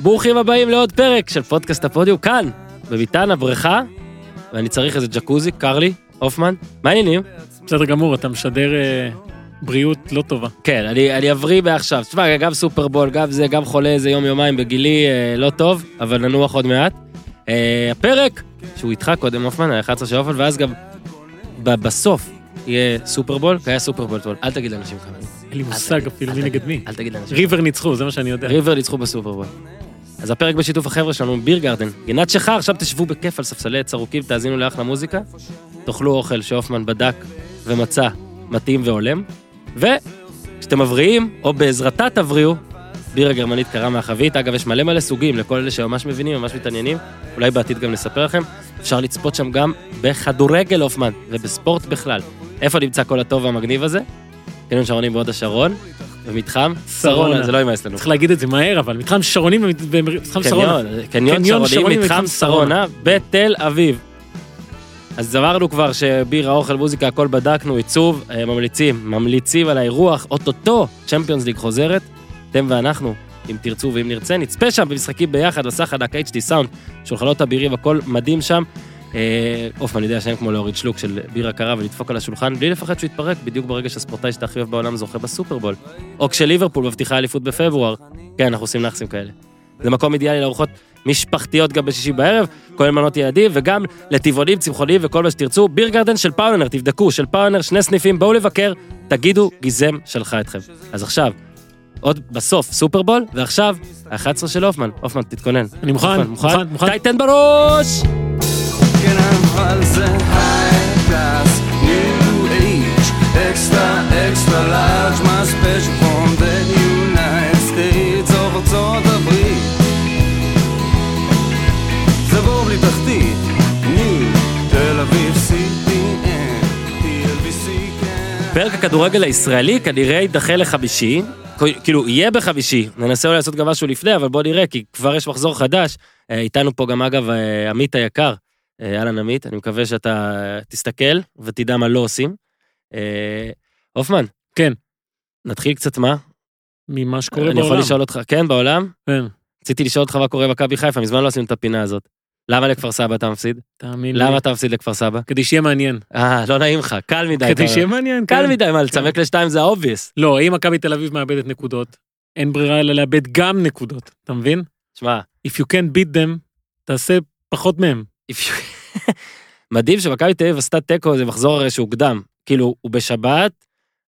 ברוכים הבאים לעוד פרק של פודקאסט הפודיום כאן, בביתן הבריכה, ואני צריך איזה ג'קוזי, קר לי, הופמן, מה העניינים? בסדר גמור, אתה משדר אה, בריאות לא טובה. כן, אני, אני אבריא מעכשיו. תשמע, גם סופרבול, גם זה, גם חולה איזה יום יומיים בגילי, אה, לא טוב, אבל ננוח עוד מעט. אה, הפרק, שהוא איתך קודם, הופמן, ה-11 של הופמן, ואז גם ב- בסוף יהיה סופרבול, כי היה סופרבול אתמול, אל תגיד לאנשים כמה. אין לי מושג אפילו מי נגד מי. אל תגיד לאנשים. ריבר ניצחו, זה מה שאני יודע. ריבר ניצחו בסופרבול. אז הפרק בשיתוף החבר'ה שלנו, ביר גרדן. גינת שחר, עכשיו תשבו בכיף על ספסלי עץ ארוכים, תאזינו לאחלה מוזיקה, תאכלו אוכל שהופמן בדק ומצא מתאים והולם, וכשאתם מבריאים, או בעזרתה תבריאו, בירה גרמנית קרה מהחבית. אגב, יש מלא מלא סוגים לכל אלה שממש מבינים, ממש מתעניינים. אולי בעתיד גם נספר לכם. אפשר לצפות שם גם בכדורגל הופמן, ובספורט בכלל. איפה נמצא כל הטוב והמגניב הזה? קניון שרונים בהוד השרון, במתחם שרונה. זה לא יימאס לנו. צריך להגיד את זה מהר, אבל מתחם שרונים ומתחם שרונה. קניון, שרונים, מתחם שרונה, בתל אביב. אז אמרנו כבר שבירה, אוכל, מוזיקה, הכל בדקנו, עיצוב, אה, ממליצים, ממליצים על האירוח, אוטוטו, צ'מפיונס ליג חוזרת, אתם ואנחנו, אם תרצו ואם נרצה, נצפה שם במשחקים ביחד, מסך ענק HD סאונד, שולחנות אבירים, הכל מדהים שם. אה, הופמן יודע שאין כמו להוריד שלוק של בירה קרה ולדפוק על השולחן, בלי לפחד שהוא יתפרק, בדיוק ברגע שהספורטאי שאתה הכי אוהב בעולם זוכה בסופרבול. או כשליברפול מבטיחה אליפות בפברואר, כן, אנחנו עושים נכסים כאלה. זה מקום אידיאלי לארוחות משפחתיות גם בשישי בערב, כולל מנות ילדים, וגם לטבעונים, צמחונים וכל מה שתרצו. ביר גרדן של פאונר, תבדקו, של פאונר, שני סניפים, בואו לבקר, תגידו, גיזם שלחה אתכם. אז עכשיו, עוד בסוף סופרבול, ועכשיו, ה-11 של הופמן. הופמן, תתכונן. אני מוכן, הופמן, מוכן, מוכן. טייטן בראש! פרק הכדורגל הישראלי כנראה יידחה לחמישי, כאילו יהיה בחמישי, ננסה אולי לעשות גם משהו לפני, אבל בוא נראה, כי כבר יש מחזור חדש. אה, איתנו פה גם אגב אה, עמית היקר, אהלן עמית, אני מקווה שאתה תסתכל ותדע מה לא עושים. אה, הופמן. כן. נתחיל קצת מה? ממה שקורה אני יכול בעולם. לשאול אותך, כן, בעולם? כן, רציתי לשאול אותך מה קורה במכבי חיפה, מזמן לא עשינו את הפינה הזאת. למה לכפר סבא אתה מפסיד? תאמין לי. למה אתה מפסיד לכפר סבא? כדי שיהיה מעניין. אה, לא נעים לך, קל מדי. כדי. שיהיה מעניין, קל כן. מדי, מה, לצמק לשתיים זה ה obvious. לא, אם מכבי תל אביב מאבדת נקודות, אין ברירה אלא לאבד גם נקודות, אתה מבין? שמע, If you can't beat them, תעשה פחות מהם. מדהים שמכבי תל אביב עשתה תיקו, זה מחזור הרי שהוקדם. כאילו, הוא בשבת,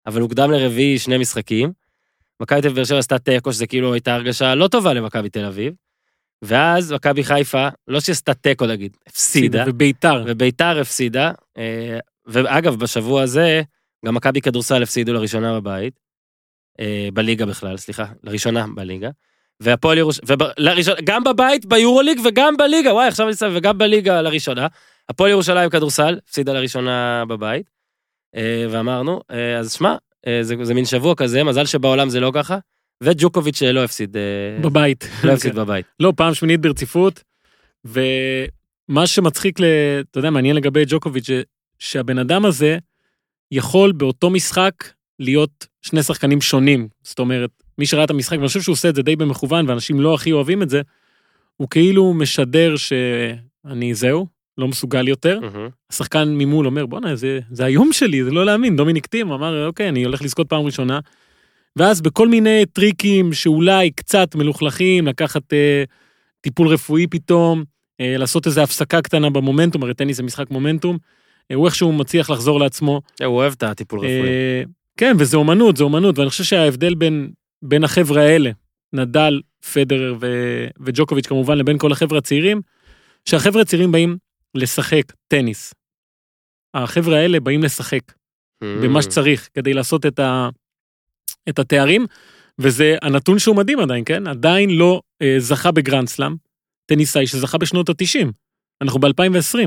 אבל הוקדם לרביעי שני משחקים. מכבי תל אביב באר שבע עשתה תיקו, שזה כאילו הייתה הרגשה לא טובה למכבי תל אביב. ואז מכבי חיפה, לא שעשתה תיקו נגיד, הפסידה, וביתר. וביתר הפסידה. אה, ואגב, בשבוע הזה, גם מכבי כדורסל הפסידו לראשונה בבית. אה, בליגה בכלל, סליחה, לראשונה בליגה. והפועל ירושלים, גם בבית, ביורוליג וגם בליגה, וואי, עכשיו אני שם, וגם בליגה לראשונה. הפועל ירושלים כדורסל, הפסידה לראשונה בבית. אה, ואמרנו, אה, אז שמע, אה, זה, זה מין שבוע כזה, מזל שבעולם זה לא ככה. וג'וקוביץ' לא הפסיד, בבית. לא הפסיד בבית. לא, פעם שמינית ברציפות, ומה שמצחיק, ל... אתה יודע, מעניין לגבי ג'וקוביץ', שהבן אדם הזה יכול באותו משחק להיות שני שחקנים שונים. זאת אומרת, מי שראה את המשחק, ואני חושב שהוא עושה את זה די במכוון, ואנשים לא הכי אוהבים את זה, הוא כאילו משדר שאני זהו, לא מסוגל יותר. מהמם. השחקן ממול אומר, בואנה, זה, זה היום שלי, זה לא להאמין. דומיניק טים אמר, אוקיי, אני הולך לזכות פעם ראשונה. ואז בכל מיני טריקים שאולי קצת מלוכלכים, לקחת אה, טיפול רפואי פתאום, אה, לעשות איזו הפסקה קטנה במומנטום, הרי טניס זה משחק מומנטום, אה, הוא איכשהו מצליח לחזור לעצמו. אה, הוא אוהב את הטיפול רפואי. אה, כן, וזה אומנות, זה אומנות, ואני חושב שההבדל בין, בין החבר'ה האלה, נדל, פדרר ו, וג'וקוביץ' כמובן, לבין כל החבר'ה הצעירים, שהחבר'ה הצעירים באים לשחק טניס. החבר'ה האלה באים לשחק. במה שצריך כדי לעשות את, ה, את התארים, וזה הנתון שהוא מדהים עדיין, כן? עדיין לא אה, זכה בגרנד סלאם, טניסאי שזכה בשנות ה-90. אנחנו ב-2020.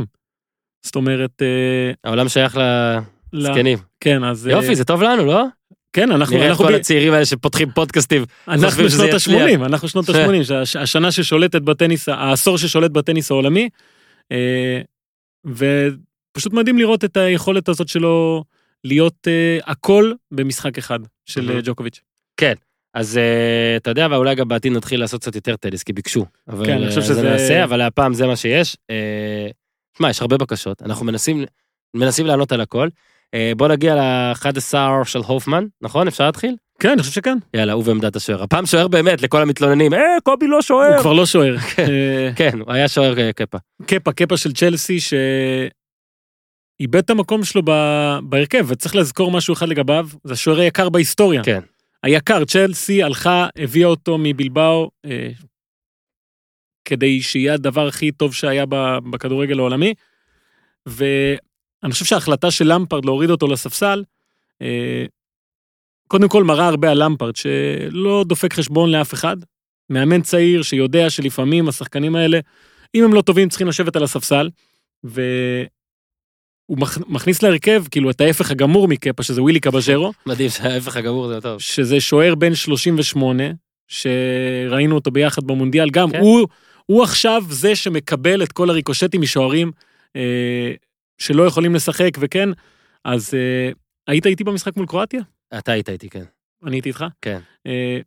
זאת אומרת, אה, העולם שייך ל- לזקנים. כן, אז... אה, יופי, זה טוב לנו, לא? כן, אנחנו, נראה את אנחנו, כל ב- הצעירים האלה שפשוטים פודקאסטים. אנחנו שזה שנות יצליח. ה-80, אנחנו שנות ה-80, השנה ששולטת בטניס, העשור ששולט בטניס העולמי, אה, ופשוט מדהים לראות את היכולת הזאת שלו להיות אה, הכל במשחק אחד של. אה, ג'וקוביץ'. אז אה, אתה יודע, ואולי גם בעתיד נתחיל לעשות קצת יותר טניס, כי ביקשו. אבל, כן, אני חושב אה, שזה- זה נעשה, אבל הפעם זה מה שיש. תשמע, יש הרבה בקשות, אנחנו מנסים, מנסים לענות על הכל. אה, בוא נגיע ל-11 של הופמן, נכון? אפשר להתחיל? כן, אני חושב שכן. יאללה, הוא ועמדת השוער. הפעם שוער באמת, לכל המתלוננים, אה, קובי לא הוא שוער. כבר לא שוער. אה, כן, הוא היה שוער אה, קפה. קפה, קפה של צ'לסי, שאיבד את המקום שלו בהרכב, וצריך לזכור משהו אחד לגביו, זה השוער היקר בהיסטוריה. כן. היקר, צ'לסי הלכה, הביאה אותו מבלבאו, אה, כדי שיהיה הדבר הכי טוב שהיה בכדורגל העולמי. ואני חושב שההחלטה של למפרד להוריד אותו לספסל, אה, קודם כל מראה הרבה על למפרד, שלא דופק חשבון לאף אחד. מאמן צעיר שיודע שלפעמים השחקנים האלה, אם הם לא טובים, צריכים לשבת על הספסל, והוא מכ- מכניס להרכב, כאילו, את ההפך הגמור מקפה, שזה ווילי קבז'רו, מדהים שההפך הגמור זה טוב. שזה שוער בן 38, שראינו אותו ביחד במונדיאל, גם כן. הוא, הוא עכשיו זה שמקבל את כל הריקושטים משוערים אה, שלא יכולים לשחק, וכן, אז אה, היית איתי במשחק מול קרואטיה? אתה היית איתי, כן. אני הייתי איתך? כן. אה,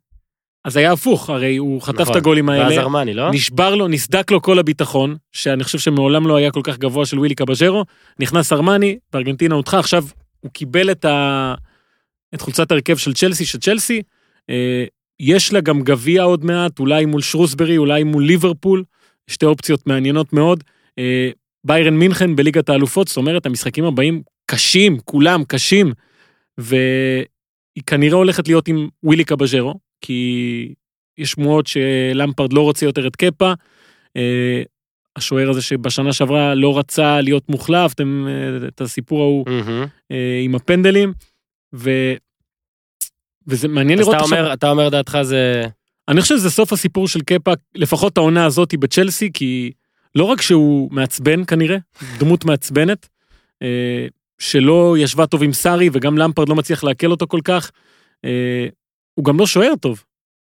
אז היה הפוך, הרי הוא חטף נכון. את הגולים האלה. ואז ארמני, לא? נשבר לו, נסדק לו כל הביטחון, שאני חושב שמעולם לא היה כל כך גבוה של ווילי קבז'רו, נכנס ארמני, בארגנטינה הודחה, עכשיו הוא קיבל את, ה... את חולצת ההרכב של צ'לסי, של צ'לסי, אה, יש לה גם גביע עוד מעט, אולי מול שרוסברי, אולי מול ליברפול, שתי אופציות מעניינות מאוד. אה, ביירן מינכן בליגת האלופות, זאת אומרת, המשחקים הבאים קשים, כולם קשים, והיא כנראה הולכת להיות עם ווילי קבז'רו, כי יש שמועות שלמפרד לא רוצה יותר את קפה. אה, השוער הזה שבשנה שעברה לא רצה להיות מוחלף, אתם, אה, את הסיפור ההוא. אה, עם הפנדלים, ו... וזה מעניין לראות אתה עכשיו, אומר, אתה אומר דעתך זה... אני חושב שזה סוף הסיפור של קפה, לפחות העונה הזאת בצ'לסי, כי לא רק שהוא מעצבן כנראה, דמות מעצבנת, אה, שלא ישבה טוב עם סארי וגם למפרד לא מצליח לעכל אותו כל כך, אה, הוא גם לא שוער טוב,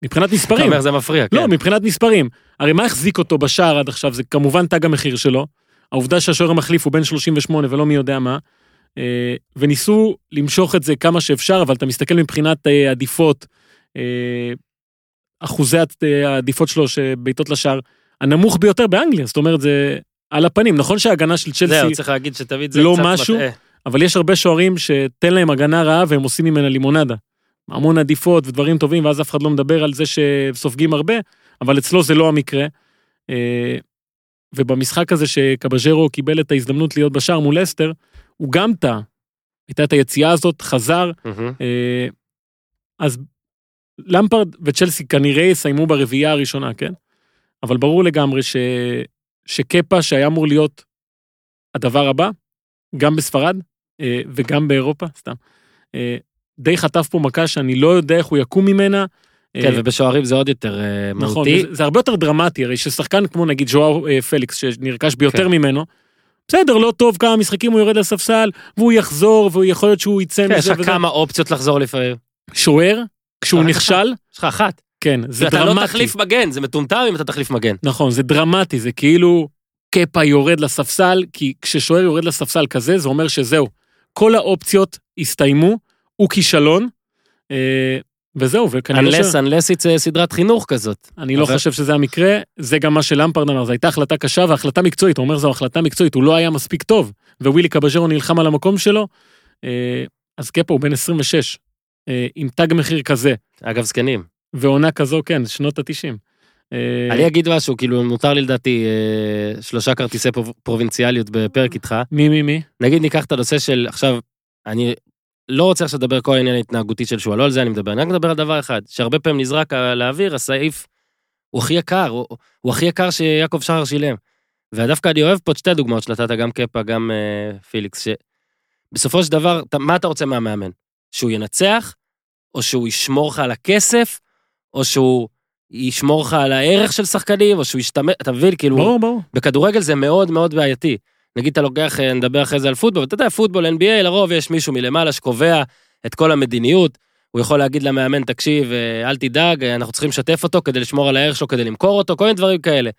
מבחינת אתה מספרים. אומר זה מפריע, כן. לא, מבחינת מספרים. הרי מה החזיק אותו בשער עד עכשיו? זה כמובן תג המחיר שלו. העובדה שהשוער המחליף הוא בן 38 ולא מי יודע מה. אה, וניסו למשוך את זה כמה שאפשר, אבל אתה מסתכל מבחינת עדיפות, אחוזי העדיפות שלו שבעיטות לשער, הנמוך ביותר באנגליה, זאת אומרת זה על הפנים. נכון שההגנה של צ'לסי, זהו, צריך להגיד שתמיד זה לא קצת משהו. מטעה. אבל יש הרבה שוערים שתן להם הגנה רעה והם עושים ממנה לימונדה. המון עדיפות ודברים טובים, ואז אף אחד לא מדבר על זה שסופגים הרבה, אבל אצלו זה לא המקרה. אה, ובמשחק הזה שקבז'רו קיבל את ההזדמנות להיות בשער מול אסטר, הוא גם טעה. הייתה את היציאה הזאת, חזר. אה, אז למפרד וצ'לסי כנראה יסיימו ברביעייה הראשונה, כן? אבל ברור לגמרי ש... שקפה, שהיה אמור להיות הדבר הבא, גם בספרד אה, וגם באירופה, סתם, אה, די חטף פה מכה שאני לא יודע איך הוא יקום ממנה. כן, אה, ובשוערים זה עוד יותר נכון, מהותי. זה, זה הרבה יותר דרמטי, הרי ששחקן כמו נגיד ז'ואר פליקס, שנרכש ביותר כן. ממנו, בסדר, לא טוב, כמה משחקים הוא יורד לספסל, והוא יחזור, והוא יכול להיות שהוא יצא כן, יש מזה לך וזה. כמה אופציות לחזור לפעמים. שוער, כשהוא נכשל, יש לך אחת. כן, זה אתה דרמטי. לא תחליף מגן, זה מטומטם אם אתה תחליף מגן. נכון, זה דרמטי, זה כאילו קפה יורד לספסל, כי כששוער יורד לספסל כזה, זה אומר שזהו, כל האופציות הסתיימו, הוא כישלון, אה, וזהו, וכנראה unless, unless it's אה, סדרת חינוך כזאת. אני לא אבל- חושב שזה המקרה, זה גם מה שלמפרד אמר, זו הייתה החלטה קשה והחלטה מקצועית, הוא אומר זו החלטה מקצועית, הוא לא היה מספיק טוב, ווילי קבז'רו נלחם על המקום שלו, אה, אז קפה הוא בן 26, אה, עם תג מחיר כזה, אגב, זקנים. ועונה כזו, כן, שנות ה-90. אני אגיד משהו, כאילו, מותר לי לדעתי אה, שלושה כרטיסי פרו- פרובינציאליות בפרק איתך. מי, מי, מי? נגיד ניקח את הנושא של, עכשיו, אני לא רוצה עכשיו לדבר כל העניין ההתנהגותי של שועה, לא על זה אני מדבר, אני רק מדבר על דבר אחד, שהרבה פעמים נזרק לאוויר, הסעיף הוא הכי יקר, הוא, הוא הכי יקר שיעקב שחר שילם. ודווקא אני אוהב פה את שתי דוגמאות שנתת, גם קפה, גם אה, פיליקס, שבסופו של דבר, אתה, מה אתה רוצה מהמאמן? שהוא ינצח, או שהוא ישמור לך על הכסף, או שהוא ישמור לך על הערך של שחקנים, או שהוא ישתמש, אתה מבין, כאילו... ברור, ברור. בכדורגל זה מאוד מאוד בעייתי. נגיד אתה לוקח, אה, נדבר אחרי זה על פוטבול, ואתה יודע, פוטבול, NBA, לרוב יש מישהו מלמעלה שקובע את כל המדיניות. הוא יכול להגיד למאמן, תקשיב, אה, אל תדאג, אה, אנחנו צריכים לשתף אותו כדי לשמור על הערך שלו, כדי למכור אותו, כל מיני דברים כאלה.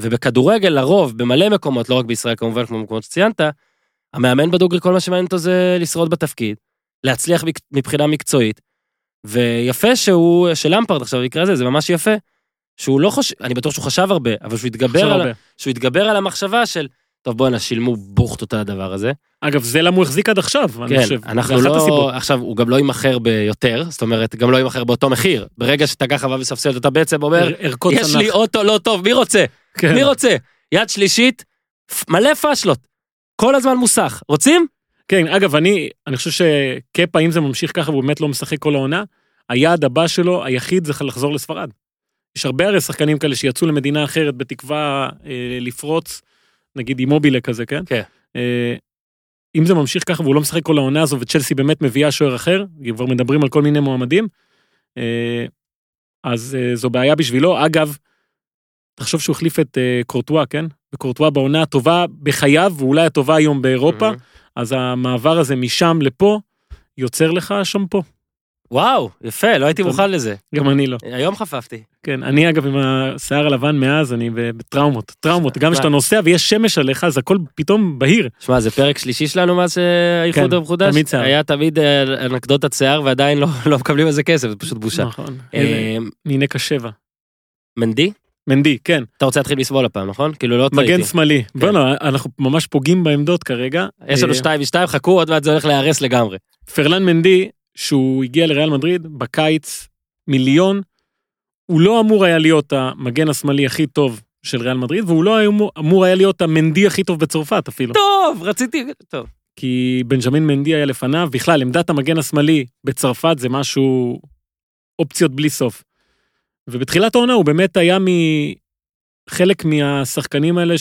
ובכדורגל, לרוב, במלא מקומות, לא רק בישראל כמובן, כמו מקומות שציינת, המאמן בדוגרי, כל מה שמעניין אותו זה לשרוד בתפקיד, להצליח מבחינה מקצועית, ויפה שהוא, שלמפרד עכשיו במקרה הזה, זה ממש יפה, שהוא לא חושב, אני בטוח שהוא חשב הרבה, אבל שהוא התגבר, על, הרבה. שהוא התגבר על המחשבה של, טוב בואנה, שילמו בוכטות על הדבר הזה. אגב, זה למה הוא החזיק עד עכשיו, אני כן, חושב. אנחנו זה לא, הסיבות. עכשיו, הוא גם לא יימכר ביותר, זאת אומרת, גם לא יימכר באותו מחיר. ברגע שאתה ככה בא וספסל, אתה בעצם אומר, ערכות יש צנח. לי אוטו לא טוב, מי רוצה? כן. מי רוצה? יד שלישית, מלא פאשלות. כל הזמן מוסך. רוצים? כן, אגב, אני, אני חושב שקפה, אם זה ממשיך ככה והוא באמת לא משחק כל העונה, היעד הבא שלו, היחיד, זה לחזור לספרד. יש הרבה הרי שחקנים כאלה שיצאו למדינה אחרת בתקווה אה, לפרוץ, נגיד אימובילה כזה, כן? כן. אה, אם זה ממשיך ככה והוא לא משחק כל העונה הזו וצ'לסי באמת מביאה שוער אחר, כבר מדברים על כל מיני מועמדים, אה, אז אה, זו בעיה בשבילו. אגב, תחשוב שהוא החליף את אה, קורטואה, כן? וקורטואה בעונה הטובה בחייו, ואולי הטובה היום באירופה. מהמם. אז המעבר הזה משם לפה יוצר לך שמפו. וואו, יפה, לא הייתי. מוכן לזה. גם אני לא. היום חפפתי. כן, אני אגב עם השיער הלבן מאז, אני בטראומות. טראומות, גם כשאתה נוסע ויש שמש עליך, אז הכל פתאום בהיר. שמע, זה פרק שלישי שלנו מאז שהאיחוד כן, המחודש. תמיד שיער. היה תמיד אה, אנקדוטת שיער ועדיין לא- לא מקבלים על זה כסף, זה פשוט בושה. נכון. אה, מנקה שבע. מנדי? מנדי, כן. אתה רוצה להתחיל משמאל הפעם, נכון? כאילו לא טעיתי. מגן שמאלי. בוא'נה, אנחנו ממש פוגעים בעמדות כרגע. יש לנו אה, שתיים ושתיים, חכו, עוד מעט זה הולך להיהרס לגמרי. פרלן מנדי, שהוא הגיע לריאל מדריד בקיץ, מיליון, הוא לא אמור היה להיות המגן השמאלי הכי טוב של ריאל מדריד, והוא לא אמור- אמור היה להיות המנדי הכי טוב בצרפת אפילו. טוב, רציתי... טוב. כי בנג'מין מנדי היה לפניו, בכלל עמדת המגן השמאלי בצרפת זה משהו, אופציות בלי סוף. ובתחילת העונה הוא באמת היה מחלק מהשחקנים האלה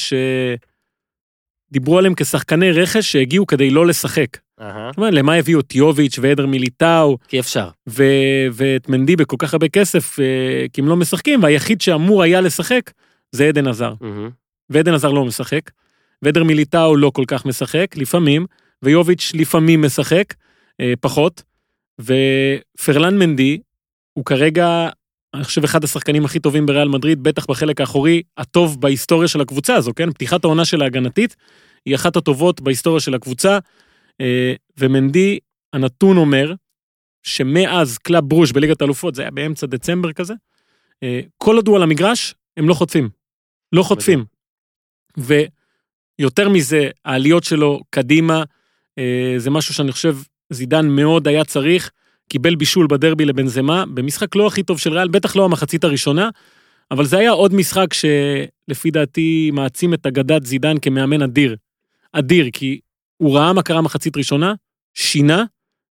שדיברו עליהם כשחקני רכש שהגיעו כדי לא לשחק. אהה, זאת אומרת, למה הביאו את יוביץ' ועדר מיליטאו כי אפשר. ואת מנדי בכל כך הרבה כסף, אה, כי הם לא משחקים, והיחיד שאמור היה לשחק זה עדן עזר. מהמם. ואדן הזאר לא משחק, ואדר מיליטאו לא כל כך משחק, לפעמים, ויוביץ' לפעמים משחק, אה, פחות, ופרלאן מנדי הוא כרגע, אני חושב, אחד השחקנים הכי טובים בריאל מדריד, בטח בחלק האחורי, הטוב בהיסטוריה של הקבוצה הזו, כן? פתיחת העונה של ההגנתית היא אחת הטובות בהיסטוריה של הקבוצה, אה, ומנדי, הנתון אומר, שמאז קלאב ברוז' בליגת האלופות, זה היה באמצע דצמבר כזה, אה, כל עוד הוא על המגרש, הם לא חוטפים. לא חוטפים. ויותר מזה, העליות שלו קדימה, אה, זה משהו שאני חושב זידן מאוד היה צריך, קיבל בישול בדרבי לבנזמה, במשחק לא הכי טוב של ריאל, בטח לא המחצית הראשונה, אבל זה היה עוד משחק שלפי דעתי מעצים את אגדת זידן כמאמן אדיר. אדיר, כי הוא ראה מה קרה מחצית ראשונה, שינה,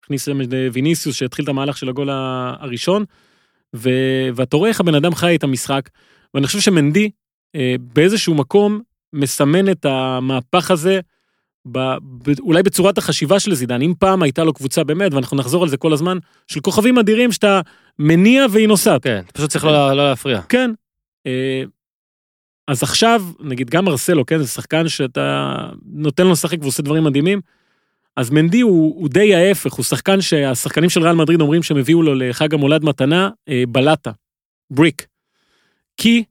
הכניס ויניסיוס שהתחיל את המהלך של הגול הראשון, ו... ואתה רואה איך הבן אדם חי את המשחק, ואני חושב שמנדי אה, באיזשהו מקום מסמן את המהפך הזה, ב... ב... אולי בצורת החשיבה של זידן, אם פעם הייתה לו קבוצה באמת, ואנחנו נחזור על זה כל הזמן, של כוכבים אדירים שאתה מניע והיא נוסעת. כן, פשוט צריך לא לא להפריע. כן. אה, אז עכשיו, נגיד גם מרסלו, כן, זה שחקן שאתה נותן לו לשחק ועושה דברים מדהימים, אז מנדי הוא, הוא די ההפך, הוא שחקן שהשחקנים של ריאל מדריד אומרים שהם הביאו לו לחג המולד מתנה אה, בלטה, בריק. כי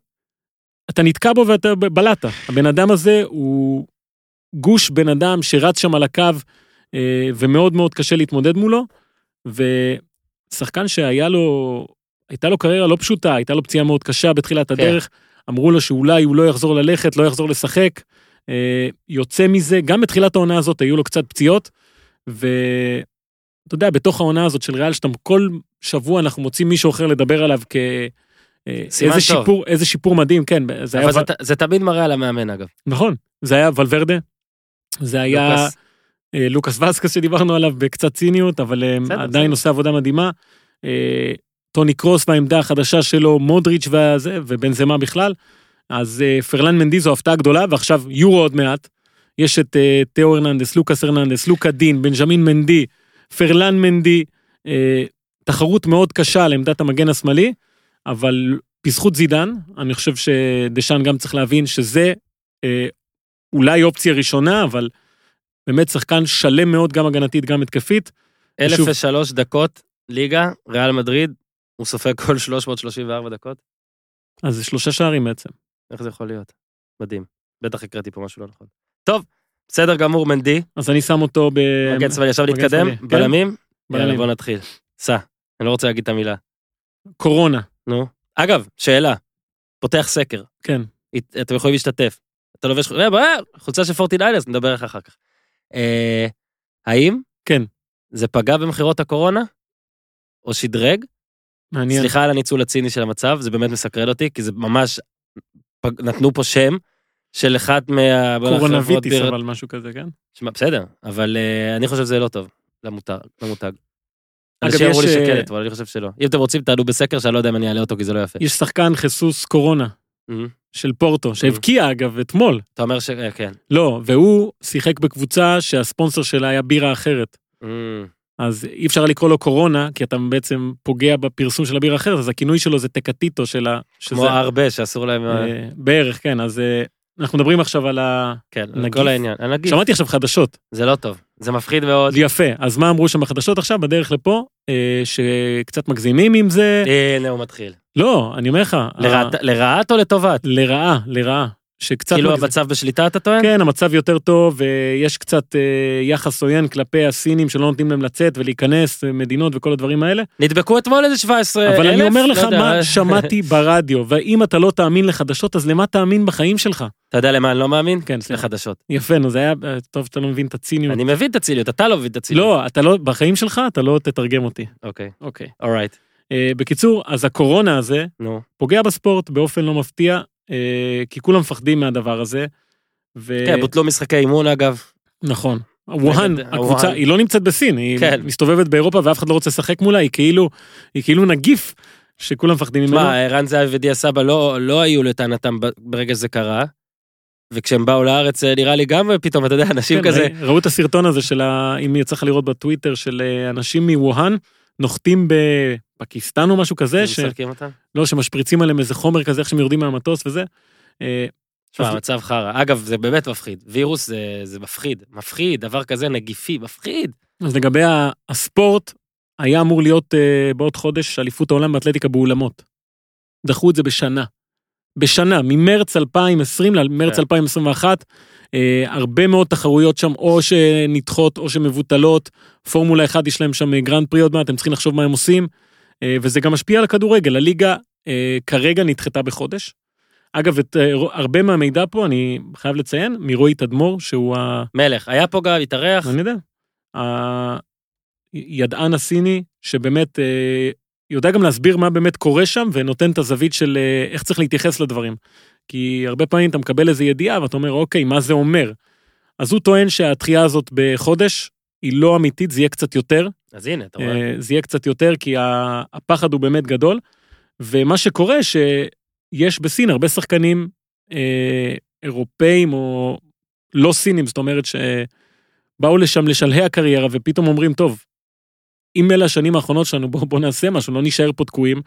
אתה נתקע בו ואתה בלטה. הבן אדם הזה הוא גוש בן אדם שרץ שם על הקו אה, ומאוד מאוד קשה להתמודד מולו, ושחקן שהיה לו, הייתה לו קריירה לא פשוטה, הייתה לו פציעה מאוד קשה בתחילת הדרך, אמרו לו שאולי הוא לא יחזור ללכת, לא יחזור לשחק, אה, יוצא מזה, גם בתחילת העונה הזאת היו לו קצת פציעות, ואתה יודע, בתוך העונה הזאת של ריאל, שאתה כל שבוע אנחנו מוצאים מישהו אחר לדבר עליו כ... אה, סימן איזה טוב. שיפור, איזה שיפור מדהים, כן, זה היה, אבל זה ת- זה תמיד מראה על המאמן, אגב. נכון, זה היה ולוורדה, זה היה לוקאס. אה, לוקאס וסקס שדיברנו עליו בקצת ציניות, אבל אה, בסדר, עדיין בסדר. עושה עבודה מדהימה. אה, טוני קרוס והעמדה החדשה שלו, מודריץ' והזה, ובנזמה בכלל. אז פרלן מנדי זו הפתעה גדולה, ועכשיו יורו עוד מעט. יש את תאו הרננדס, לוקאס הרננדס, לוקה דין, בנג'מין מנדי, פרלן מנדי. תחרות מאוד קשה על עמדת המגן השמאלי, אבל בזכות זידן, אני חושב שדשאן גם צריך להבין שזה אולי אופציה ראשונה, אבל באמת שחקן שלם מאוד, גם הגנתית, גם התקפית. ושוב- 1003 דקות, ליגה, ריאל מדריד, הוא סופג כל 334 דקות. אז זה שלושה שערים בעצם. איך זה יכול להיות? מדהים. בטח הקראתי פה משהו לא נכון. טוב, בסדר גמור, מנדי. אז אני שם אותו ב... מגן שמאלי, עכשיו. שמאלי, כן. בלמים? יאללה. בוא נתחיל. סע. אני לא רוצה להגיד את המילה. קורונה, נו. אגב, שאלה. פותח סקר. כן. אתם יכולים להשתתף. אתה לובש אה, בוא, חולצה של פורטינאילרס, נדבר איך אחר כך. אה, האם כן. זה פגע במכירות הקורונה? או שדרג? מעניין. סליחה על הניצול הציני של המצב, זה באמת מסקרן אותי, כי זה ממש, נתנו פה שם של אחת מה... קורונביטיס, ביר- אבל משהו כזה, כן? שמע, בסדר, אבל אה, אני חושב שזה לא טוב למותג. למותג. אנשים אמרו לי אה, אבל אני חושב שלא. אם אתם רוצים, תעלו בסקר שאני לא יודע אם אני אעלה אותו, כי זה לא יפה. יש שחקן חיסוס קורונה Mhm. של פורטו, שהבקיע אגב אתמול. אתה אומר ש... אה, כן. לא, והוא שיחק בקבוצה שהספונסר שלה היה בירה אחרת. Mm, אז אי אפשר לקרוא לו קורונה, כי אתה בעצם פוגע בפרסום של הבירה האחרת, אז הכינוי שלו זה טקטיטו של ה... כמו הרבה שאסור להם... אה, אה, בערך, כן, אז אנחנו מדברים עכשיו על ה... כן, על. כל העניין. הנגיף, שמעתי עכשיו חדשות, זה לא טוב. זה מפחיד מאוד. יפה, אז מה אמרו שם בחדשות עכשיו, בדרך לפה, שקצת מגזימים עם זה, הנה הוא מתחיל. לא, אני אומר לך, לרעת או לטובת? לרעה, לרעה, שקצת... כאילו מגז- המצב בשליטה אתה טוען? כן, המצב יותר טוב, ויש קצת אה, יחס עוין כלפי הסינים שלא נותנים להם לצאת ולהיכנס, מדינות וכל הדברים האלה. נדבקו אתמול איזה 17 אלף? אבל אני אומר לך לא יודע. מה שמעתי ברדיו, ואם אתה לא תאמין לחדשות, אז למה תאמין בחיים שלך? אתה יודע למה אני לא מאמין? כן, סליחה. לחדשות. יפה, נו, זה היה אה, טוב שאתה לא מבין את הציניות. אני מבין את הציניות, אתה לא מבין את הציניות. לא, אתה לא, בחיים שלך אתה לא תתרגם אותי. אוקיי, אוקיי. אורייט. אה, בקיצור, אז הקורונה הזה נו. פוגע בספורט באופן לא מפתיע, כי כולם מפחדים מהדבר הזה. ו... כן, בוטלו משחקי אימון אגב. נכון. ווהאן, הקבוצה. היא לא נמצאת בסין, היא כן. מסתובבת באירופה ואף אחד לא רוצה לשחק מולה, היא כאילו, היא כאילו נגיף שכולם מפחדים ממנו. מה, ערן זהבי ודיה סבא לא לא היו לטענתם ברגע שזה קרה. וכשהם באו לארץ אה, נראה לי גם פתאום, אתה יודע, אנשים כן, כזה. ראו את הסרטון הזה של, ה... אם יצא לך לראות בטוויטר, של אה, אנשים מווהאן נוחתים בפקיסטן או משהו כזה, ש... משחקים אותם? לא, שמשפריצים עליהם איזה חומר כזה, איך שהם יורדים מהמטוס וזה. אה, תשמע, אז- המצב חרא. אגב, זה באמת מפחיד. וירוס זה, זה מפחיד. מפחיד, דבר כזה נגיפי, מפחיד. אז לגבי הספורט, היה אמור להיות אה, בעוד חודש אליפות העולם באתלטיקה באולמות. דחו את זה בשנה. בשנה, ממרץ 2020 למרץ כן. 2021, אה, הרבה מאוד תחרויות שם, או שנדחות או שמבוטלות. פורמולה 1 יש להם שם גרנד פרי עוד מעט, הם צריכים לחשוב מה הם עושים. אה, וזה גם משפיע על הכדורגל, הליגה אה, כרגע נדחתה בחודש. אגב, את, אה, הרבה מהמידע פה, אני חייב לציין, מרועי תדמור, שהוא ה... מלך, היה פה גם, התארח. אני יודע. הידען הסיני, שבאמת אה, יודע גם להסביר מה באמת קורה שם, ונותן את הזווית של אה, איך צריך להתייחס לדברים. כי הרבה פעמים אתה מקבל איזו ידיעה, ואתה אומר, אוקיי, מה זה אומר? אז הוא טוען שהתחייה הזאת בחודש היא לא אמיתית, זה יהיה קצת יותר. אז הנה, אתה רואה. אה, זה יהיה קצת יותר, כי הפחד הוא באמת גדול. ומה שקורה, שיש בסין הרבה שחקנים אה, אירופאים או לא סינים, זאת אומרת שבאו לשם לשלהי הקריירה, ופתאום אומרים, טוב, אם אלה השנים האחרונות שלנו, בואו בוא נעשה משהו, לא נישאר פה תקועים.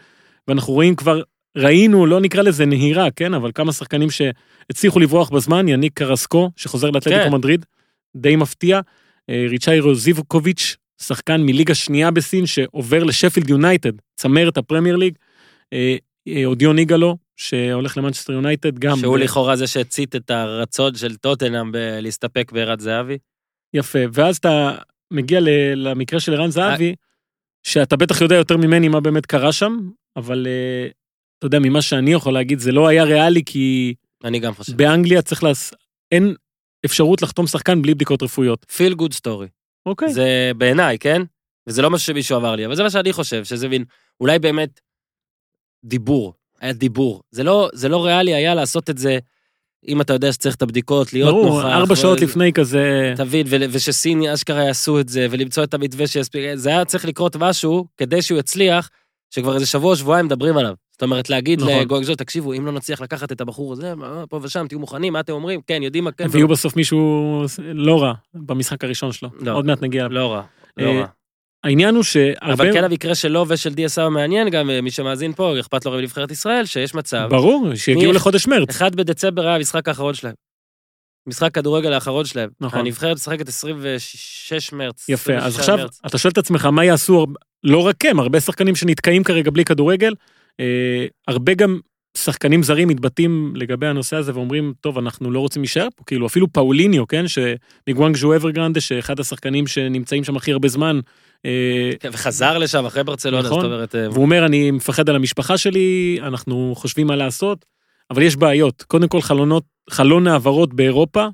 ואנחנו רואים כבר, ראינו, לא נקרא לזה נהירה, כן, אבל כמה שחקנים שהצליחו לברוח בזמן, יניק קרסקו, שחוזר לאתלטיקו כן. מדריד, די מפתיע. אה, ריצ'איירו ז'יבקוביץ', שחקן מליגה שנייה בסין, שעובר לשפילד יונייטד, צמרת הפרמייר ליג. אה, אה, אודיון איגאלו, שהולך למנצ'סטר יונייטד, גם... שהוא ב- לכאורה זה שהצית את הרצון של טוטנאם ב- להסתפק בערן זהבי. יפה, ואז אתה מגיע למקרה של ערן אה. זהבי, שאתה בטח יודע יותר ממני מה באמת קרה שם, אבל אה, אתה יודע, ממה שאני יכול להגיד, זה לא היה ריאלי, כי אני גם חושב. באנגליה צריך לעש... אין אפשרות לחתום שחקן בלי בדיקות רפואיות. feel good story. אוקיי. זה בעיניי, כן? וזה לא משהו שמישהו אמר לי, אבל זה מה שאני חושב, שזה מין, אולי באמת דיבור, היה דיבור. זה לא, זה לא ריאלי היה לעשות את זה, אם אתה יודע שצריך את הבדיקות, להיות נוכח. ברור, ארבע שעות ו- לפני כזה... תבין, ו- ושסין אשכרה יעשו את זה, ולמצוא את המתווה שיספיק, זה היה צריך לקרות משהו כדי שהוא יצליח, שכבר איזה שבוע, שבועיים מדברים עליו. זאת אומרת, להגיד נכון. לגואגזו, תקשיבו, אם לא נצליח לקחת את הבחור הזה, פה ושם, תהיו מוכנים, מה אתם אומרים? כן, יודעים מה כן. ויהיו בסוף מישהו לא רע במשחק הראשון שלו. לא. עוד מעט נגיע. לא רע, לא אה, רע. העניין הוא שהרבה... אבל כן המקרה שלו ושל סבא מעניין, גם אה, מי שמאזין פה, אכפת לו בנבחרת ישראל, שיש מצב. ברור, שיגיעו מי- לחודש מרץ. אחד בדצמבר היה המשחק האחרון שלהם. משחק כדורגל האחרון שלהם. נכון. הנבחרת משחקת 26 מרץ. יפה, אז 26 עכשיו מרץ. אתה שואל את עצמך מה יעשו, לא רק הם, הרבה שחקנים שנתקעים כרגע בלי כדורגל, אה, הרבה גם שחקנים זרים מתבטאים לגבי הנושא הזה ואומרים, טוב, אנחנו לא רוצים להישאר פה, כאילו אפילו פאוליניו, כן, שמגוואנגז'ו אברגרנדה, שאחד השחקנים שנמצאים שם הכי הרבה זמן, וחזר לשם אחרי ברצלונה, נכון. זאת אומרת... אה, והוא אומר, אני מפחד על המשפחה שלי, אנחנו חושבים מה לעשות, אבל יש בעיות. קודם כל, חלונות, חלון העברות באירופה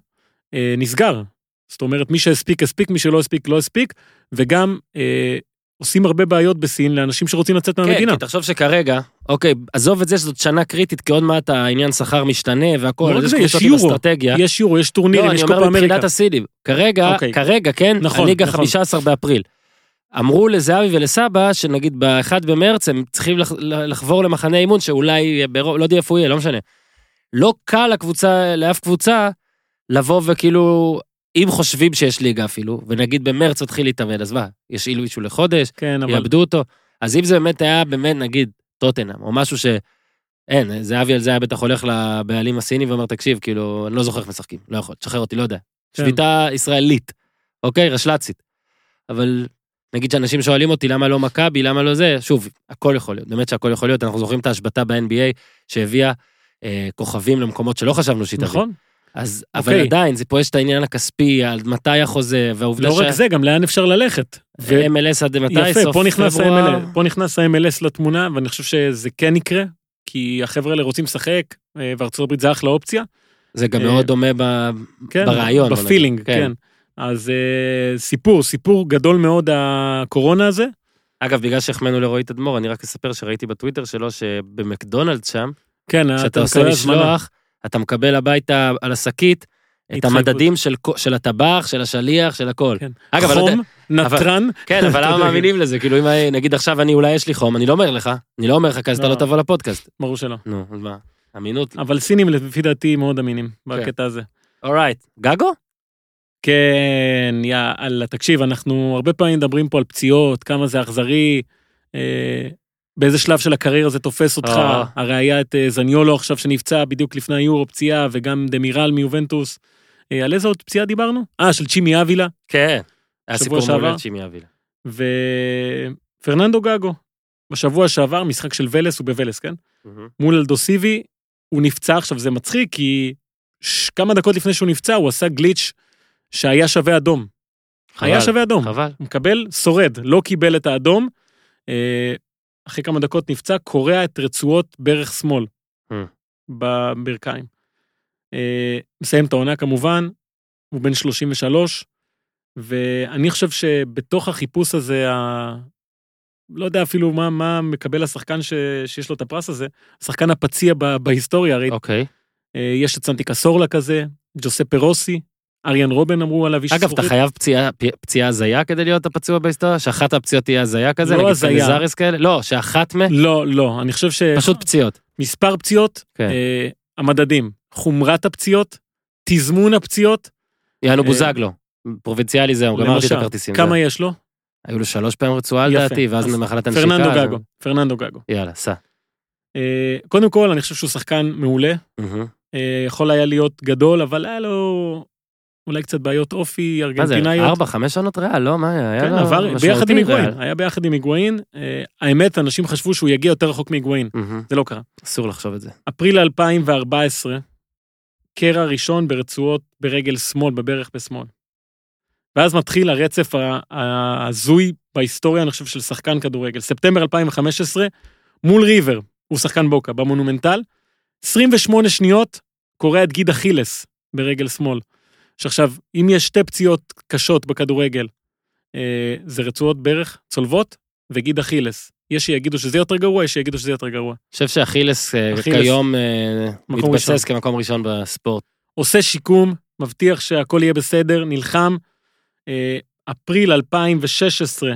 אה, נסגר. זאת אומרת, מי שהספיק, הספיק, מי שלא הספיק, לא הספיק, וגם אה, עושים הרבה בעיות בסין לאנשים שרוצים לצאת כן, מהמדינה. כי תחשוב שכרגע, אוקיי, עזוב את זה שזאת שנה קריטית, כי עוד מעט העניין שכר משתנה והכל, לא אז זה, יש קבוצות עם יורו. אסטרטגיה. יש יורו, יש טורנירים, לא, יש אני קופה אומר אמריקה. מבחינת הסינים. כרגע, אוקיי. כרגע, כן, נכון, הליגה נכון. 15 באפריל. אמרו לזהבי ולסבא, שנגיד ב-1 במרץ הם צריכים לח- לחבור למחנה אימון שאולי, ברוב- לא יודע איפה הוא יהיה, לא משנה. לא קל לקבוצה, לאף קבוצה, לבוא וכאילו, אם חושבים שיש ליגה אפילו, ונגיד במרץ תתחיל להתאמן, אז מה, ישאילו מישהו לחודש, כן, אבל... יאבדו אותו. אז אם זה באמת היה באמת, נגיד, טוטנאם, או משהו ש... אין, זהבי על זה היה בטח הולך לבעלים הסיני ואומר, תקשיב, כאילו, אני לא זוכר איך משחקים, לא יכול, תשחרר אותי, לא יודע. כן. שביתה ישראלית, אוקיי? רשל"צית. אבל נגיד שאנשים שואלים אותי למה לא מכבי, למה לא זה, שוב, הכל יכול להיות, באמת שהכל יכול להיות, אנחנו זוכרים את ההשבתה ב-NBA שהביאה אה, כוכבים למקומות שלא חשבנו שהיא תביא. נכון. אז, אבל אוקיי. עדיין, זה פה יש את העניין הכספי, על מתי החוזה, והעובדה לא רק זה, גם לאן אפשר ללכת. ו- MLS עד מתי? יפה, סוף פה נכנס פברואר? ה-MLS, פה נכנס ה-MLS לתמונה, ואני חושב שזה כן יקרה, כי החבר'ה האלה רוצים לשחק, אה, וארצות הברית זה אחלה אופציה. זה גם אה, מאוד דומה ב... כן, ברעיון. בפילינג, כן. כן. אז אה, סיפור, סיפור גדול מאוד הקורונה הזה. אגב, בגלל שהחמאנו לרועי תדמור, אני רק אספר שראיתי בטוויטר שלו שבמקדונלדס שם, כן, כשאתה אתה עושה. משלוח, אתה מקבל הביתה על השקית את. המדדים של של הטבח, של השליח, של הכל. כן. אגב, לא יודע- חום, נתרן, כן, אבל למה מאמינים לזה? כאילו, אם נגיד עכשיו אני, אולי יש לי חום, אני לא אומר לך, אני לא אומר לך, כי אז אתה לא. לא תבוא לפודקאסט. ברור שלא. נו, אז מה? אמינות? אבל סינים לפי דעתי מאוד אמינים כן. בקטע הזה. אורייט. גגו? כן, יאללה, תקשיב, אנחנו הרבה פעמים מדברים פה על פציעות, כמה זה אכזרי, אה, באיזה שלב של הקריירה זה תופס אותך, אה. הרי היה את אה, זניולו עכשיו שנפצע בדיוק לפני היורו פציעה, וגם דמירל מיובנטוס. אה, על איזה עוד פציעה דיברנו? אה, של צ'ימי אבילה, כן. היה סיפור מעולה שעבר? צ'ימי אבילה. ופרננדו גגו. בשבוע שעבר, משחק של ולס, הוא בוולס, כן? מול אלדוסיבי, הוא נפצע, עכשיו זה מצחיק, כי ש- כמה דקות לפני שהוא נפצע, הוא עשה גליץ' שהיה שווה אדום. היה חבל, שווה אדום. חבל. מקבל, שורד, לא קיבל את האדום. אה, אחרי כמה דקות נפצע, קורע את רצועות ברך שמאל Hmm. בברכיים. אה, מסיים את העונה כמובן, הוא בן 33, ואני חושב שבתוך החיפוש הזה, ה... לא יודע אפילו מה, מה מקבל השחקן ש... שיש לו את הפרס הזה, השחקן הפציע ב... בהיסטוריה, הרי אוקיי. אה, יש את סנטי קסורלה כזה, ג'וספה רוסי, אריאן רובן אמרו עליו איש אגב, אתה. חייב פציעה- פציעה הזיה כדי להיות הפצוע בהיסטוריה? שאחת הפציעות תהיה הזיה כזה? לא נגיד הזיה. קניזריס כאלה? לא, שאחת מהן? לא, לא, אני חושב ש... פשוט פציעות. מספר פציעות, כן. אה, המדדים, חומרת הפציעות, תזמון הפציעות, יענו אה, בוזגלו. פרובינציאלי זהו, גמרתי את הכרטיסים. כמה זהו. יש לו? היו לו שלוש פעמים רצועה. לדעתי, ואז אז ממחלת הנשיקה. פרננדו אז- גגו, פרננדו גגו. יאללה, סע. אה, קודם כל, אני חושב שהוא שחקן מעולה. אה, יכול היה להיות גדול, אבל היה לו אולי קצת בעיות אופי מה זה, ארגנטינאיות. ארבע, חמש שנות ריאל, לא? מה היה? כן, עבר ביחד עם היגואין. היה ביחד עם היגואין. אה, האמת, אנשים חשבו שהוא יגיע יותר רחוק מהיגואין, מהמם. זה לא קרה. אסור לחשוב את זה. אפריל 2014, קרע ראשון ברצועות ברגל שמאל, בברך בשמאל. ואז מתחיל הרצף ההזוי בהיסטוריה, אני חושב, של שחקן כדורגל. ספטמבר 2015, מול ריבר, הוא שחקן בוקה, במונומנטל, 28 שניות, קורע את גיד אכילס ברגל שמאל. שעכשיו, אם יש שתי פציעות קשות בכדורגל, אה, זה רצועות ברך צולבות וגיד אכילס. יש שיגידו שזה יותר גרוע, יש שיגידו שזה יותר גרוע. אני חושב שאכילס אה. כיום אה, מתבסס ראשון. כמקום ראשון בספורט. עושה שיקום, מבטיח שהכל יהיה בסדר, נלחם. אה, אפריל 2016,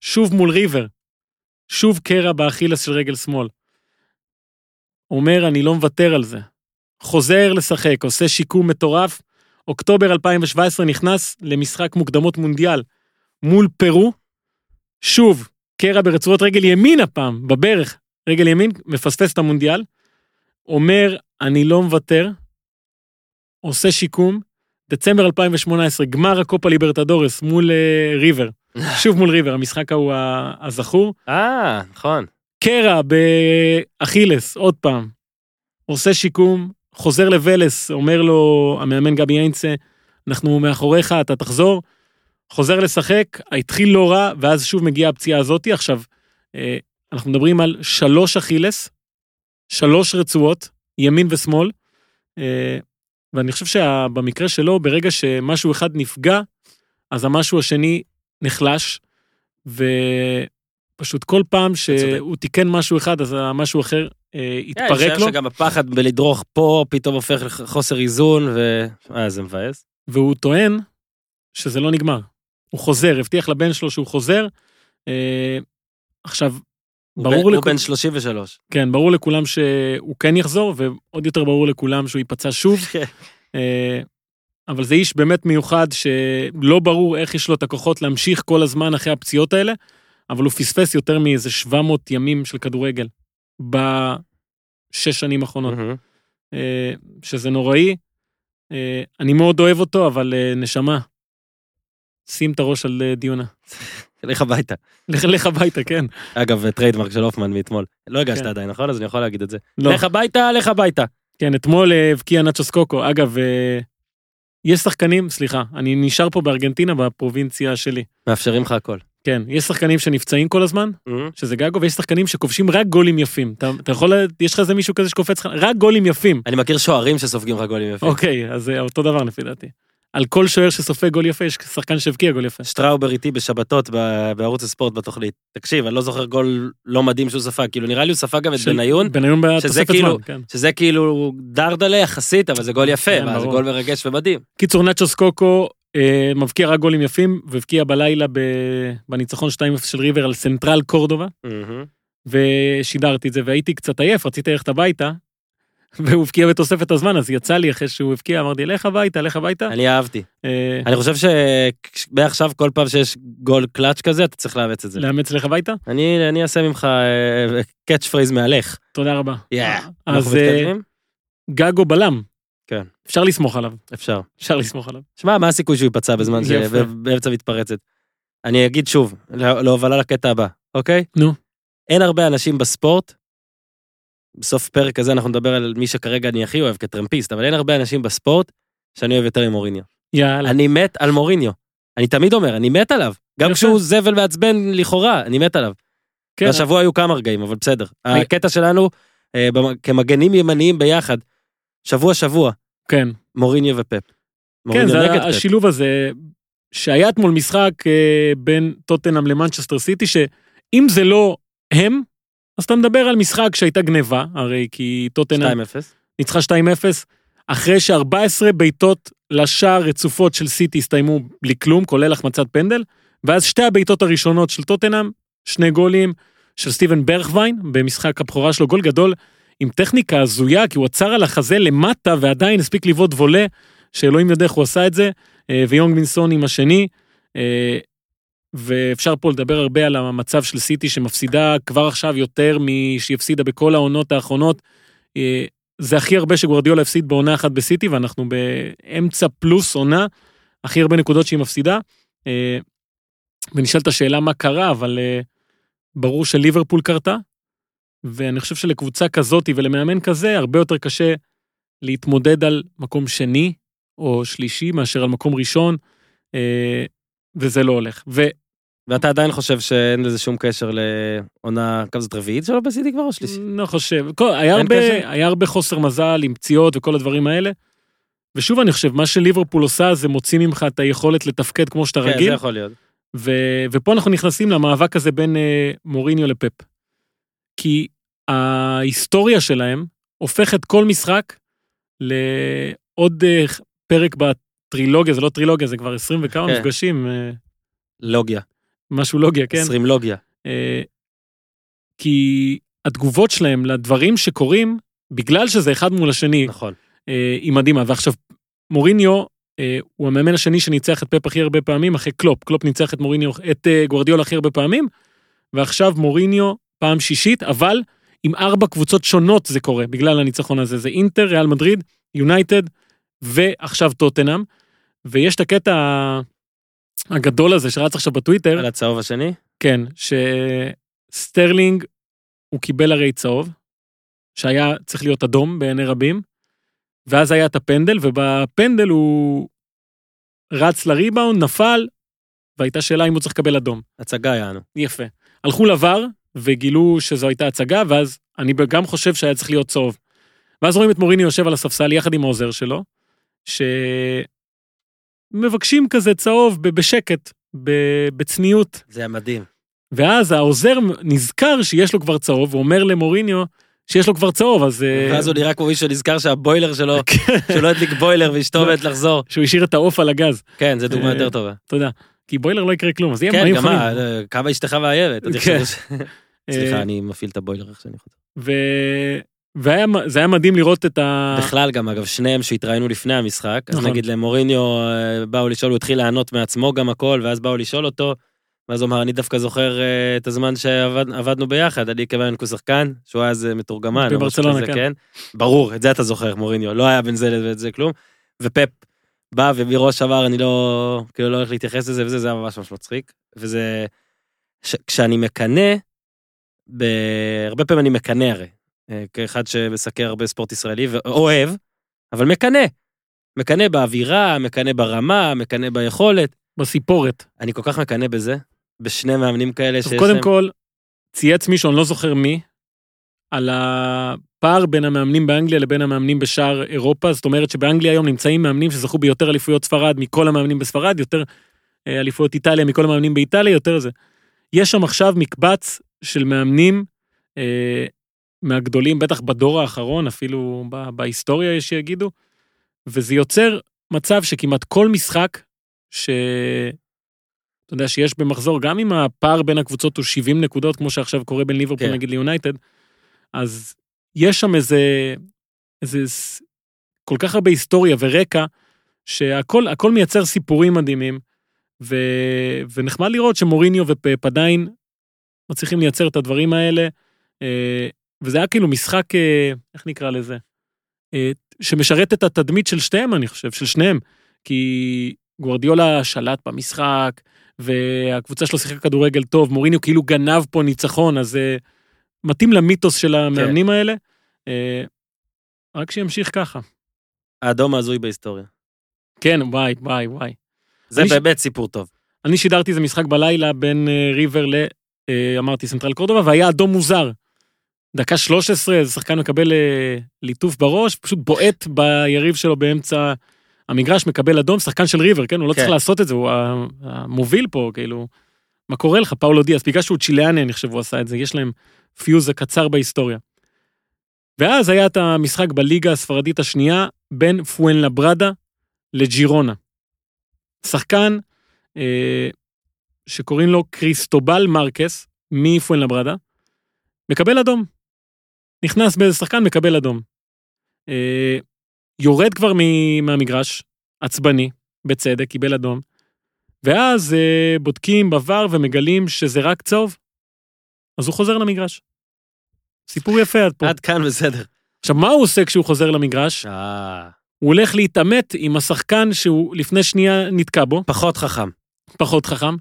שוב מול ריבר, שוב קרע באכילס של רגל שמאל. אומר, אני לא מוותר על זה. חוזר לשחק, עושה שיקום מטורף. אוקטובר 2017 נכנס למשחק מוקדמות מונדיאל מול פרו. שוב, קרע ברצועות רגל ימין הפעם, בברך, רגל ימין, מפספס את המונדיאל. אומר, אני לא מוותר, עושה שיקום, דצמבר 2018, גמר הקופה ליברטדורס מול אה, ריבר, שוב מול ריבר, המשחק ההוא הזכור. אה, נכון. קרע באכילס, עוד פעם, עושה שיקום, חוזר לוולס, אומר לו המאמן גבי איינצה, אנחנו מאחוריך, אתה תחזור. חוזר לשחק, התחיל לא רע, ואז שוב מגיעה הפציעה הזאתי. עכשיו, אה, אנחנו מדברים על שלוש אכילס, שלוש רצועות, ימין ושמאל, אה, ואני חושב שבמקרה שלו, ברגע שמשהו אחד נפגע, אז המשהו השני נחלש, ופשוט כל פעם שהוא תיקן משהו אחד, אז המשהו אחר אה, כן, אני התפרק חושב לו, שגם הפחד בלדרוך פה פתאום הופך לחוסר איזון, ו... אה, זה מבאס. והוא טוען שזה לא נגמר. הוא חוזר, הבטיח לבן שלו שהוא חוזר. אה, עכשיו, ברור בן- הוא לכולם, בן 33. כן, ברור לכולם שהוא כן יחזור, ועוד יותר ברור לכולם שהוא ייפצע שוב. אה, אבל זה איש באמת מיוחד שלא ברור איך יש לו את הכוחות להמשיך כל הזמן אחרי הפציעות האלה, אבל הוא פספס יותר מאיזה 700 ימים של כדורגל בשש שנים האחרונות. אה, שזה נוראי. אה, אני מאוד אוהב אותו, אבל אה, נשמה, שים את הראש על דיונה. לך הביתה. לך הביתה, כן. אגב, trademark של הופמן מאתמול. לא הגשת כן. עדיין, נכון? אז אני יכול להגיד את זה. לא, לך הביתה, לך הביתה. כן, אתמול הבקיע נאצ'ו סקוקו. אגב, יש שחקנים, סליחה, אני נשאר פה בארגנטינה, בפרובינציה שלי. מאפשרים לך הכל. כן, יש שחקנים שנפצעים כל הזמן, מהמם. שזה גגו, ויש שחקנים שכובשים רק גולים יפים. אתה, אתה יכול, יש לך איזה מישהו כזה שקופץ לך, רק גולים יפים. אני מכיר שוערים שסופגים לך גולים יפים. אוקיי, אז זה אותו דבר לפי דעתי. על כל שוער שסופג גול יפה, יש שחקן שהבקיע גול יפה. שטראובר איתי בשבתות בערוץ הספורט בתוכנית. תקשיב, אני לא זוכר גול לא מדהים שהוא ספג, כאילו נראה לי הוא ספג גם את בניון, בניון בתוספת כאילו- זמן, כן. שזה כאילו דרדלה יחסית, אבל זה גול יפה, כן, מה, זה. גול מרגש ומדהים. קיצור, נאצ'ו סקוקו אה, מבקיע רק גולים יפים, והבקיע בלילה. בניצחון 2-0 של ריבר על סנטרל קורדובה. ושידרתי את זה, והייתי קצת עייף, רציתי ללכת הביתה, והוא הבקיע בתוספת הזמן, אז יצא לי אחרי שהוא הבקיע, אמרתי, לך הביתה, לך הביתה. אני אהבתי. אה, אני חושב שמעכשיו כל פעם שיש גול קלאץ' כזה, אתה צריך לאמץ את זה. לאמץ לך הביתה? אני אעשה ממך catchphrase מהלך. תודה רבה. אז אה? גגו בלם. כן. אפשר לסמוך עליו, אפשר. אפשר לסמוך עליו. שמע, מה הסיכוי שהוא ייפצע בזמן ש... באמצע מתפרצת? אני אגיד שוב, לה- להובלה לקטע הבא, אוקיי? נו. אין הרבה אנשים בספורט, בסוף פרק הזה אנחנו נדבר על מי שכרגע אני הכי אוהב כטרמפיסט, אבל אין הרבה אנשים בספורט שאני אוהב יותר ממוריניו. יאללה. אני מת על מוריניו. אני תמיד אומר, אני מת עליו. גם. כשהוא זבל מעצבן לכאורה, אני מת עליו. כן, והשבוע היו כמה רגעים, אבל בסדר. הקטע שלנו, אה, כמגנים ימניים ביחד, שבוע שבוע, כן. מוריניו ופפ. כן, זה נגד פפ. השילוב הזה, שהיה אתמול משחק אה, בין טוטנאם למנצ'סטר סיטי, שאם זה לא הם, אז אתה מדבר על משחק שהייתה גניבה, הרי כי טוטנאם 2-0. ניצחה 2-0, אחרי ש-14 בעיטות לשער רצופות של סיטי הסתיימו בלי כלום, כולל החמצת פנדל, ואז שתי הבעיטות הראשונות של טוטנאם, שני גולים של סטיבן ברכווין, במשחק הבכורה שלו, גול גדול, עם טכניקה הזויה, כי הוא עצר על החזה למטה ועדיין הספיק לבעוט וולה, שאלוהים יודע איך הוא עשה את זה, אה, ויונג מינסון עם השני. אה, ואפשר פה לדבר הרבה על המצב של סיטי שמפסידה כבר עכשיו יותר משהיא הפסידה בכל העונות האחרונות. אה, זה הכי הרבה שגוורדיולה הפסיד בעונה אחת בסיטי, ואנחנו באמצע פלוס עונה, הכי הרבה נקודות שהיא מפסידה. ונשאלת השאלה מה קרה, אבל ברור שליברפול קרתה, ואני חושב שלקבוצה כזאת ולמאמן כזה, הרבה יותר קשה להתמודד על מקום שני או שלישי מאשר על מקום ראשון, אה, וזה לא הולך. ו... ואתה עדיין חושב שאין לזה שום קשר לעונה, כמה זאת רביעית שלו בסיטי כבר או שלישית? לא חושב, כל, היה, הרבה, קשר? היה הרבה חוסר מזל עם פציעות וכל הדברים האלה. ושוב אני חושב, מה שליברפול עושה זה מוציא ממך את היכולת לתפקד כמו שאתה כן, זה רגיל, יכול להיות. ו, ופה אנחנו נכנסים למאבק הזה בין אה, מוריניו לפפ. כי ההיסטוריה שלהם הופכת כל משחק לעוד אה, פרק בטרילוגיה, זה לא טרילוגיה, זה כבר 20 וכמה כן. מפגשים, אה, לוגיה. משהו לוגיה, כן? 20 לוגיה. אה, כי התגובות שלהם לדברים שקורים, בגלל שזה אחד מול השני, נכון. היא מדהימה. ועכשיו, מוריניו הוא המאמן השני שניצח את פפ הכי הרבה פעמים, אחרי קלופ. קלופ ניצח את מוריניו, את גוורדיולה הכי הרבה פעמים, ועכשיו מוריניו פעם שישית, אבל עם ארבע קבוצות שונות זה קורה, בגלל הניצחון הזה. זה אינטר, ריאל מדריד, יונייטד, ועכשיו טוטנאם. ויש את הקטע הגדול הזה שרץ עכשיו בטוויטר, על הצהוב השני? כן, שסטרלינג, הוא קיבל הרי צהוב, שהיה צריך להיות אדום בעיני רבים, ואז היה את הפנדל, ובפנדל הוא רץ לריבאונד, נפל, והייתה שאלה אם הוא צריך לקבל אדום. הצגה יענו. יפה. הלכו ל VAR וגילו שזו הייתה הצגה, ואז אני גם חושב שהיה צריך להיות צהוב. ואז רואים את מוריניו יושב על הספסל יחד עם העוזר שלו, שמבקשים כזה צהוב בשקט, בצניעות. זה היה מדהים. ואז העוזר נזכר שיש לו כבר צהוב, ואומר למוריניו שיש לו כבר צהוב, אז... אה, ואז הוא נראה כמו מישהו נזכר שהבוילר שלו, שלא הדליק בוילר ואשתו עומדת לחזור. שהוא השאיר את העוף על הגז, כן, זו דוגמה אה, יותר טובה. תודה. כי בוילר לא יקרה כלום, אז יהיה כן, מים גם חמים. מה, אה, כמה אשתך. עוד כן. ש- סליחה, אה, אני מפעיל את הבוילר איך שאני יכול. ו... והיה, זה היה מדהים לראות את ה... בכלל גם, אגב, שניהם שהתראינו לפני המשחק, אז נכון. נגיד למוריניו אה, באו לשאול, הוא התחיל לענות מעצמו גם הכל, ואז באו לשאול אותו, ואז הוא אמר, אני דווקא זוכר אה, את הזמן שעבדנו ביחד, אני כיוון כשחקן, שהוא היה איזה מתורגמן, בברצלונה, כזה, כן. ברור, את זה אתה זוכר, מוריניו, לא היה בין זה ואת זה כלום, ופפ בא ומראש אמר, אני לא, כאילו לא הולך להתייחס לזה וזה, זה היה ממש ממש מצחיק, וזה, ש, כשאני מקנא, ב... הרבה פעמים אני מקנא הרי, אה, כאחד שמסקר הרבה ספורט ישראלי ואוהב, אבל מקנא. מקנא באווירה, מקנא ברמה, מקנא ביכולת. בסיפורת. אני כל כך מקנא בזה, בשני מאמנים כאלה טוב, שיש קודם להם... כל, צייץ מישהו, אני לא זוכר מי, על הפער בין המאמנים באנגליה לבין המאמנים בשאר אירופה, זאת אומרת שבאנגליה היום נמצאים מאמנים שזכו ביותר אליפויות ספרד מכל המאמנים בספרד, יותר אה, אליפויות איטליה מכל המאמנים באיטליה, יותר זה. יש שם עכשיו מקבץ של מאמנים אה, מהגדולים, בטח בדור האחרון, אפילו ב- בהיסטוריה יש שיגידו, וזה יוצר מצב שכמעט כל משחק, ש... אתה יודע שיש במחזור, גם אם הפער בין הקבוצות הוא 70 נקודות, כמו שעכשיו קורה בין ליברפול כן. נגיד ליונייטד, אז יש שם איזה, איזה כל כך הרבה היסטוריה ורקע, שהכל הכל מייצר סיפורים מדהימים, ו, ונחמד לראות שמוריניו ופפ עדיין מצליחים לייצר את הדברים האלה, אה, וזה היה כאילו משחק, אה, איך נקרא לזה? אה, שמשרת את התדמית של שתיהם, אני חושב, של שניהם. כי גוורדיולה שלט במשחק, והקבוצה שלו שיחקה כדורגל טוב, מוריניו כאילו גנב פה ניצחון, אז uh, מתאים למיתוס של המאמנים האלה. Uh, רק שימשיך ככה. האדום ההזוי בהיסטוריה. כן, וואי, וואי, וואי. זה אני ש- באמת סיפור טוב. אני שידרתי איזה משחק בלילה בין uh, ריבר ל... uh, אמרתי סנטרל קורדובה, והיה אדום מוזר. דקה 13, איזה שחקן מקבל uh, ליטוף בראש, פשוט בועט ביריב שלו באמצע המגרש, מקבל אדום, שחקן של ריבר, כן? הוא לא כן. צריך לעשות את זה, הוא המוביל פה, כאילו. מה קורה לך, פאולו דיאס? בגלל שהוא צ'יליאני, אני חושב, הוא עשה את זה, יש להם פיוז הקצר בהיסטוריה. ואז היה את המשחק בליגה הספרדית השנייה בין פואנלברדה לג'ירונה. שחקן אה, שקוראים לו קריסטובל מרקס מפואן לברדה, מקבל אדום. נכנס באיזה שחקן, מקבל אדום. אה, יורד כבר מ- מהמגרש, עצבני, בצדק, קיבל אדום, ואז אה, בודקים בVAR ומגלים שזה רק צהוב, אז הוא חוזר למגרש. סיפור יפה עד פה. עד כאן בסדר. עכשיו, מה הוא עושה כשהוא חוזר למגרש? אה, הוא הולך להתעמת עם השחקן שהוא לפני שנייה נתקע בו, פחות חכם. פחות חכם.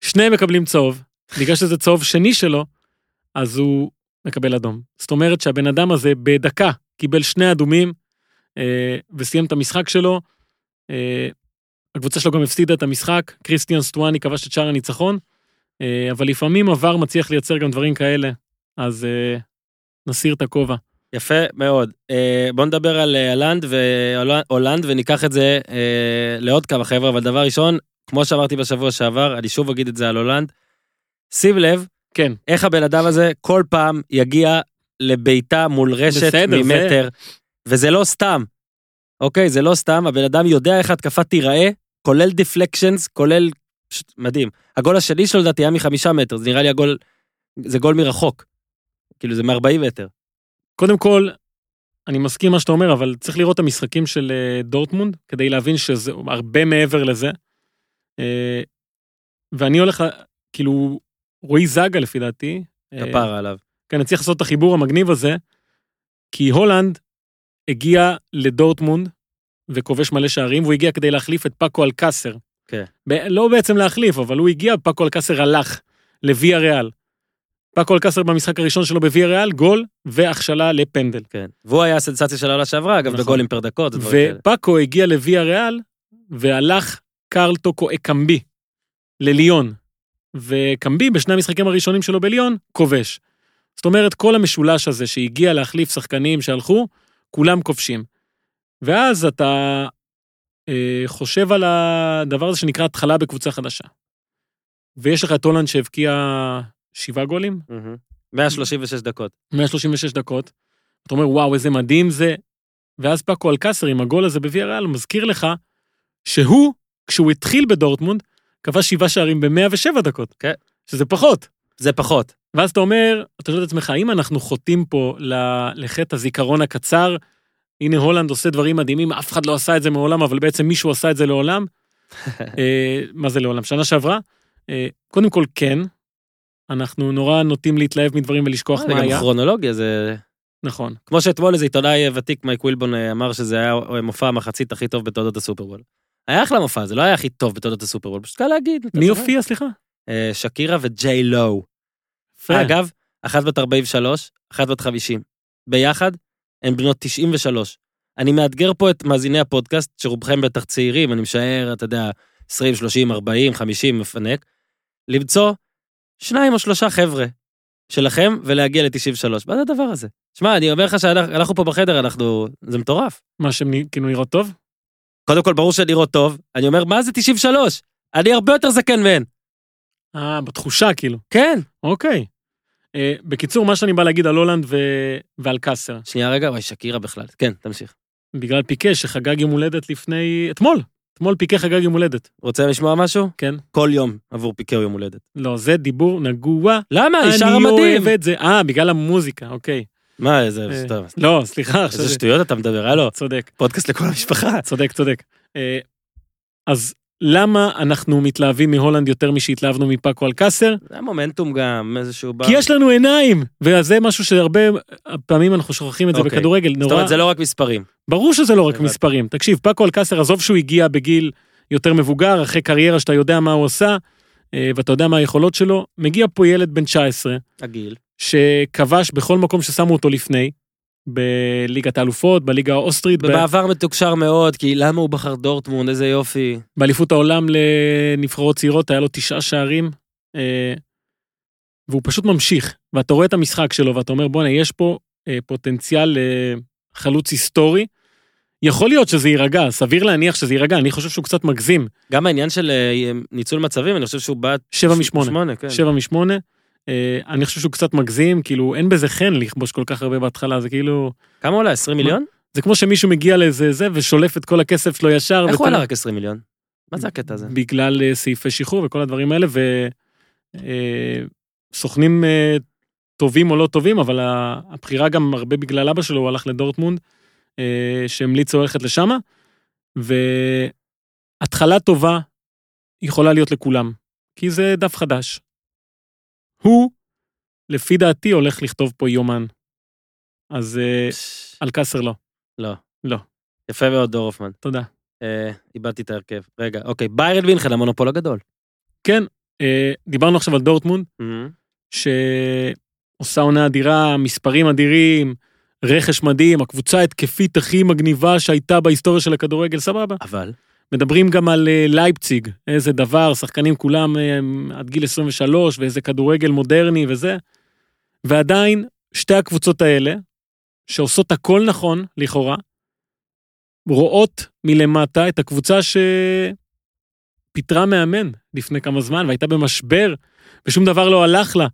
שניהם מקבלים צהוב, בגלל שזה צהוב שני שלו, אז הוא מקבל אדום. זאת אומרת שהבן אדם הזה בדקה קיבל שני אדומים אה, וסיים את המשחק שלו. אה, הקבוצה שלו גם הפסידה את המשחק, קריסטיאן סטואני כבש את שער הניצחון, אה, אבל לפעמים עבר מצליח לייצר גם דברים כאלה, אז אה, נסיר את הכובע. יפה מאוד. אה, בוא נדבר על אה, הולנד והולנד וניקח את זה אה, לעוד כמה חבר'ה, אבל דבר ראשון, כמו שאמרתי בשבוע שעבר, אני שוב אגיד את זה על הולנד. שים לב כן, איך הבן אדם הזה כל פעם יגיע לביתה מול רשת בסדר, זה- ממטר, וזה לא סתם. אוקיי, זה לא סתם, הבן אדם יודע איך התקפה תיראה, כולל דיפלקשנס, כולל... פשוט מדהים. הגול השני שלו לדעתי היה מחמישה מטר, זה נראה לי הגול... זה גול מרחוק. כאילו זה מ-40 מטר. קודם כל, אני מסכים מה שאתה אומר, אבל צריך לראות את המשחקים של אה, דורטמונד, כדי להבין שזה הרבה מעבר לזה. אה, ואני הולך, כאילו, רועי זגה לפי דעתי, אה, כפרה עליו. כן, אני צריך לעשות את החיבור המגניב הזה, כי הולנד הגיע לדורטמונד וכובש מלא שערים, והוא הגיע כדי להחליף את פאקו אלקאסר. כן. ב- לא בעצם להחליף, אבל הוא הגיע, פאקו אלקאסר הלך לוויה ריאל. פאקו אלקאסר במשחק הראשון שלו בוויה ריאל, גול והכשלה לפנדל. כן. והוא היה הסנסציה של העונה שעברה, אגב, נכון. בגולים פר דקות, ודברים כאלה. ופאקו הגיע לוויה ריאל, והלך קרל טוקו אקמבי. לליון, וקמבי בשני המשחקים הראשונים שלו בליון, כובש. זאת אומרת, כל המשולש הזה שהגיע להחליף שחקנים שהלכו, כולם כובשים. ואז אתה אה, חושב על הדבר הזה שנקרא התחלה בקבוצה חדשה. ויש לך את הולנד שהבקיע שבעה גולים, מהמם. 136 דקות. 136 דקות. אתה אומר, וואו, איזה מדהים זה. ואז פאקו אלקסר עם הגול הזה בוויה ריאל מזכיר לך שהוא, כשהוא התחיל בדורטמונד, כבש שבעה שערים ב-107 דקות. כן. שזה פחות. זה פחות. ואז אתה אומר, אתה שואל את עצמך, האם אנחנו חוטאים פה לחטא הזיכרון הקצר? הנה הולנד עושה דברים מדהימים, אף אחד לא עשה את זה מעולם, אבל בעצם מישהו עשה את זה לעולם. אה, מה זה לעולם? שנה שעברה? אה, קודם כל, כן. אנחנו נורא נוטים להתלהב מדברים ולשכוח זה מה גם היה. כרונולוגיה, זה... נכון. כמו שאתמול איזה עיתונאי ותיק, מייק ווילבון, אה, אמר שזה היה מופע המחצית הכי טוב בתולדות הסופרבול. היה אחלה מופע, זה לא היה הכי טוב בתולדות הסופרבול, פשוט קל להגיד. מי. הופיע, סליחה? אה, שקירה וג'יי לואו. אגב, אחת בת 43, אחת בת 50. ביחד, הן בנות 93. אני מאתגר פה את מאזיני הפודקאסט, שרובכם בטח צעירים, אני משער, אתה יודע, 20, 30, 40, 50, מפנק, למצוא שניים או שלושה חבר'ה שלכם ולהגיע ל-93. מה זה הדבר הזה? שמע, אני אומר לך שאנחנו פה בחדר, אנחנו... זה מטורף. מה שהם כאילו נראות טוב? קודם כל, ברור שנראות טוב. אני אומר, מה זה 93? אני הרבה יותר זקן מהן. אה, בתחושה כאילו. כן. אוקיי. אה, בקיצור, מה שאני בא להגיד על הולנד ו... ועל קאסר, שנייה רגע, וואי, שקירה בכלל. כן, תמשיך. בגלל פיקה שחגג יום הולדת לפני... אתמול. אתמול פיקה חגג יום הולדת. רוצה לשמוע משהו? כן. כל יום עבור פיקאו יום הולדת. לא, זה דיבור נגוע. למה? היא שרה אני מדהים. אוהב את זה. אה, בגלל המוזיקה, אוקיי. מה, איזה... אה, לא, סליחה. איזה זה- שטויות אתה מדבר, הלו. צודק, פודקאסט לכל המשפחה. צודק, צודק. אה, אז למה אנחנו מתלהבים מהולנד יותר משהתלהבנו מפאקו אלקסר? זה היה מומנטום גם, איזשהו... כי יש לנו עיניים, וזה משהו שהרבה פעמים אנחנו שוכחים את זה אוקיי. בכדורגל. זאת נורא, אומרת, זה לא רק מספרים. ברור שזה לא רק. מספרים. תקשיב, פאקו אלקסר, עזוב שהוא הגיע בגיל יותר מבוגר, אחרי קריירה שאתה יודע מה הוא עושה, אה, ואתה יודע מה היכולות שלו, מגיע פה ילד בן 19, הגיל. שכבש בכל מקום ששמו אותו לפני, בליגת האלופות, בליגה האוסטרית. ובעבר ב... מתוקשר מאוד, כי למה הוא בחר דורטמונד, איזה יופי. באליפות העולם לנבחרות צעירות היה לו תשעה שערים, אה, והוא פשוט ממשיך. ואתה רואה את המשחק שלו, ואתה אומר, בואנה, יש פה אה, פוטנציאל אה, חלוץ היסטורי. יכול להיות שזה יירגע, סביר להניח שזה יירגע, אני חושב שהוא קצת מגזים. גם העניין של אה, ניצול מצבים, אני חושב שהוא בעט... 7 מ-8. כן. שבע משמונה. אני חושב שהוא קצת מגזים, כאילו, אין בזה חן לכבוש כל כך הרבה בהתחלה, זה כאילו... כמה עולה? 20 מיליון? זה כמו שמישהו מגיע לאיזה זה ושולף את כל הכסף שלו ישר. איך הוא עלה רק 20 מיליון? מה זה הקטע הזה? בגלל אה, סעיפי שחרור וכל הדברים האלה, וסוכנים אה, טובים או לא טובים, אבל הבחירה גם הרבה בגלל אבא שלו, הוא הלך לדורטמונד, אה, שהמליצו ללכת לשמה, והתחלה טובה יכולה להיות לכולם, כי זה דף חדש. הוא, לפי דעתי, הולך לכתוב פה יומן. אז אה, אלקסר לא. לא. לא. יפה מאוד, דור הופמן. תודה. אה, איבדתי את ההרכב. רגע, אוקיי, ביירן מינכן, המונופול הגדול. כן, אה, דיברנו עכשיו על דורטמונד, שעושה עונה אדירה, מספרים אדירים, רכש מדהים, הקבוצה ההתקפית הכי מגניבה שהייתה בהיסטוריה של הכדורגל, סבבה. אבל, מדברים גם על אה, לייפציג, איזה דבר, שחקנים כולם אה, עד גיל 23, ואיזה כדורגל מודרני וזה. ועדיין, שתי הקבוצות האלה, שעושות הכל נכון, לכאורה, רואות מלמטה את הקבוצה שפיטרה מאמן לפני כמה זמן, והייתה במשבר, ושום דבר לא הלך לה.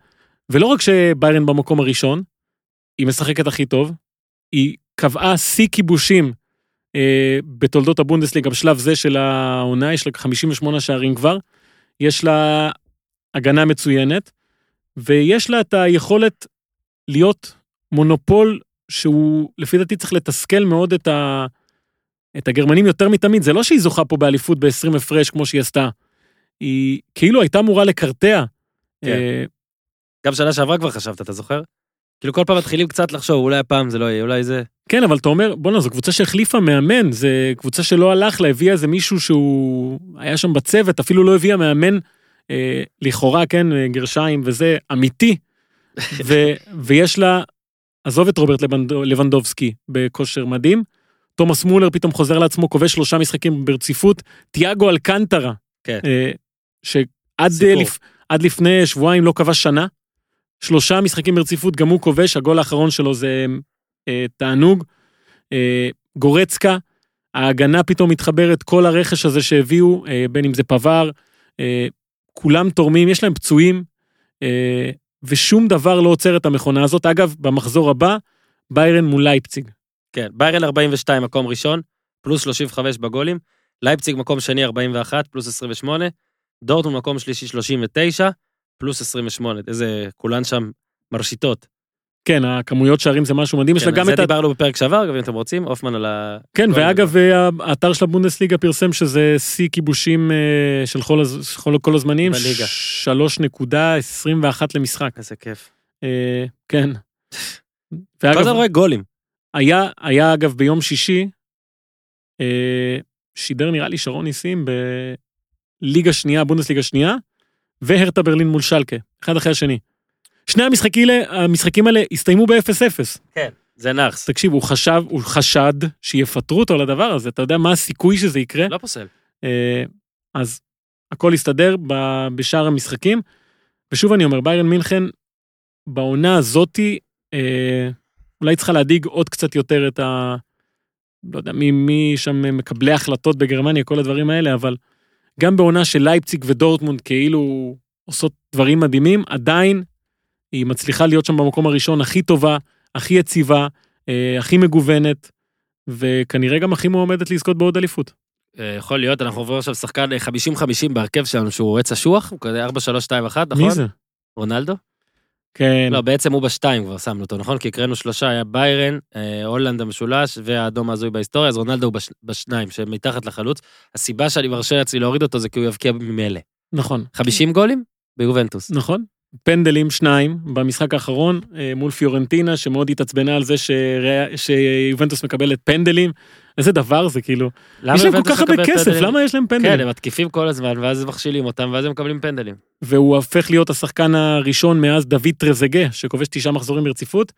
ולא רק שביירן במקום הראשון, היא משחקת הכי טוב, היא קבעה שיא כיבושים בתולדות הבונדסליגה בשלב זה של העונה, יש לה 58 שערים כבר, יש לה הגנה מצוינת, ויש לה את היכולת להיות מונופול שהוא לפי דעתי צריך לתסכל מאוד את, ה... את הגרמנים יותר מתמיד, זה לא שהיא זוכה פה באליפות ב-20 הפרש כמו שהיא עשתה, היא כאילו הייתה אמורה לקרטע. כן. אה, גם שנה שעברה כבר חשבת, אתה זוכר? כאילו כל פעם מתחילים קצת לחשוב, אולי הפעם זה לא יהיה, אולי זה... כן, אבל אתה אומר, בואנה, זו קבוצה שהחליפה מאמן, זו קבוצה שלא הלך לה, הביאה איזה מישהו שהוא היה שם בצוות, אפילו לא הביאה מאמן, אה, לכאורה, כן, אה, גרשיים וזה, אמיתי. ו, ויש לה, עזוב את רוברט לבנדו, לבנדובסקי בכושר מדהים, תומאס מולר פתאום חוזר לעצמו, כובש שלושה משחקים ברציפות, תיאגו אלקנטרה, כן. אה, עד, סיפור. אה, לפ... לפני שבועיים לא כבש שנה. שלושה משחקים ברציפות, גם הוא כובש, הגול האחרון שלו זה אה, תענוג. אה, גורצקה, ההגנה פתאום מתחברת, כל הרכש הזה שהביאו, אה, בין אם זה פבר, אה, כולם תורמים, יש להם פצועים, אה, ושום דבר לא עוצר את המכונה הזאת. אגב, במחזור הבא, ביירן מול לייפציג. כן, ביירן 42 מקום ראשון, פלוס 35 בגולים, לייפציג מקום שני 41, פלוס 28, דורטמונד מקום שלישי 39, פלוס 28, איזה, כולן שם מרשיטות. כן, הכמויות שערים זה משהו מדהים, יש לה כן, גם זה את ה... דיברנו בפרק שעבר, אגב, אם אתם רוצים, הופמן על ה... כן, כל ואגב, אה, האתר של הבונדסליגה פרסם שזה שיא כיבושים אה, של כל הז- כל- כל הזמנים, בליגה. 3.21 למשחק. איזה כיף. אה, כן. כל ואגב, הזמן רואה גולים. היה, היה אגב ביום שישי, שידר נראה לי שרון ניסים בליגה שנייה, בונדסליגה שנייה, והרטה ברלין מול שלקה, אחד אחרי השני. שני המשחקים האלה, המשחקים האלה הסתיימו ב-0-0. כן. זה נאחס. תקשיב, הוא חשב, הוא חשד שיפטרו אותו על הדבר הזה, אתה יודע מה הסיכוי שזה יקרה? לא פוסל. אה, אז הכל הסתדר ב- בשאר המשחקים. ושוב אני אומר, ביירן מינכן, בעונה הזאתי, אה, אולי צריכה להדאיג עוד קצת יותר את ה... לא יודע מי, מי שם מקבלי החלטות בגרמניה, כל הדברים האלה, אבל גם בעונה של לייפציג ודורטמונד כאילו עושות דברים מדהימים, עדיין היא מצליחה להיות שם במקום הראשון הכי טובה, הכי יציבה, אה, הכי מגוונת, וכנראה גם הכי מועמדת לזכות בעוד אליפות. אה, יכול להיות, אנחנו עוברים עכשיו שחקן אה, 50-50 בהרכב שלנו, שהוא עץ אשוח, הוא כזה 4-3-2-1, נכון? מי זה? רונלדו? כן. לא, בעצם הוא בשתיים כבר שמנו אותו, נכון? כי הקראנו שלושה, היה ביירן, אה, הולנד המשולש והאדום ההזוי בהיסטוריה, אז רונלדו הוא בש, בשניים, שמתחת לחלוץ. הסיבה שאני מרשה לעצמי להוריד אותו זה כי הוא יבקיע ממילא. נכון, 50 גולים? ביובנטוס. נכון. פנדלים שניים במשחק האחרון אה, מול פיורנטינה שמאוד התעצבנה על זה שיובנטוס מקבלת פנדלים. איזה דבר זה כאילו. יש להם כל כך הרבה כסף, פנדלים? למה יש להם כן, פנדלים? הם מתקיפים כל הזמן, ואז הם מכשילים אותם, ואז הם מקבלים פנדלים. והוא הופך להיות השחקן הראשון מאז דוד טרזגה שכובש תשעה מחזורים ברציפות.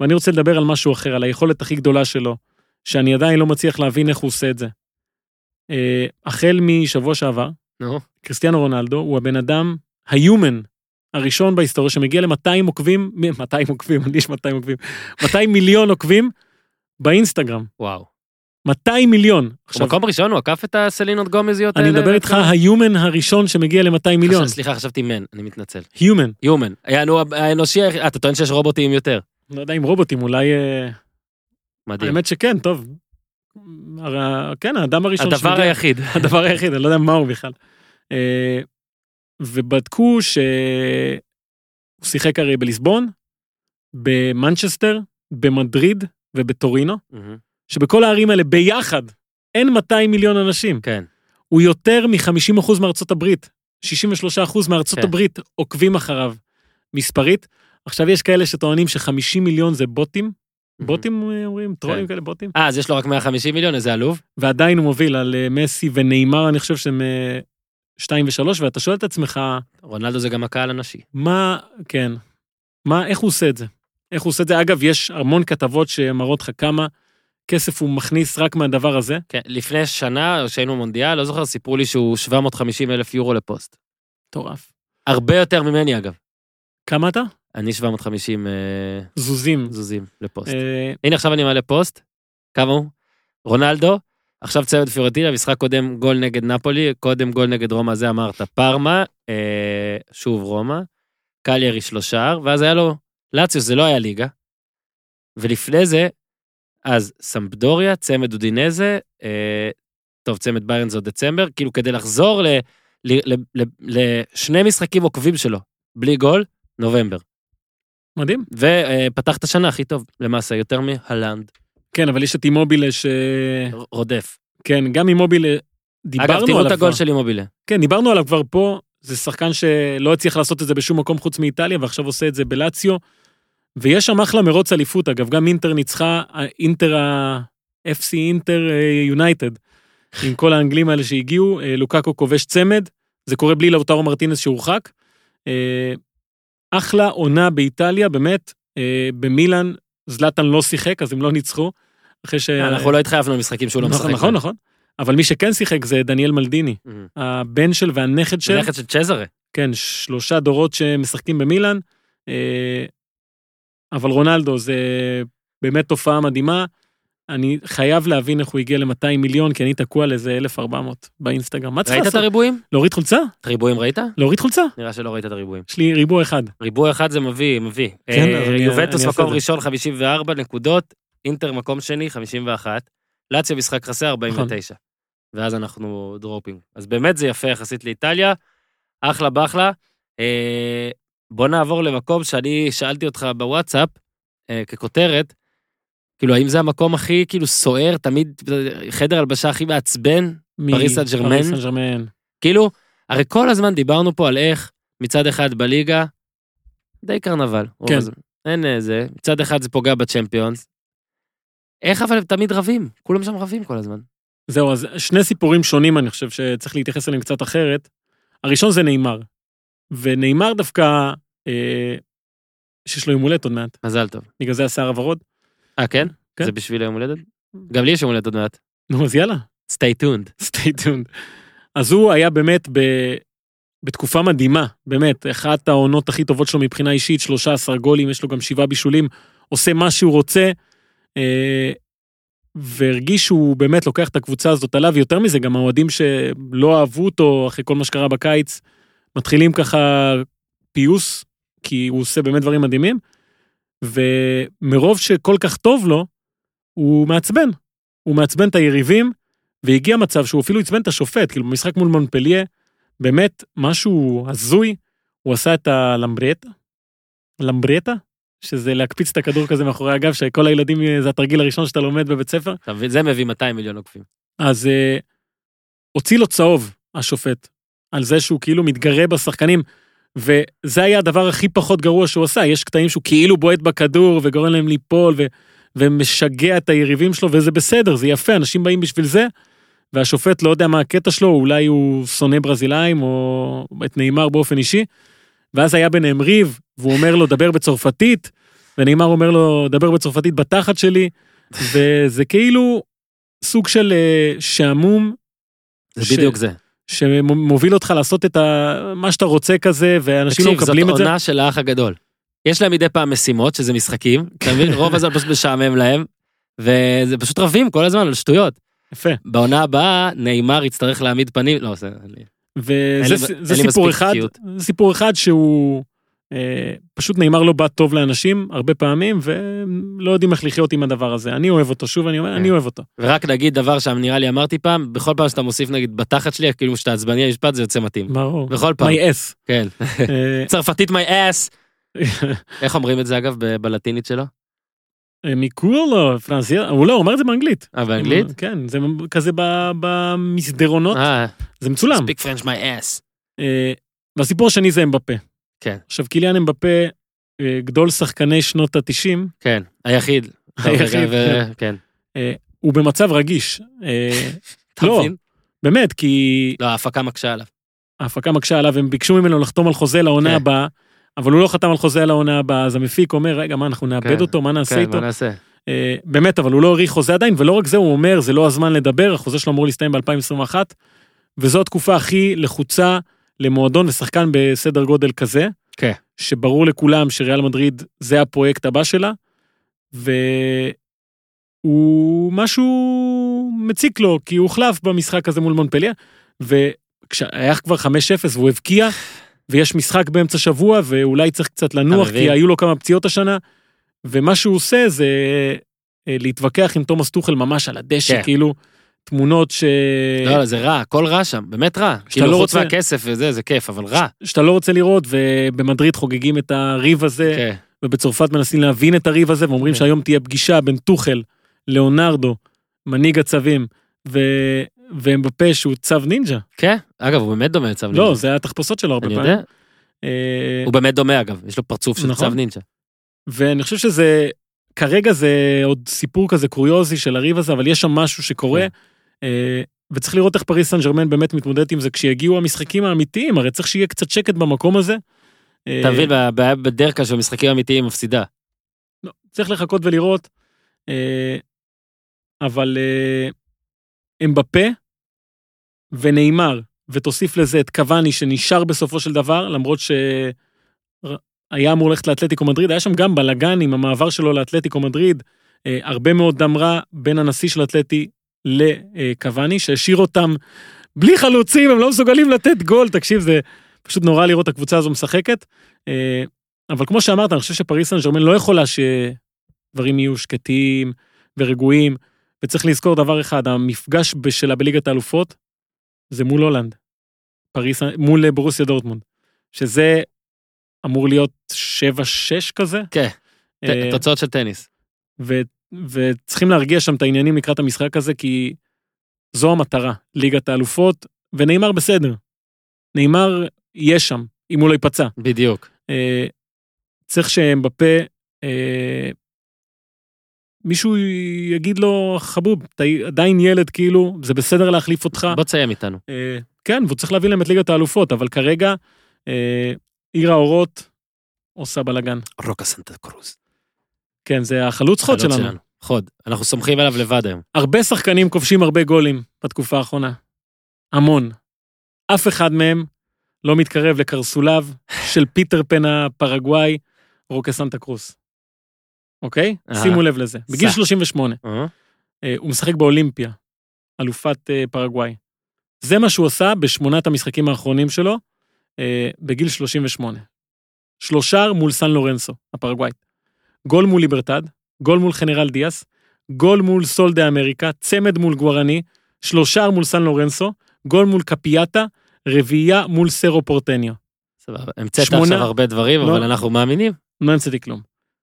ואני רוצה לדבר על משהו אחר, על היכולת הכי גדולה שלו, שאני עדיין לא מצליח להבין איך הוא עושה את זה. אה, החל משבוע שעבר, נו, קריסטיאנו רונלדו הוא הבן אדם, היומן, הראשון בהיסטוריה שמגיע ל-200 עוקבים, 200 עוקבים, לי יש 200 עוקבים, 200 מיליון עוקבים באינסטגרם. וואו. 200 מיליון. עכשיו, מקום ראשון, הוא עקף את הסלינות גומזיות אני האלה? מדבר איתך היומן הראשון שמגיע ל-200 מיליון. סליחה, חשבתי מן, אני מתנצל. היומן. יומן. יענו, האנושי, אה, אתה טוען שיש רובוטים יותר. לא יודע אם רובוטים, אולי... אה, מדהים. האמת שכן, טוב. כן, האדם הראשון הדבר שמגיע- היחיד. הדבר היחיד, אני לא יודע מה הוא בכלל. אה, ובדקו שהוא שיחק הרי בליסבון, במנצ'סטר, במדריד ובטורינו, מהמם. שבכל הערים האלה ביחד אין 200 מיליון אנשים. כן. הוא יותר מ-50% מארצות הברית. 63% מארצות כן. הברית עוקבים אחריו מספרית. עכשיו יש כאלה שטוענים ש-50 מיליון זה בוטים, בוטים אה, אומרים, טרולים כאלה בוטים, אה, אז יש לו רק 150 מיליון, איזה עלוב. ועדיין הוא מוביל על אה, מסי ונאמר, אני חושב שהם 2 ו-3, ואתה שואל את עצמך, רונלדו זה גם הקהל הנשי. מה, כן, מה, איך הוא עושה את זה? איך הוא עושה את זה? אגב, יש המון כתבות שמראות לך כמה כסף הוא מכניס רק מהדבר הזה. כן, לפני שנה, כשהיינו במונדיאל, לא זוכר, סיפרו לי שהוא 750 אלף יורו לפוסט. מטורף. הרבה יותר ממני, אגב. כמה אתה? אני 750 אה, זוזים. זוזים לפוסט. אה, הנה, עכשיו אני מעלה פוסט. כמה הוא? רונלדו, עכשיו צוות פיורטינה, משחק קודם גול נגד נפולי, קודם גול נגד רומא, זה אמרת. פארמה, אה, שוב רומא, קליירי שלושה, ואז היה לו לאציוס, זה לא היה ליגה. ולפני זה, אז סמפדוריה, צמד אודינזה, אה, טוב, צמד ביירן זה עוד דצמבר, כאילו כדי לחזור ל, ל, ל, ל, לשני משחקים עוקבים שלו, בלי גול, נובמבר. מדהים. ופתח את השנה הכי טוב, למעשה, יותר מהלנד. כן, אבל יש את אימובילה ש... רודף. כן, גם אימובילה, דיברנו אגב, תראו עליו את הגול כבר. של אימובילה. כן, דיברנו עליו כבר פה, זה שחקן שלא הצליח לעשות את זה בשום מקום חוץ מאיטליה, ועכשיו עושה את זה בלציו. ויש שם אחלה מרוץ אליפות, אגב, גם אינטר ניצחה, אינטר ה-FC אינטר יונייטד, עם כל האנגלים האלה שהגיעו, אה, לוקאקו כובש צמד, זה קורה בלי לאוטרו מרטינס שהורחק. אה, אחלה עונה באיטליה, באמת, אה, במילאן זלאטן לא שיחק, אז הם לא ניצחו. אחרי ש... אנחנו לא התחייבנו למשחקים שהוא לא משחק. נכון, נכון, נכון. אבל מי שכן שיחק זה דניאל מלדיני. הבן של והנכד של, זה נכד של צ'זרה. כן, שלושה דורות שמשחקים במילאן, אבל רונלדו זה באמת תופעה מדהימה. אני חייב להבין איך הוא הגיע ל-200 מיליון, כי אני תקוע על איזה 1,400 באינסטגרם. מה צריך ראית את לעשות? הריבועים? להוריד חולצה? את הריבועים ראית? להוריד חולצה? נראה שלא ראית את הריבועים. יש לי ריבוע אחד. ריבוע אחד זה מביא, מביא. כן, אה, יובנטוס אעשה מקום. ראשון 54 נקודות, אינטר מקום שני 51, לאציה משחק חסר 49. נכון. ואז אנחנו dropping. אז באמת זה יפה יחסית לאיטליה, אחלה באחלה. אה, בוא נעבור למקום שאני שאלתי אותך בוואטסאפ, אה, ככותרת, כאילו האם זה המקום הכי כאילו סוער, תמיד חדר הלבשה הכי מעצבן? פריס סן ז'רמן? פריס סן ג'רמן. כאילו, הרי כל הזמן דיברנו פה על איך מצד אחד בליגה, די קרנבל. כן. אין איזה, מצד אחד זה פוגע בצ'מפיונס. איך אבל הם תמיד רבים? כולם שם רבים כל הזמן. זהו, אז שני סיפורים שונים, אני חושב שצריך להתייחס אליהם קצת אחרת. הראשון זה נאמר. ונאמר דווקא, אה, שיש לו יום הולדת עוד מעט, מזל טוב. בגלל זה השיער הוורוד. אה, כן? כן. זה בשביל היום הולדת? גם לי יש יום הולדת עוד מעט. נו, אז יאללה, stay tuned. stay tuned. אז הוא היה באמת ב... בתקופה מדהימה, באמת, אחת העונות הכי טובות שלו מבחינה אישית, 13 גולים, יש לו גם שבעה בישולים, עושה מה שהוא רוצה, אה, והרגיש שהוא באמת לוקח את הקבוצה הזאת עליו, יותר מזה, גם האוהדים שלא אהבו אותו אחרי כל מה שקרה בקיץ, מתחילים ככה פיוס, כי הוא עושה באמת דברים מדהימים, ומרוב שכל כך טוב לו, הוא מעצבן. הוא מעצבן את היריבים, והגיע מצב שהוא אפילו עצבן את השופט, כאילו במשחק מול מונפליה, באמת משהו הזוי, הוא עשה את הלמברטה, למברטה, שזה להקפיץ את הכדור כזה מאחורי הגב, שכל הילדים, זה התרגיל הראשון שאתה לומד בבית ספר? זה מביא 200 מיליון עוקבים. אז אה, הוציא לו צהוב, השופט, על זה שהוא כאילו מתגרה בשחקנים, וזה היה הדבר הכי פחות גרוע שהוא עשה, יש קטעים שהוא כאילו בועט בכדור וגורם להם ליפול, ו, ומשגע את היריבים שלו, וזה בסדר, זה יפה, אנשים באים בשביל זה, והשופט לא יודע מה הקטע שלו, אולי הוא שונא ברזילאים, או את נאמר באופן אישי, ואז היה ביניהם ריב, והוא אומר לו, דבר בצרפתית, ונאמר אומר לו, דבר בצרפתית בתחת שלי, וזה כאילו סוג של אה, שעמום. זה ש- בדיוק זה. שמוביל אותך לעשות את ה... מה שאתה רוצה כזה, ואנשים לא תקשיב, זאת מקבלים את זה. עונה של האח הגדול. יש להם מדי פעם משימות, שזה משחקים, אתה מבין? רוב הזמן פשוט משעמם להם, וזה פשוט רבים כל הזמן על שטויות. יפה. בעונה הבאה, נאמר יצטרך להעמיד פנים, לא, זה... וזה זה לי סיפור אחד. זה סיפור אחד שהוא פשוט נאמר לא בא טוב לאנשים הרבה פעמים, ולא יודעים איך לחיות עם הדבר הזה. אני אוהב אותו, שוב אני אומר, כן. אני אוהב אותו. ורק נגיד דבר שם, נראה לי אמרתי פעם, בכל פעם שאתה מוסיף נגיד בתחת שלי, כאילו שאתה עצבני המשפט, זה יוצא מתאים. ברור. בכל פעם. מי אס. כן. אה, צרפתית my ass. איך אומרים את זה אגב בלטינית שלו? מיקולו, פרנסיה, הוא לא, הוא אומר את זה באנגלית. אה, באנגלית? כן, זה כזה במסדרונות, אה, זה מצולם. speak French my ass. אה, והסיפור השני זה אמבפה. כן. עכשיו, קיליאן אמבפה, אה, גדול שחקני שנות ה-90, כן, היחיד. היחיד, ו- כן. הוא במצב רגיש. אה, אתה לא. מבין? באמת, כי לא, ההפקה מקשה עליו. ההפקה מקשה עליו, הם ביקשו ממנו לחתום על חוזה לעונה כן. הבאה, אבל הוא לא חתם על חוזה לעונה הבאה, אז המפיק אומר, רגע, מה, אנחנו נאבד כן, אותו, מה נעשה כן, איתו? מה נעשה? אה, באמת, אבל הוא לא האריך חוזה עדיין, ולא רק זה, הוא אומר, זה לא הזמן לדבר, החוזה שלו אמור להסתיים ב-2021, וזו התקופה הכי לחוצה למועדון ושחקן בסדר גודל כזה, כן. שברור לכולם שריאל מדריד זה הפרויקט הבא שלה, והוא משהו מציק לו, כי הוא הוחלף במשחק הזה מול מונפליה, וכשהיה כבר 5-0 והוא הבקיע, ויש משחק באמצע שבוע, ואולי צריך קצת לנוח? כי היו לו כמה פציעות השנה, ומה שהוא עושה זה אה, להתווכח עם תומאס טוחל ממש על הדשא, כן. כאילו, תמונות ש... לא, לא, זה רע, הכל רע שם, באמת רע. כאילו, לא חוץ רוצה- מהכסף וזה, זה כיף, אבל רע. שאתה לא רוצה לראות, ובמדריד חוגגים את הריב הזה, כן. ובצרפת מנסים להבין את הריב הזה, ואומרים כן. שהיום תהיה פגישה בין טוחל, ליאונרדו, מנהיג הצווים, ו... ואמבפה שהוא צו נינג'ה. כן, אגב, הוא באמת דומה לצו נינג'ה. לא, זה התחפושות שלו הרבה אני פעמים. יודע. אה, הוא באמת דומה, אגב, יש לו פרצוף של נכון. צו נינג'ה. ואני חושב שזה, כרגע זה עוד סיפור כזה קוריוזי של הריב הזה, אבל יש שם משהו שקורה, כן. וצריך לראות איך פריס סן ג'רמן באמת מתמודדת עם זה כשיגיעו המשחקים האמיתיים, הרי צריך שיהיה קצת שקט במקום הזה. אה, אתה מבין, הבעיה בדרך כלל שבמשחקים אמיתיים מפסידה. לא, צריך לחכות ולראות. אה, אבל אה, אמבפה ונאמר ותוסיף לזה את קוואני שנשאר בסופו של דבר, למרות שהיה אמור ללכת לאתלטיקו מדריד, היה שם גם בלאגן עם המעבר שלו לאתלטיקו מדריד, אה, הרבה מאוד דם רע בין הנשיא של אתלטי לקוואני, שהשאיר אותם בלי חלוצים, הם לא מסוגלים לתת גול, תקשיב, זה פשוט נורא לראות את הקבוצה הזו משחקת. אה, אבל כמו שאמרת, אני חושב שפריס סן ג'רמן לא יכולה שדברים יהיו שקטים ורגועים, וצריך לזכור דבר אחד, המפגש שלה בליגת האלופות זה מול הולנד. פריס, מול ברוסיה דורטמונד. שזה אמור להיות 7-6 כזה. כן, אה, תוצאות של טניס. וצריכים להרגיע שם את העניינים לקראת המשחק הזה, כי זו המטרה, ליגת האלופות, ונאמר בסדר. נאמר יהיה שם, אם הוא לא ייפצע. בדיוק. אה, צריך שאמבפה, אה, מישהו יגיד לו, חבוב, אתה עדיין ילד, כאילו, זה בסדר להחליף אותך. בוא תסיים איתנו. אה, כן, והוא צריך להביא להם את ליגת האלופות, אבל כרגע, אה, עיר האורות עושה בלאגן. רוקה סנטה קרוז. כן, זה החלוץ חוד חלוץ שלנו. חוד. אנחנו סומכים עליו לבד היום. הרבה שחקנים כובשים הרבה גולים בתקופה האחרונה. המון. אף אחד מהם לא מתקרב לקרסוליו של פיטר פן הפרגוואי, רוקה סנטה קרוס. אוקיי? אהה. שימו לב לזה. בגיל סע. 38, אה? אה, הוא משחק באולימפיה, אלופת אה, פרגוואי. זה מה שהוא עשה בשמונת המשחקים האחרונים שלו, אה, בגיל 38. שלושער מול סן לורנסו, הפרגוואית. גול מול ליברטד, גול מול חנרל דיאס, גול מול סול דה אמריקה, צמד מול גוארני, שלושר מול סן לורנסו, גול מול קפיאטה, רביעייה מול סרו פורטניו. סבבה. המצאת שמונה- עכשיו הרבה דברים, לא. אבל אנחנו מאמינים. לא המצאתי כלום.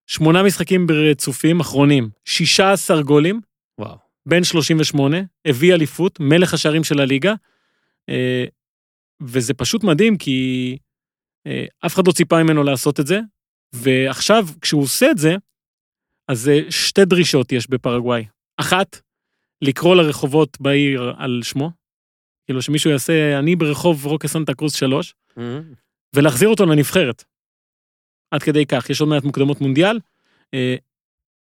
שמונה משחקים ברצופים אחרונים, 16 גולים, וואו. בן 38, הביא אליפות, מלך השערים של הליגה, אה, וזה פשוט מדהים כי אה, אף אחד לא ציפה ממנו לעשות את זה, ועכשיו כשהוא עושה את זה, אז אה, שתי דרישות יש בפרגוואי. אחת, לקרוא לרחובות בעיר על שמו, כאילו שמישהו יעשה, אני ברחוב רוקה סנטה קרוס 3, אה? ולהחזיר אותו לנבחרת. עד כדי כך, יש עוד מעט מוקדמות מונדיאל. אה,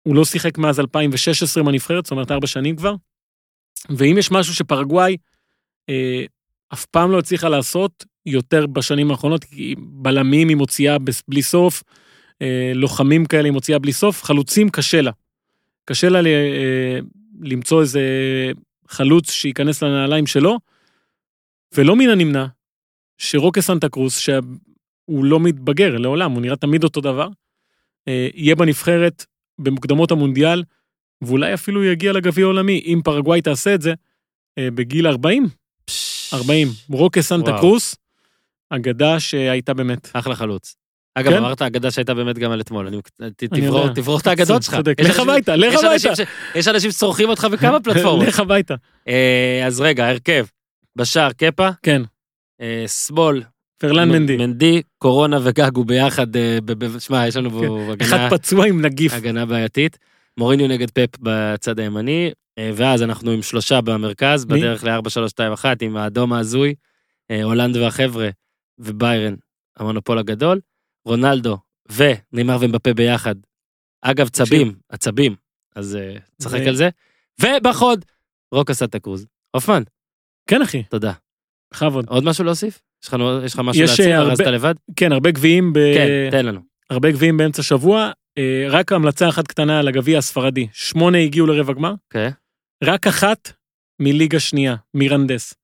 הוא לא שיחק מאז 2016 עם הנבחרת, זאת אומרת ארבע שנים כבר. ואם יש משהו שפרגוואי אה, אף פעם לא הצליחה לעשות, יותר בשנים האחרונות, כי בלמים היא מוציאה בלי סוף, אה, לוחמים כאלה היא מוציאה בלי סוף, חלוצים קשה לה. קשה לה ל- אה, למצוא איזה חלוץ שייכנס לנעליים שלו, ולא מן הנמנע שרוקה סנטה קרוס, שהוא לא מתבגר לעולם, הוא נראה תמיד אותו דבר, אה, יהיה בנבחרת במוקדמות המונדיאל, ואולי אפילו יגיע לגביע העולמי, אם פרגוואי תעשה את זה, אה, בגיל 40, 40. רוקה סנטה וואו. קרוס, אגדה שהייתה באמת. אחלה חלוץ. אגב, כן? אמרת אגדה שהייתה באמת גם על אתמול. אני- ת- אני תברור-. תברור את האגדות שלך. צודק. לך הביתה, לך הביתה. יש אנשים שצורכים אותך בכמה פלטפורמות. לך הביתה. אה, אז רגע, הרכב. בשער קפה, כן, אה, שמאל, פרלן מנדי. מנדי, קורונה וגגו ביחד. אה, שמע, יש לנו פה כן. אחד הגנה- פצוע עם נגיף. הגנה בעייתית. מוריניו נגד פפ בצד הימני, ואז אנחנו עם שלושה במרכז? בדרך ל-4-3-2-1, עם האדום ההזוי, הולנד והחבר'ה, וביירן, המונופול הגדול, רונלדו ונימר ומבפה ביחד. אגב, צבים, עצבים, אז אה, צחק על זה. ובחוד, רוקה סנטה קרוז. הופמן, כן, אחי, תודה. בכבוד. עוד משהו להוסיף? יש לך משהו אה, הרזת הרבה- לבד? כן, הרבה גביעים ב... כן, תן לנו. הרבה גביעים באמצע שבוע. אה, רק המלצה אחת קטנה על הגביע הספרדי. שמונה הגיעו לרבע גמר, אוקיי. רק אחת מליגה שנייה, מירנדס.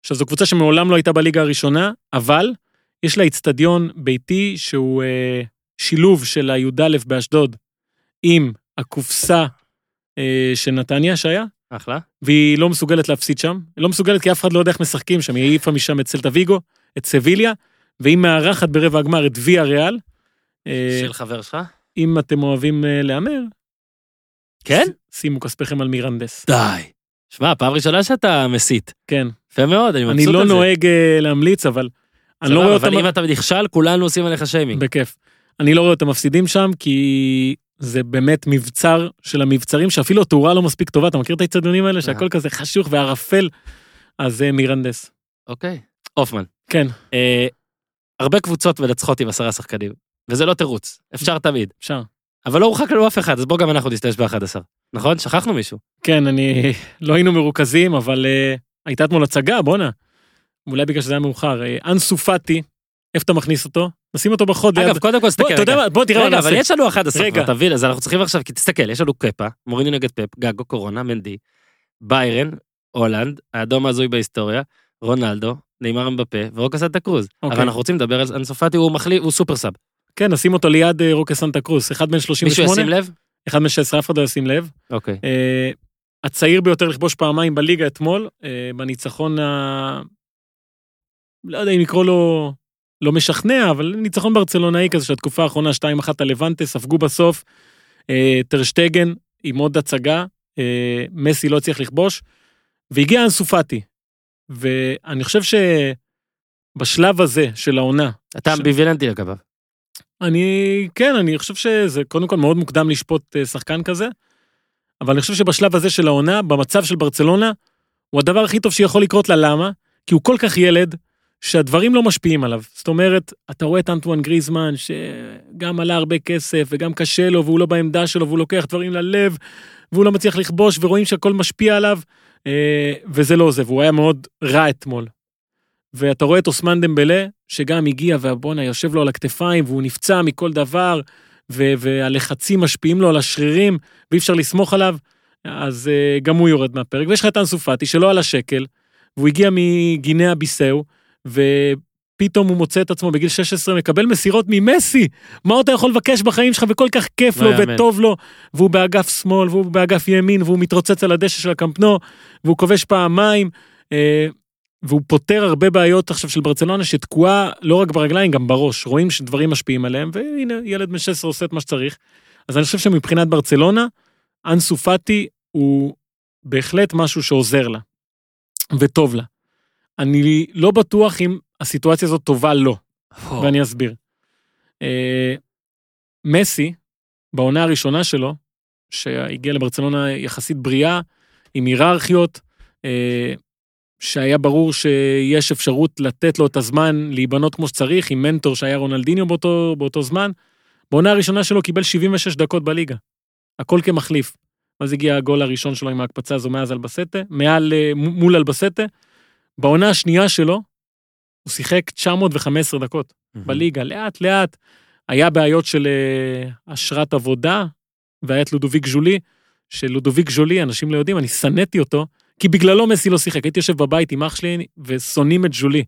עכשיו, זו קבוצה שמעולם לא הייתה בליגה הראשונה, אבל יש לה איצטדיון ביתי שהוא אה, שילוב של הי"א באשדוד עם הקופסה אה, של נתניה שהיה, אחלה. והיא לא מסוגלת להפסיד שם. היא לא מסוגלת כי אף אחד לא יודע איך משחקים שם, היא העיפה משם את סלטה ויגו, את סביליה, והיא מארחת ברבע הגמר את ויה ריאל. אה, של חבר שלך? אם אתם אוהבים אה, להמר, כן? ש- שימו כספיכם על מירנדס. די. שמע, פעם ראשונה שאתה מסית. כן. יפה מאוד, אני מבסוט אני על לא זה. נוהג אה, להמליץ, אבל אני לא רואה אבל אותם... אם אתה נכשל, כולנו עושים עליך שיימינג. בכיף. אני לא רואה אותם מפסידים שם, כי זה באמת מבצר של המבצרים, שאפילו התאורה לא מספיק טובה. אתה מכיר את האצטדיונים האלה, שהכל כזה חשוך וערפל? אז זה מירנדס. אוקיי. הופמן. כן, אה, הרבה קבוצות מנצחות עם עשרה שחקנים, וזה לא תירוץ, אפשר תמיד. אפשר. אבל לא הורחק לנו אף אחד, אז בוא גם אנחנו נשתמש ב-11. נכון? שכחנו מישהו. כן, אני... לא היינו מרוכזים, אבל uh, הייתה אתמול הצגה, בואנה. אולי בגלל שזה היה מאוחר, אה, אנסו פאטי, איפה אתה מכניס אותו? נשים אותו בחוד. אגב, קודם כל, תסתכל, רגע. בוא תראה מה רגע, אבל נעשה. יש לנו 11 רגע. כבר, תבין, אז אנחנו צריכים עכשיו, כי תסתכל, יש לנו קפה, מוריניו נגד פפ, גגו, קורונה, מנדי, ביירן, הולנד, האדום ההזוי בהיסטוריה, רונלדו, נאמר אמבפה ורוקה סנטה קרוז. אוקיי. אבל אנחנו רוצים לדבר על אנסו פאטי, הוא מחליף, הוא super sub. כן, נשים אותו ליד אה, רוקה סנטה קרוס, אחד בן מישהו 38, ישים לב? אחד בן 16, אף אחד לא ישים לב. אוקיי. אה, הצעיר ביותר לכבוש פעמיים בליגה אתמול, בניצחון ה... לא יודע אם לקרוא לו לא משכנע, אבל ניצחון ברצלונאי כזה של התקופה האחרונה, 2-1 על לבנטה, ספגו בסוף. אה, טרשטגן עם עוד הצגה, אה, מסי לא הצליח לכבוש, והגיע אנסופטי. ואני חושב שבשלב הזה של העונה, אתה ש- אמביוולנטי לגביו. אני, כן, אני חושב שזה קודם כל מאוד מוקדם לשפוט אה, שחקן כזה, אבל אני חושב שבשלב הזה של העונה, במצב של ברצלונה, הוא הדבר הכי טוב שיכול לקרות לה, למה? כי הוא כל כך ילד, שהדברים לא משפיעים עליו. זאת אומרת, אתה רואה את אנטואן גריזמן, שגם עלה הרבה כסף, וגם קשה לו, והוא לא בעמדה שלו, והוא לוקח דברים ללב, והוא לא מצליח לכבוש, ורואים שהכל משפיע עליו, אה, וזה לא זה, והוא היה מאוד רע אתמול. ואתה רואה את אוסמן דמבלה, שגם הגיע, והבואנה יושב לו על הכתפיים, והוא נפצע מכל דבר, והלחצים משפיעים לו על השרירים, ואי אפשר לסמוך עליו, אז uh, גם הוא יורד מהפרק. ויש לך את אנסו פאטי, שלא על השקל, והוא הגיע מגינאה ביסאו, ופתאום הוא מוצא את עצמו בגיל 16, מקבל מסירות ממסי. מה עוד אתה יכול לבקש בחיים שלך, וכל כך כיף לא לו יאמן. וטוב לו, והוא באגף שמאל, והוא באגף ימין, והוא מתרוצץ על הדשא של הקמפנו, והוא כובש פעמיים. אה, והוא פותר הרבה בעיות עכשיו של ברצלונה שתקועה לא רק ברגליים, גם בראש. רואים שדברים משפיעים עליהם, והנה, ילד בן 16 עושה את מה שצריך. אז אני חושב שמבחינת ברצלונה, אנסו פאטי הוא בהחלט משהו שעוזר לה, וטוב לה. אני לא בטוח אם הסיטואציה הזאת טובה לו, ואני אסביר. אה, מסי, בעונה הראשונה שלו, שהגיע לברצלונה יחסית בריאה, עם היררכיות, אה, שהיה ברור שיש אפשרות לתת לו את הזמן להיבנות כמו שצריך, עם מנטור שהיה רונלדיניו באותו, באותו זמן. בעונה הראשונה שלו קיבל 76 דקות בליגה. הכל כמחליף. אז הגיע הגול הראשון שלו עם ההקפצה הזו מאז אלבסטה, מעל, אה, מול אלבסטה. בעונה השנייה שלו, הוא שיחק 915 דקות בליגה, לאט לאט. היה בעיות של אה, אשרת עבודה, והיה את לודוביק ז'ולי, שלודוביק ז'ולי, אנשים לא יודעים, אני שנאתי אותו, כי בגללו מסי לא שיחק. הייתי יושב בבית עם אח שלי ושונאים את ז'ולי.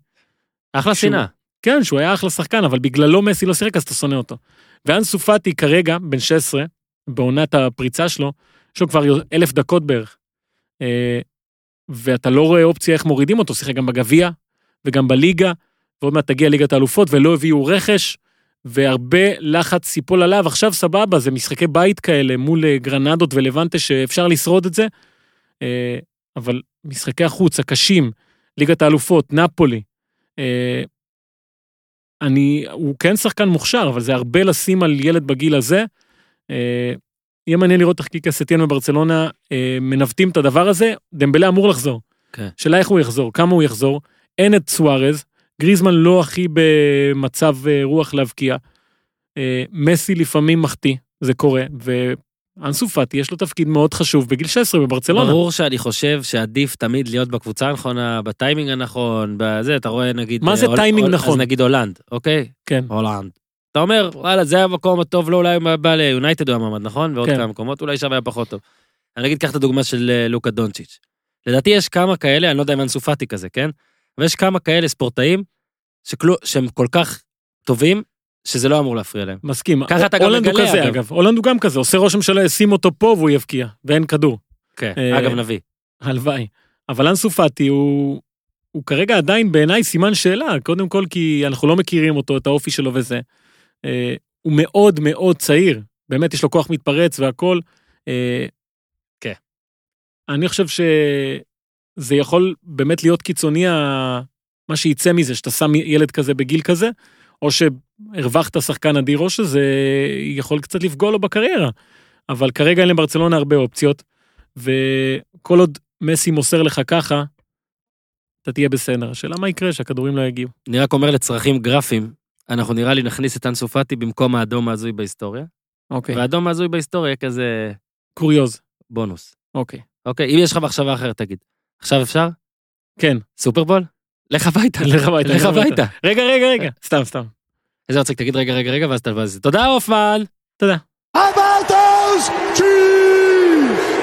אחלה שנאה. כן, שהוא היה אחלה שחקן, אבל בגללו מסי לא שיחק, אז אתה שונא אותו. ואנסו פאטי כרגע, בן 16, בעונת הפריצה שלו, יש לו כבר אלף דקות בערך. ואתה לא רואה אופציה איך מורידים אותו, שיחק גם בגביע וגם בליגה, ועוד מעט תגיע ליגת האלופות, ולא הביאו רכש, והרבה לחץ ייפול עליו. עכשיו סבבה, זה משחקי בית כאלה מול אה, גרנדות ולבנטה שאפשר לשרוד את זה, אה, אבל משחקי החוץ הקשים, ליגת האלופות, נפולי, אה, אני, הוא כן שחקן מוכשר, אבל זה הרבה לשים על ילד בגיל הזה. יהיה מעניין לראות איך קיקה סטיין וברצלונה אה, מנווטים את הדבר הזה. דמבלה אמור לחזור. כן. שאלה איך הוא יחזור, כמה הוא יחזור. אין את סוארז, גריזמן לא הכי במצב אה, רוח להבקיע. אה, מסי לפעמים מחטיא, זה קורה, ואנסו פאטי יש לו תפקיד מאוד חשוב בגיל 16 בברצלונה. ברור שאני חושב שעדיף תמיד להיות בקבוצה הנכונה, בטיימינג הנכון, בזה, אתה רואה נגיד... מה זה אה, טיימינג הול- נכון? אז נגיד הולנד, אוקיי? כן. הולנד. אתה אומר, וואלה, זה המקום הטוב לו, אולי הוא בא ליונייטד הוא המעמד, נכון? ועוד כן. כמה מקומות, אולי שם היה פחות טוב. אני נגיד, קח את הדוגמה של אה, לוקה דונצ'יץ'. לדעתי יש כמה כאלה, אני לא יודע אם אנסו פאטי כזה, כן? אבל יש כמה כאלה ספורטאים שהם כל כך טובים, שזה לא אמור להפריע להם. מסכים. ככה אתה גם מגלה, כזה, אגב. אגב. הולנד הוא גם כזה, עושה רושם שלא שים אותו פה והוא יבקיע, ואין כדור. כן, אה, אגב, נביא. הלוואי. אבל אנסו פאטי הוא, הוא כרגע עדיין בעיניי סימן שאלה, קודם כל כי אנחנו לא מכירים אותו, את האופי שלו וזה. אה, הוא מאוד מאוד צעיר, באמת יש לו כוח מתפרץ והכל. אה, כן. אני חושב שזה יכול באמת להיות קיצוני מה שיצא מזה, שאתה שם ילד כזה בגיל כזה, או שהרווחת שחקן אדיר, או שזה יכול קצת לפגוע לו בקריירה. אבל כרגע אין לברצלונה הרבה אופציות, וכל עוד מסי מוסר לך ככה, אתה תהיה בסדר. השאלה מה יקרה שהכדורים לא יגיעו. אני רק אומר לצרכים גרפיים, אנחנו נראה לי נכניס את אנסו פאטי במקום האדום ההזוי בהיסטוריה, אוקיי. והאדום ההזוי בהיסטוריה כזה קוריוז. בונוס. אוקיי. אוקיי, אם יש לך מחשבה אחרת, תגיד. עכשיו אפשר? כן. סופרבול? לך הביתה. לך הביתה. לך הביתה. רגע, רגע, רגע. סתם, סתם. איזה מצחיק, תגיד רגע, רגע, רגע, ואז אתה... ואז- תודה, הופמן. תודה. How about those Chiefs?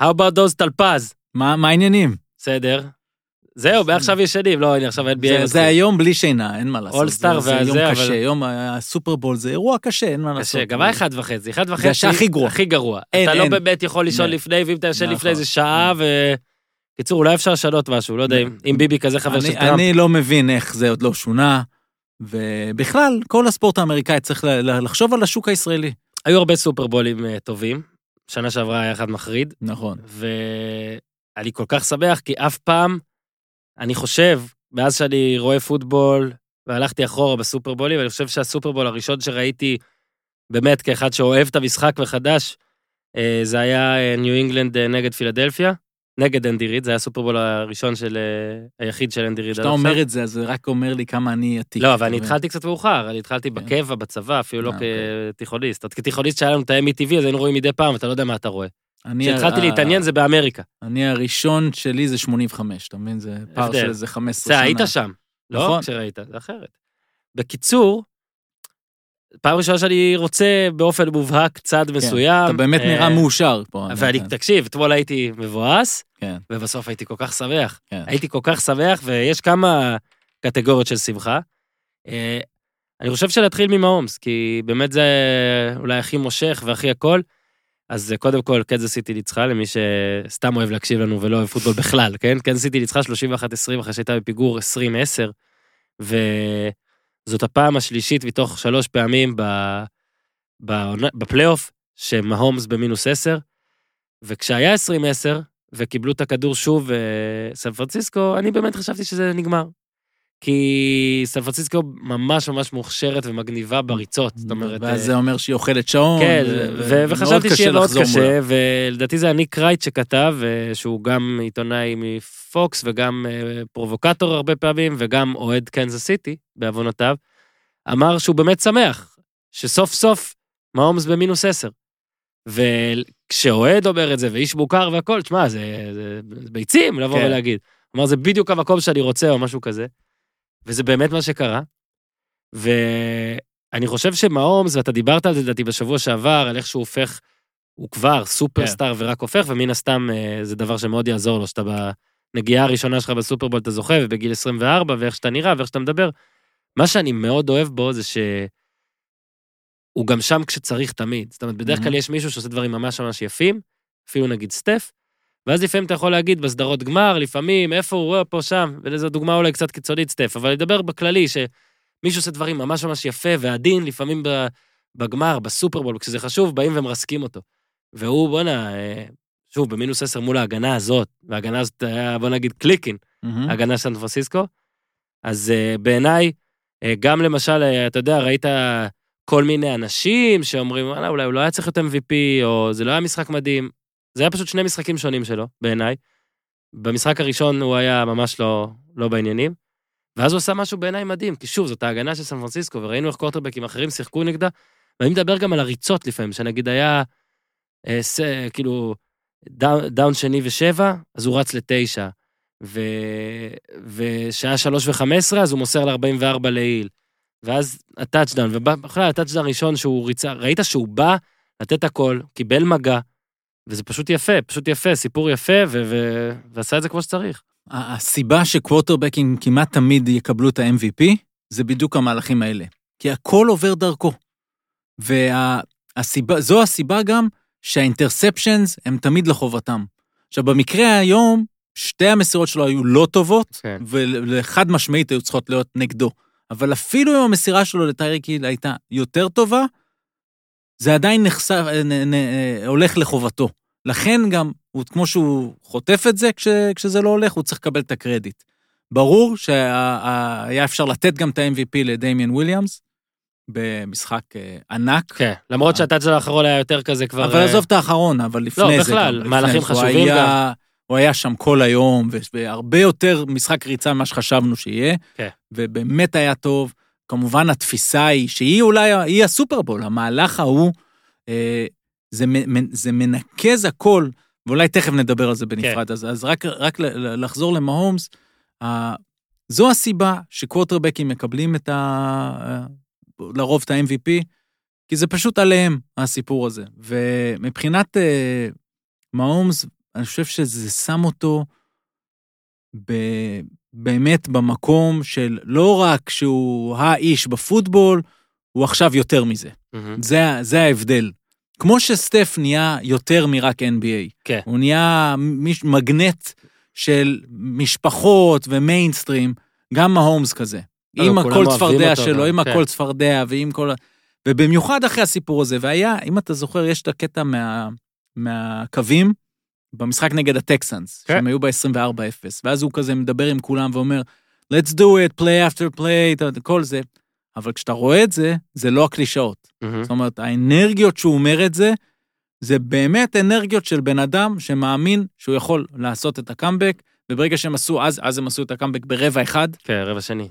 How about those טלפז? מה מה העניינים? בסדר. זהו, עכשיו ישנים. לא, הנה, עכשיו NBA. זה-. זה היום בלי שינה, אין מה לעשות. אולסטאר זה- זה והזה, יום אבל- קשה, יום הסופרבול זה אירוע קשה, אין מה לעשות. קשה, גם היה אחד וחצי, אחד וחצי. השעה הכי גרועה. הכי גרוע. אין, אתה לא. באמת יכול לישון. לפני, ואם אתה ישן נכון. לפני זה שעה, ו... קיצור, אולי אפשר לשנות משהו, לא יודע אם ביבי כזה חבר של אני- טראמפ. אני לא מבין איך זה עוד לא שונה, ובכלל, כל הספורט האמריקאי צריך לחשוב על השוק הישראלי. היו הרבה סופרבולים אה, טובים. שנה שעברה היה אחד מחריד, נכון. ואני כל כך שמח, כי אף פעם, אני חושב, מאז שאני רואה פוטבול, והלכתי אחורה בסופרבולים, אני חושב שהסופרבול הראשון שראיתי, באמת כאחד שאוהב את המשחק וחדש, אה, זה היה ניו אינגלנד אה, נגד פילדלפיה, נגד אנדי ריד, זה היה הסופרבול הראשון של, אה, היחיד של אנדי ריד. כשאתה אומר. את זה, אז זה רק אומר לי כמה אני עתיק. לא, אבל אני? התחלתי קצת מאוחר, אני התחלתי כן. בקבע, בצבא, אפילו לא אה, אוקיי. כתיכוניסט. כתיכוניסט שהיה לנו את ה-METV, אז היינו רואים מדי פעם, אתה לא יודע מה אתה רואה. אני כשהתחלתי להתעניין זה באמריקה. אני הראשון שלי זה 85, אתה מבין? זה פער. של איזה 15 זה, שנה. היית שם. לא נכון. כשראית, זה אחרת. בקיצור, פעם ראשונה שאני רוצה באופן מובהק צד מסוים. אתה באמת אה, נראה מאושר פה. ואני, כן, תקשיב, אתמול הייתי מבואס, כן, ובסוף הייתי כל כך שמח. כן. הייתי כל כך שמח, ויש כמה קטגוריות של שמחה. אה, אני חושב שנתחיל ממהומס, כי באמת זה אולי הכי מושך והכי הכל. אז קודם כל, קנזס סיטי ניצחה, למי שסתם אוהב להקשיב לנו ולא אוהב פוטבול בכלל, כן? קנזס סיטי ניצחה 31-20 אחרי שהייתה בפיגור 20-10, וזאת הפעם השלישית מתוך שלוש פעמים בפלייאוף, שמהומס במינוס 10, וכשהיה 20-10, וקיבלו את הכדור שוב אה, סן פרנסיסקו, אני באמת חשבתי שזה נגמר. כי סן פרנסיסקו ממש ממש מוכשרת ומגניבה בריצות, זאת אומרת... ואז אה, זה אומר שהיא אוכלת שעון. כן, וחשבתי שיהיה מאוד קשה. ולדעתי זה היה ניק רייט שכתב, אה, שהוא גם עיתונאי מפוקס וגם אה, פרובוקטור הרבה פעמים, וגם אוהד קנזס סיטי, בעוונותיו, אמר שהוא באמת שמח, שסוף סוף מהומס במינוס 10. וכשאוהד אומר את זה, ואיש מוכר והכל, תשמע, זה, זה, זה ביצים לבוא כן. ולהגיד. כלומר, זה בדיוק המקום שאני רוצה, או משהו כזה. וזה באמת מה שקרה. ואני חושב שמהומס, ואתה דיברת על זה, לדעתי, בשבוע שעבר, על איך שהוא הופך, הוא כבר סופרסטאר ורק הופך, ומן הסתם אה, זה דבר שמאוד יעזור לו, שאתה בנגיעה הראשונה שלך בסופרבול אתה זוכה, ובגיל 24, ואיך שאתה נראה, ואיך שאתה מדבר. מה שאני מאוד אוהב בו זה ש... הוא גם שם כשצריך תמיד. זאת אומרת, בדרך Mhm. כלל יש מישהו שעושה דברים ממש ממש יפים, אפילו נגיד סטף, ואז לפעמים אתה יכול להגיד בסדרות גמר, לפעמים, איפה הוא, אה, פה, שם, וזו דוגמה אולי קצת קיצונית סטף, אבל אני אדבר בכללי, שמישהו עושה דברים ממש ממש יפה ועדין, לפעמים בגמר, בסופרבול, כשזה חשוב, באים ומרסקים אותו. והוא, בואנה, אה, שוב, במינוס 10 מול ההגנה הזאת, וההגנה הזאת היה, בוא נגיד, קליקין, מהמם. הגנה סן פרנסיסקו. אז uh, בעיניי, uh, גם למשל, uh, אתה יודע, ראית כל מיני אנשים שאומרים, וואלה, אולי הוא לא היה צריך להיות MVP, או זה לא היה משחק מדהים. זה היה פשוט שני משחקים שונים שלו, בעיניי. במשחק הראשון הוא היה ממש לא, לא בעניינים, ואז הוא עשה משהו בעיניי מדהים, כי שוב, זאת ההגנה של סן פרנסיסקו, וראינו איך קורטרבקים אחרים שיחקו נגדה, ואני מדבר גם על הריצות לפעמים, שנגיד היה, אה, ס, כאילו, דאון, דאון שני ושבע, אז הוא רץ לתשע. ו... ושעה שלוש וחמש עשרה, אז הוא מוסר ל-44 להיל. ואז הטאצ'דאון, ובכלל הטאצ'דאון הראשון שהוא ריצה, ראית שהוא בא לתת הכל, קיבל מגע, וזה פשוט יפה, פשוט יפה, סיפור יפה, ו... ו... ועשה את זה כמו שצריך. הסיבה שקוורטרבקים כמעט תמיד יקבלו את ה-MVP, זה בדיוק המהלכים האלה. כי הכל עובר דרכו. וזו הסיבה גם שהאינטרספשנס הם תמיד לחובתם. עכשיו, במקרה היום, שתי המסירות שלו היו לא טובות, כן. ולחד משמעית היו צריכות להיות נגדו. אבל אפילו אם המסירה שלו לטייריק היל הייתה יותר טובה, זה עדיין נחשף, נ, נ, הולך לחובתו. לכן גם, הוא, כמו שהוא חוטף את זה כש, כשזה לא הולך, הוא צריך לקבל את הקרדיט. ברור שהיה אפשר לתת גם את ה-MVP לדמיאן וויליאמס, במשחק אה, ענק. כן, למרות שהטאצ'דאון האחרון היה יותר כזה כבר... אבל אה, עזוב את האחרון, אבל לפני לא, זה בכלל, גם. מהלכים חשובים היה- גם. הוא היה שם כל היום, והרבה יותר משחק ריצה ממה שחשבנו שיהיה. כן. ובאמת היה טוב. כמובן, התפיסה היא, שהיא אולי, היא הסופרבול, המהלך ההוא, אה, זה, זה מנקז הכל, ואולי תכף נדבר על זה בנפרד. אז, אז רק, רק לחזור למהומס, ה- זו הסיבה שקווטרבקים מקבלים את ה... לרוב את ה-MVP, כי זה פשוט עליהם, הסיפור הזה. ומבחינת אה, מהומס, אני חושב שזה שם אותו ב... באמת במקום של לא רק שהוא האיש בפוטבול, הוא עכשיו יותר מזה. מהמם. זה, זה ההבדל. כמו שסטף נהיה יותר מרק NBA. כן. הוא נהיה מיש, מגנט של משפחות ומיינסטרים, גם מהומס כזה. לא, עם כולם הכל צפרדע אותו, שלו, אבל, עם כן. הכל צפרדע ועם כל. ובמיוחד אחרי הסיפור הזה, והיה, אם אתה זוכר, יש את הקטע מה, מהקווים במשחק נגד הטקסנס, כן. שהם היו ב-24-0, ואז הוא כזה מדבר עם כולם ואומר, let's do it, play after play, כל זה. אבל כשאתה רואה את זה, זה לא הקלישאות. מהמם. זאת אומרת, האנרגיות שהוא אומר את זה, זה באמת אנרגיות של בן אדם שמאמין שהוא יכול לעשות את הקאמבק, וברגע שהם עשו, אז, אז הם עשו את הקאמבק ברבע אחד, כן, רבע שני.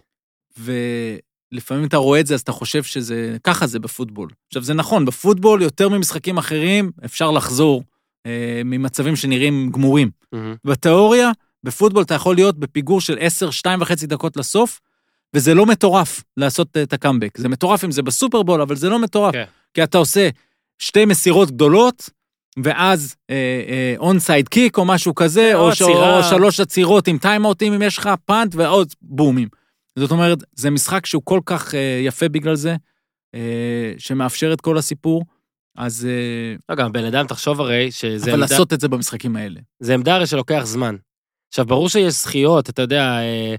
ולפעמים אתה רואה את זה, אז אתה חושב שזה, ככה זה בפוטבול. עכשיו, זה נכון, בפוטבול, יותר ממשחקים אחרים, אפשר לחזור ממצבים שנראים גמורים. בתיאוריה, בפוטבול אתה יכול להיות בפיגור של 10, 2 וחצי דקות לסוף, וזה לא מטורף לעשות את הקאמבק. זה מטורף אם זה בסופרבול, אבל זה לא מטורף. כן. כי אתה עושה שתי מסירות גדולות, ואז onside kick או משהו כזה, או או, ש-. או שלוש עצירות עם טיימאוטים אם יש לך, punt ועוד בומים. זאת אומרת, זה משחק שהוא כל כך אה, יפה בגלל זה, אה, שמאפשר את כל הסיפור, אז... אה, לא, גם בן אדם, תחשוב הרי שזה אבל עמדה- לעשות את זה במשחקים האלה. זה עמדה הרי שלוקח זמן. עכשיו, ברור שיש זכיות, אתה יודע, אה,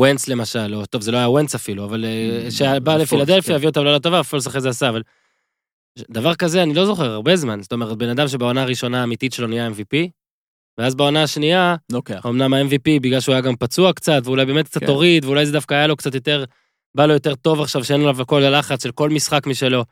ונץ למשל, או טוב, זה לא היה ונץ אפילו, אבל אה, Mm, שבא לפילדלפיה, כן. הביא אותם לעולה טובה, פולס אחרי זה עשה, אבל... דבר כזה, אני לא זוכר, הרבה זמן. זאת אומרת, בן אדם שבעונה הראשונה האמיתית שלו נהיה MVP, ואז בעונה השנייה, לוקח. אמנם ה-MVP, בגלל שהוא היה גם פצוע קצת, ואולי באמת קצת כן. הוריד, ואולי זה דווקא היה לו קצת יותר, בא לו יותר טוב עכשיו, שאין עליו הכל הלחץ של כל משחק משלו.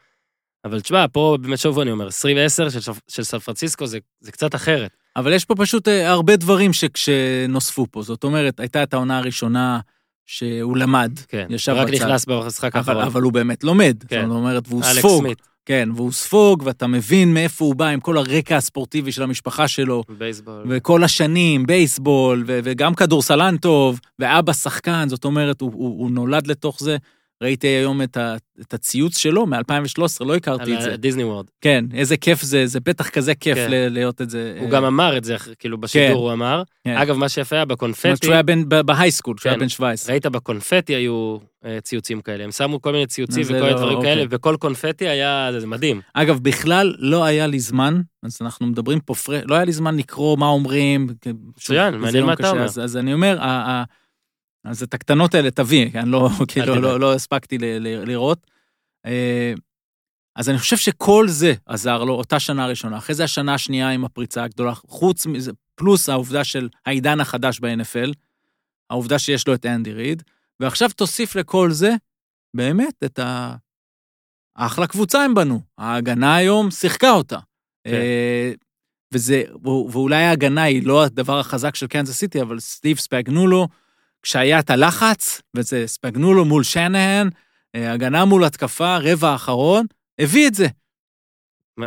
אבל תשמע, פה באמת שוב אני אומר, 2010 של, של סן פרנסיסקו זה, זה קצת אחרת. אבל יש פה פשוט אה, הרבה דברים שנוספו פה. זאת אומרת, הייתה את העונה הראשונה שהוא למד, כן, ישב רק בצד. נכנס במשחק האחרון. אבל הוא באמת לומד. כן. זאת אומרת, והוא אלכס ספוג. סמית, כן, והוא ספוג, ואתה מבין מאיפה הוא בא עם כל הרקע הספורטיבי של המשפחה שלו, בייסבול. וכל השנים, בייסבול, ו- וגם כדורסלן טוב, ואבא שחקן, זאת אומרת, הוא, הוא, הוא נולד לתוך זה. ראיתי היום את, ה, את הציוץ שלו מ-2013, לא הכרתי את זה. על דיסני וורד. כן, איזה כיף זה, זה בטח כזה כיף כן. להיות את זה. הוא אה, גם אמר את זה, כאילו בשידור הוא אמר. כן. אגב, מה שיפה היה זאת אומרת, בקונפטי, כשהוא היה בהייסקול, כשהוא היה כן. בן 17. ראית בקונפטי היו אה, ציוצים כאלה, הם שמו כל מיני ציוצים וכל מיני לא- דברים אוקיי. כאלה, וכל קונפטי היה, זה מדהים. אגב, בכלל לא היה לי זמן, אז אנחנו מדברים פה פר... לא היה לי זמן לקרוא מה אומרים. מצוין, מעניין מה אתה. אומר. אז, אז אני אומר, אז את הקטנות האלה תביא, אני לא, כאילו, תדאג. לא, לא הספקתי ל, ל, לראות. אה, אז אני חושב שכל זה עזר לו, אותה שנה ראשונה. אחרי זה השנה השנייה עם הפריצה הגדולה, חוץ מזה, פלוס העובדה של העידן החדש ב-NFL, העובדה שיש לו את אנדי ריד, ועכשיו תוסיף לכל זה, באמת, את ה... אחלה קבוצה הם בנו. ההגנה היום שיחקה אותה. כן. אה, וזה, ואולי ההגנה היא לא הדבר החזק של קנזס סיטי, אבל סטיב ספגנולו, כשהיה את הלחץ, וזה ספגנולו מול שנהן, אה, הגנה מול התקפה, רבע האחרון, הביא את זה.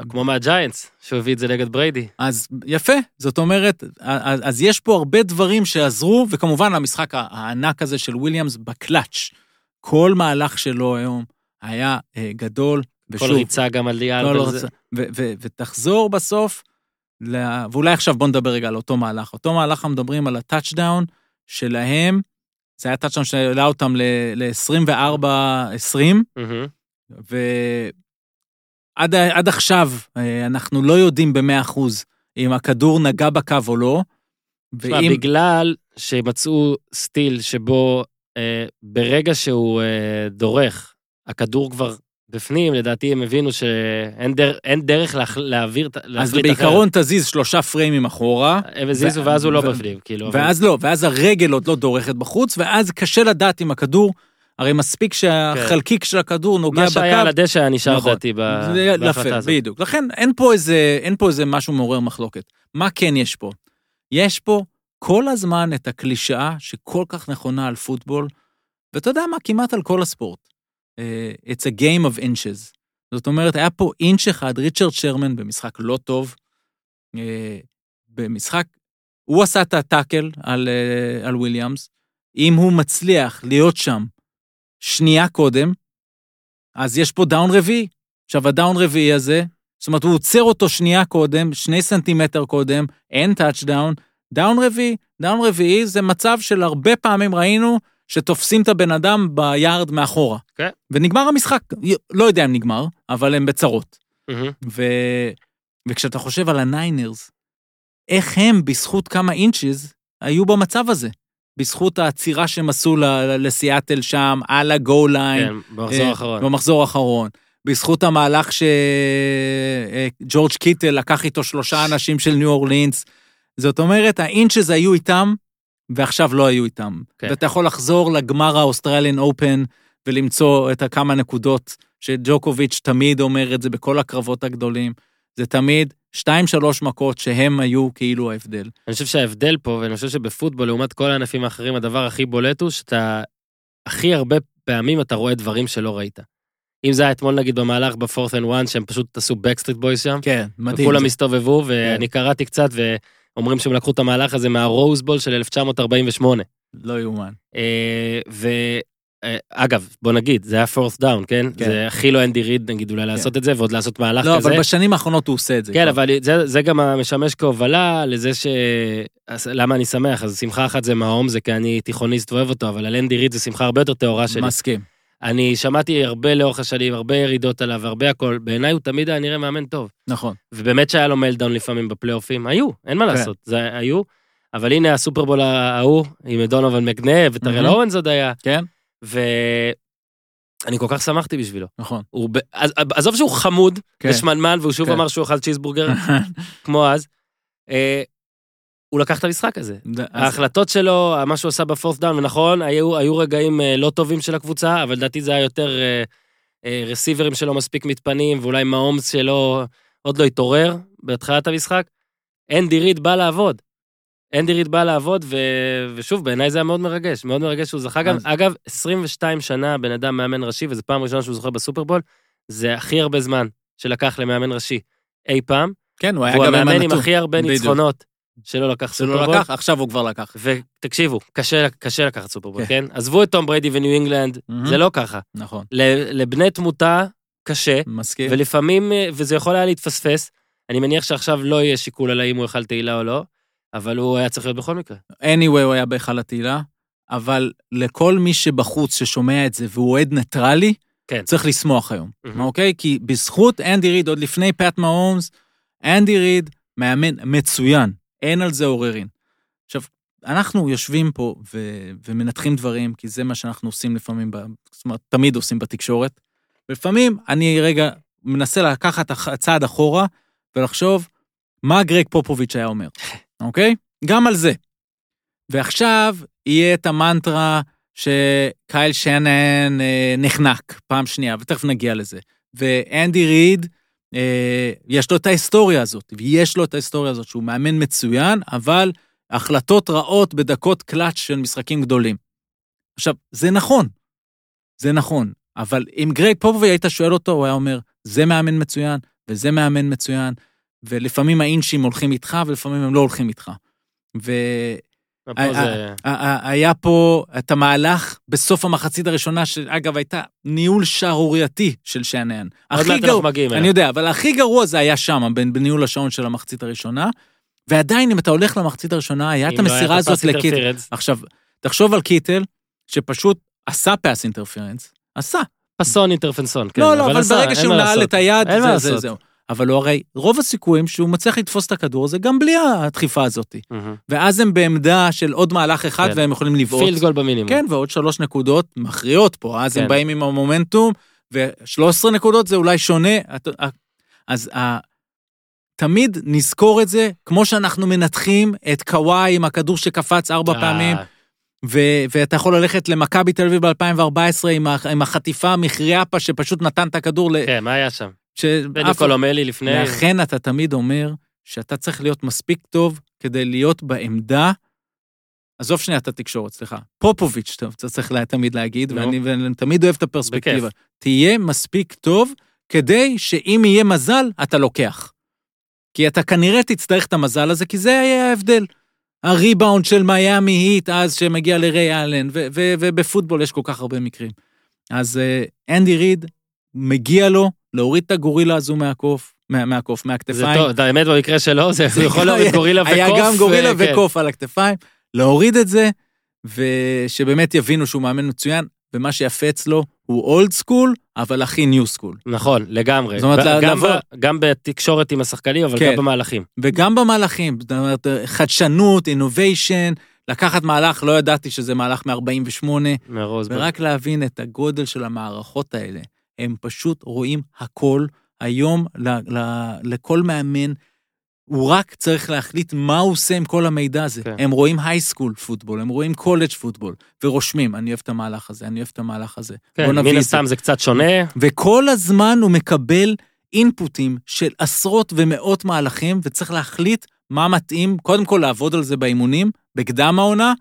כמו מהג'יינטס, שהוא הביא את זה נגד בריידי. אז יפה, זאת אומרת, אז, אז יש פה הרבה דברים שעזרו, וכמובן המשחק הענק הזה של וויליאמס בקלאץ'. כל מהלך שלו היום היה אה, גדול, כל ושוב, ריצה גם על ליאל. לא, רוצה. ו- ו- ותחזור בסוף, ל- ואולי עכשיו בוא נדבר רגע על אותו מהלך. אותו מהלך אנחנו מדברים על הטאצ'דאון שלהם, זה היה טאצ'דאון שהעלה אותם ל-24-20, מהמם. ועד עד עכשיו אה, אנחנו לא יודעים ב-100% אם הכדור נגע בקו או לא. תשמע, ואם... בגלל שמצאו still שבו אה, ברגע שהוא אה, דורך, הכדור כבר בפנים, לדעתי הם הבינו שאין דר, דרך להח, להעביר, את- אז בעיקרון תזיז שלושה פריימים אחורה, אחרת. הם הזיזו ו- ואז הוא לא ו- בפנים, כאילו. אבל- ואז לא, ואז הרגל עוד לא דורכת בחוץ, ואז קשה לדעת אם הכדור, הרי מספיק שהחלקיק של הכדור נוגע מה שהיה על בקו. הדשא היה נשאר נכון. דעתי בהחלטה הזאת. בדיוק. לכן אין פה, איזה, אין פה איזה משהו מעורר מחלוקת. מה כן יש פה? יש פה כל הזמן את הקלישאה שכל כך נכונה על פוטבול, ואתה יודע מה? כמעט על כל הספורט. Uh, it's a game of inches. זאת אומרת, היה פה אינץ' אחד, ריצ'רד שרמן במשחק לא טוב, uh, במשחק, הוא עשה את הטאקל על, uh, על וויליאמס, אם הוא מצליח להיות שם שנייה קודם, אז יש פה דאון רביעי. עכשיו, הדאון רביעי הזה, זאת אומרת, הוא עוצר אותו שנייה קודם, שני סנטימטר קודם, אין טאצ'דאון, down רביעי. down רביעי זה מצב של הרבה פעמים ראינו שתופסים את הבן אדם ביארד מאחורה. כן. ונגמר המשחק. לא יודע אם נגמר, אבל הם בצרות. מהמם. ו... וכשאתה חושב על הניינרס, איך הם, בזכות כמה inches, היו במצב הזה. בזכות העצירה שהם עשו לסיאטל שם, על ה goal line. כן, במחזור אה, האחרון. במחזור האחרון. בזכות המהלך שג'ורג' קיטל לקח איתו שלושה אנשים של ניו אורלינס. זאת אומרת, ה inches היו איתם, ועכשיו לא היו איתם. כן. ואתה יכול לחזור לגמר האוסטרליאן אופן ולמצוא את הכמה נקודות, שג'וקוביץ' תמיד אומר את זה בכל הקרבות הגדולים. זה תמיד שתיים, שלוש מכות שהם היו כאילו ההבדל. אני חושב שההבדל פה, ואני חושב שבפוטבול, לעומת כל הענפים האחרים, הדבר הכי בולט הוא שאתה, הכי הרבה פעמים אתה רואה דברים שלא ראית. אם זה היה אתמול נגיד במהלך ב fourth and one, שהם פשוט עשו Backstreet Boys שם, כן, מדהים. וכולם הסתובבו, ואני קראתי קצת, ואומרים שהם לקחו את המהלך הזה מהרוזבול של 1948. לא יאומן. אה, ו... אה, אגב, בוא נגיד, זה היה fourth down, כן? כן. זה הכי לא אנדי ריד, נגיד, אולי לעשות את זה, ועוד לעשות מהלך לא, כזה. אבל בשנים האחרונות הוא עושה את זה. כן, כבר. אבל זה, זה גם משמש כהובלה לזה ש... למה אני שמח? אז שמחה אחת זה מהאום, זה כי אני תיכוניסט ואוהב אותו, אבל על אנדי ריד זה שמחה הרבה יותר טהורה שלי. מסכים. אני שמעתי הרבה לאורך השנים, הרבה ירידות עליו, הרבה הכל. בעיניי הוא תמיד היה נראה מאמן טוב. נכון. ובאמת שהיה לו מלדאון לפעמים בפלייאופים, היו, אין מה כן. לעשות, זה היו. אבל הנה הסופרבול ההוא, עם דונובל מקנה, וטרל מהמם. אורנס עוד היה, כן? ואני כל כך שמחתי בשבילו. נכון. הוא. אז, עזוב שהוא חמוד, כן. ושמנמן, והוא שוב כן. אמר שהוא אכל צ'יזבורגר, כמו אז. אה, הוא לקח את המשחק הזה. ההחלטות שלו, מה שהוא עשה ב fourth down, ונכון, היו, היו רגעים אה, לא טובים של הקבוצה, אבל לדעתי זה היה יותר אה, אה, רסיברים שלא מספיק מתפנים, ואולי מאהומס שלו עוד לא התעורר בתחילת המשחק. אנדי ריד בא לעבוד. אנדי ריד בא לעבוד, ו... ושוב, בעיניי זה היה מאוד מרגש, מאוד מרגש שהוא זכה גם, אגב, 22 שנה בן אדם מאמן ראשי, וזו פעם ראשונה שהוא זוכה בסופרבול, זה הכי הרבה זמן שלקח למאמן ראשי אי פעם, כן, הוא היה גם המאמן עם. הכי הרבה. ניצחונות שלא לקח שלא סופרבול. לקח, עכשיו הוא כבר לקח. ותקשיבו, קשה, קשה לקחת סופרבול, כן. כן? עזבו את תום בריידי וניו אינגלנד, מהמם. זה לא ככה. נכון. לבני תמותה קשה, מסכים. ולפעמים, אה, וזה יכול היה להתפספס. אני מניח שעכשיו לא יהיה שיקול על האם הוא יאכל תהילה או לא, אבל הוא היה צריך להיות בכל מקרה. anyway הוא היה בהיכל התהילה, אבל לכל מי שבחוץ ששומע את זה והוא אוהד ניטרלי, כן. צריך לשמוח היום, מהמם. אוקיי? כי בזכות אנדי ריד, עוד לפני פאט מהומס, אנדי ריד מאמן מצוין, אין על זה עוררין. עכשיו, אנחנו יושבים פה ו- ומנתחים דברים, כי זה מה שאנחנו עושים לפעמים, ב- זאת אומרת, תמיד עושים בתקשורת. ולפעמים אני רגע מנסה לקחת צעד אחורה ולחשוב מה גרג פופוביץ' היה אומר, אוקיי? גם על זה. ועכשיו יהיה את המנטרה שקייל שנן אה, נחנק פעם שנייה, ותכף נגיע לזה. ואנדי ריד, יש לו את ההיסטוריה הזאת, ויש לו את ההיסטוריה הזאת שהוא מאמן מצוין, אבל החלטות רעות בדקות קלאץ' של משחקים גדולים. עכשיו, זה נכון, זה נכון, אבל אם גרג פופובי היית שואל אותו, הוא היה אומר, זה מאמן מצוין, וזה מאמן מצוין, ולפעמים האינצ'ים הולכים איתך, ולפעמים הם לא הולכים איתך. ו... אה, זה... ה- ה- היה פה את המהלך בסוף המחצית הראשונה, שאגב, הייתה ניהול שערורייתי של שאנן. עוד הכי מעט אנחנו גרוע, מגיעים אני. יודע, אבל הכי גרוע זה היה שם, בניהול השעון של המחצית הראשונה. ועדיין, אם אתה הולך למחצית הראשונה, היה את לא היה המסירה הזאת לקיטל. עכשיו, תחשוב על קיטל, שפשוט עשה פס אינטרפרנס, עשה. פסון אינטרפנסון, כן. לא, לא, אבל ברגע שהוא נעל. את היד. זהו. אבל הוא הרי, רוב הסיכויים שהוא מצליח לתפוס את הכדור הזה גם בלי הדחיפה הזאת. מהמם. ואז הם בעמדה של עוד מהלך אחד, כן. והם יכולים לבעוט. פילד גול במינימום. כן, ועוד שלוש נקודות מכריעות פה, אז כן. הם באים עם המומנטום, ו-13 נקודות זה אולי שונה. אז ה- תמיד נזכור את זה, כמו שאנחנו מנתחים את קוואי עם הכדור שקפץ ארבע אה, פעמים, ו- ואתה יכול ללכת למכבי תל אביב ב-2014 עם, ה- עם החטיפה מחריאפה שפשוט נתן את הכדור ל... כן, מה היה שם? ש- אף- קולומלי לפני... לכן אתה תמיד אומר שאתה צריך להיות מספיק טוב כדי להיות בעמדה, עזוב שנייה את התקשורת, סליחה, פופוביץ', טוב, אתה צריך לה- תמיד להגיד, נו. ואני, ואני תמיד אוהב את הפרספקטיבה. בכיף. תהיה מספיק טוב כדי שאם יהיה מזל, אתה לוקח. כי אתה כנראה תצטרך את המזל הזה, כי זה יהיה ההבדל. הריבאונד של מיאמי היט אז שמגיע לריי אלן, ובפוטבול יש כל כך הרבה מקרים. אז אה, אנדי ריד, מגיע לו להוריד את הגורילה הזו מהקוף, מה- מהקוף, זה מהכתפיים. טוב, האמת במקרה שלו, זה הוא יכול להוריד גורילה וקוף. היה גם גורילה וכן. וקוף על הכתפיים, להוריד את זה, ושבאמת יבינו שהוא מאמן מצוין, ומה שיפה אצלו, הוא old school, אבל הכי new school. נכון, לגמרי. זאת אומרת, גם לבוא- גם בתקשורת עם השחקנים, אבל כן. גם במהלכים. וגם במהלכים, זאת אומרת, חדשנות, innovation, לקחת מהלך, לא ידעתי שזה מהלך מ-48, מרוזברג. ורק להבין את הגודל של המערכות האלה. הם פשוט רואים הכל. היום ל- ל- לכל מאמן, הוא רק צריך להחליט מה הוא עושה עם כל המידע הזה. כן. הם רואים הייסקול פוטבול, הם רואים קולג' פוטבול, ורושמים, אני אוהב את המהלך הזה, אני אוהב את המהלך הזה. כן, מן. הסתם זה קצת שונה. וכל הזמן הוא מקבל אינפוטים של עשרות ומאות מהלכים, וצריך להחליט מה מתאים, קודם כל לעבוד על זה באימונים, בקדם העונה,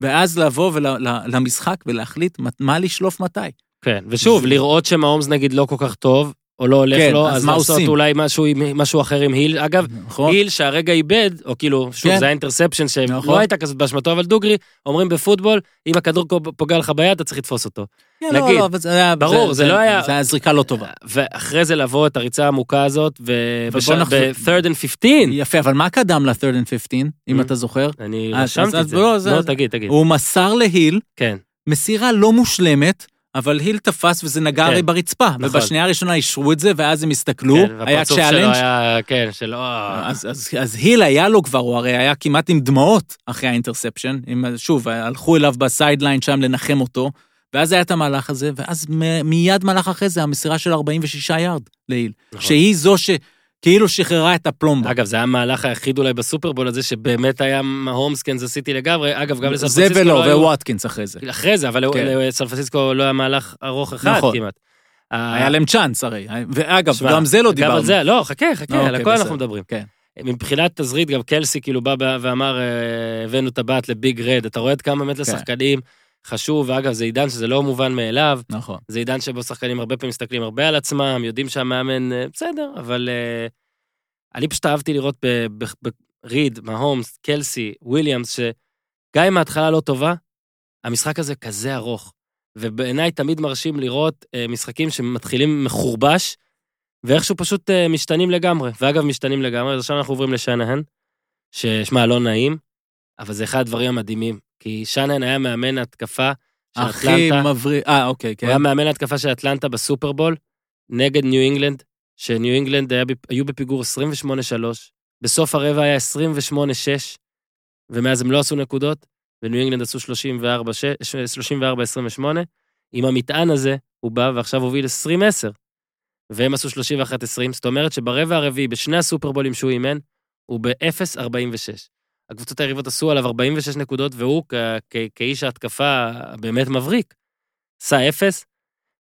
ואז לבוא ול- למשחק ולהחליט מה לשלוף מתי. כן, ושוב, זה- לראות שמהומס נגיד לא כל כך טוב, או לא הולך כן, לו, אז אז מה לעשות עושים? אולי משהו משהו אחר עם היל. אגב, נכון? היל שהרגע איבד, או כאילו, שוב, כן. זה האינטרספשן נכון. שלא הייתה כזאת באשמתו, אבל דוגרי, אומרים בפוטבול, אם הכדור פוגע לך ביד, אתה צריך לתפוס אותו. כן, לא, נגיד. לא, אבל זה היה... ברור, זה לא היה- זה היה זריקה לא טובה. ואחרי זה לבוא את הריצה העמוקה הזאת, ב-third and 15, יפה, אבל מה קדם ל-third and 15, אם Mm. אתה זוכר? אני אז- רשמתי את זה. לא, זה- לא, זה- תגיד, תגיד. הוא מסר להיל, כן, מסירה לא מושלמת, אבל היל תפס וזה נגע כן. הרי ברצפה. נכון. ובשנייה הראשונה אישרו את זה, ואז הם הסתכלו, כן, היה והפרצוף שלו challenge. היה, כן, שלא... אז, אז, אז היל היה לו כבר, הוא הרי היה כמעט עם דמעות אחרי ה interception. עם, שוב, הלכו אליו ב sideline שם לנחם אותו, ואז היה את המהלך הזה, ואז מ- מיד מהלך אחרי זה המסירה של 46 יארד להיל. נכון. שהיא זו שכאילו שחררה את הפלומבה. אגב, זה היה המהלך היחיד אולי בסופרבול הזה, שבאמת היה מהומס קנזס סיטי לגמרי. אגב, גם לסן זה פרנסיסקו ולא, לא היו... וווטקינס אחרי זה. אחרי זה, אבל כן. לסן פרנסיסקו לא היה מהלך ארוך אחד נכון. כמעט. היה להם צ'אנס הרי. ואגב, שמע, גם זה לא גם דיברנו. על זה, לא, חכה, חכה, על אוקיי, הכל אנחנו בסדר. מדברים. כן. מבחינת תזריט, גם קלסי כאילו בא ואמר, אה, הבאנו טבעת לביג רד, אתה רואה עד כמה באמת כן. חשוב, ואגב, זה עידן שזה לא מובן מאליו, נכון. זה עידן שבו שחקנים הרבה פעמים מסתכלים הרבה על עצמם, יודעים שהמאמן אה, בסדר, אבל אה, אני פשוט אהבתי לראות בריד, מהומס, קלסי, וויליאמס, שגם אם ההתחלה לא טובה, המשחק הזה כזה ארוך. ובעיניי תמיד מרשים לראות אה, משחקים שמתחילים מחורבש, ואיכשהו פשוט אה, משתנים לגמרי. ואגב, משתנים לגמרי, אז עכשיו אנחנו עוברים לשנהן, ששמע, לא נעים, אבל זה אחד הדברים המדהימים. כי שנהן היה מאמן התקפה של הכי אטלנטה, מבריק, אה, אוקיי, הוא כן. היה מאמן התקפה של אטלנטה בסופרבול, נגד ניו אינגלנד, שניו אינגלנד היה, היו בפיגור 28-3, בסוף הרבע היה 28-6, ומאז הם לא עשו נקודות, וניו אינגלנד עשו 34-28. עם המטען הזה, הוא בא ועכשיו הוביל 20-10, והם עשו 31-20, זאת אומרת שברבע הרביעי, בשני הסופרבולים שהוא אימן, הוא ב-0-46. הקבוצות היריבות עשו עליו 46 נקודות, והוא כ- כ- כאיש ההתקפה באמת מבריק. עשה 0,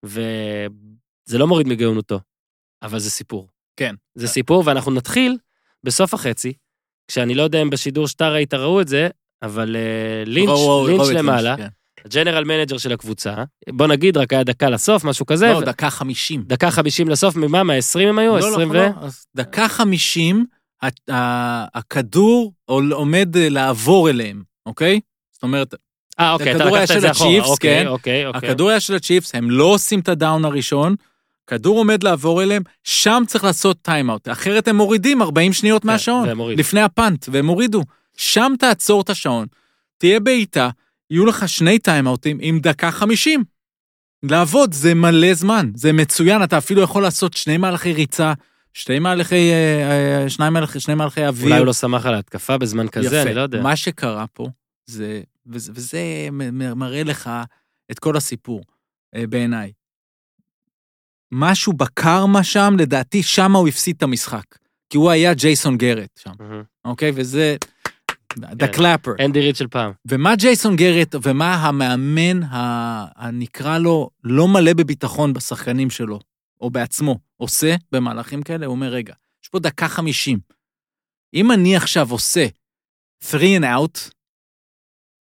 וזה לא מוריד מגאונותו, אבל זה סיפור. כן. זה סיפור, ואנחנו נתחיל בסוף החצי, כשאני לא יודע אם בשידור שאתה ראית ראו את זה, אבל אה, לינץ', ראו- לינץ' ראו למעלה, כן. ה general manager של הקבוצה, בוא נגיד, רק היה דקה לסוף, משהו כזה, לא, ו- דקה חמישים. דקה חמישים לסוף, ממה, מה-20 הם היו? לא, 20 לא, ו... לא, דקה חמישים, הכדור עומד אה, לעבור אליהם, אוקיי? זאת אומרת, אה, אוקיי, אתה לקחת את זה אחורה, הצ'יפס, אוקיי, כן. אוקיי, אוקיי. הכדור היה של הצ'יפס, הם לא עושים את ה down הראשון, כדור עומד לעבור אליהם, שם צריך לעשות טיימאוט, אחרת הם מורידים 40 שניות כן, מהשעון. לפני ה punt, והם הורידו. שם תעצור את השעון, תהיה בעיטה, יהיו לך שני טיימאוטים עם דקה 50. לעבוד זה מלא זמן, זה מצוין, אתה אפילו יכול לעשות שני מהלכי ריצה, שני מהלכי, אה, אה, שני מהלכי, שני מהלכי אוויר. אולי הוא לא שמח על ההתקפה בזמן כזה, יפה. אני לא יודע. מה שקרה פה, זה, וזה, וזה מראה לך את כל הסיפור, אה, בעיניי. משהו בקרמה שם, לדעתי, שם הוא הפסיד את המשחק. כי הוא היה ג'ייסון גרט שם, מהמם. אוקיי? וזה... The כן. clapper. אנדי ריד של פעם. ומה ג'ייסון גרט ומה המאמן, הנקרא לו, לא מלא בביטחון בשחקנים שלו, או בעצמו, עושה במהלכים כאלה? הוא אומר, רגע, יש פה דקה חמישים. אם אני עכשיו עושה 3 and out,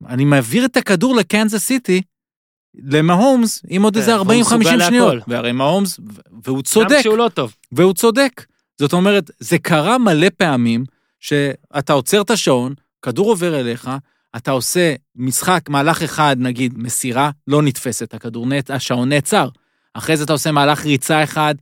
אני מעביר את הכדור לקנזס סיטי, למהומס, עם עוד כן, איזה והוא מסוגל 40-50 להכל. שניות. והרי מהומס, והוא גם צודק. כשהוא לא טוב. והוא צודק. זאת אומרת, זה קרה מלא פעמים שאתה עוצר את השעון, כדור עובר אליך, אתה עושה משחק, מהלך אחד, נגיד, מסירה, לא נתפסת, הכדור, השעון נעצר. אחרי זה אתה עושה מהלך ריצה אחד,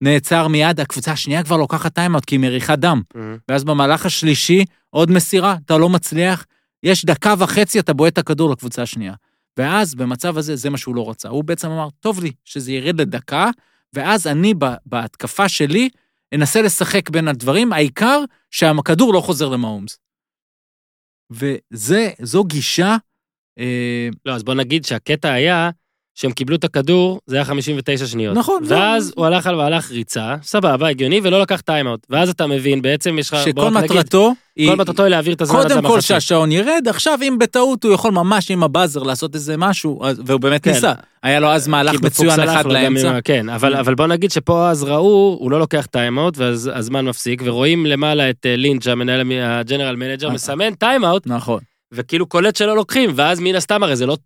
נעצר מיד, הקבוצה השנייה כבר לוקחת טיימאוט כי היא מריחה דם. מהמם. ואז במהלך השלישי, עוד מסירה, אתה לא מצליח, יש דקה וחצי, אתה בועט את הכדור לקבוצה השנייה. ואז במצב הזה, זה מה שהוא לא רצה. הוא בעצם אמר, טוב לי שזה ירד לדקה, ואז אני ב- בהתקפה שלי אנסה לשחק בין הדברים, העיקר שהכדור לא חוזר למהומס. וזו גישה, אה, לא, אז בוא נגיד שהקטע היה שהם קיבלו את הכדור, זה היה 59 שניות. נכון, ואז זה- הוא הלך על מהלך ריצה, סבבה, הגיוני, ולא לקח טיימאוט. ואז אתה מבין, בעצם יש לך... שכל רק נגיד, מטרתו היא... כל מטרתו היא להעביר את הזמן הזה קודם כל למחצית. שהשעון ירד, עכשיו אם בטעות הוא יכול ממש עם ה buzzer לעשות איזה משהו, והוא באמת כן. ניסה. היה לו אז מהלך מצוין אחד עם לאמצע. ה- כן, אבל, אבל בוא נגיד שפה אז ראו, הוא לא לוקח טיימאוט, ואז הזמן מפסיק, ורואים למעלה את אה, לינץ', המנהל, המ- ה general manager, אה. מסמן טיימאוט, נכון. וכאילו קולט שלא לוקחים, ואז מן הסתם הרי זה לא...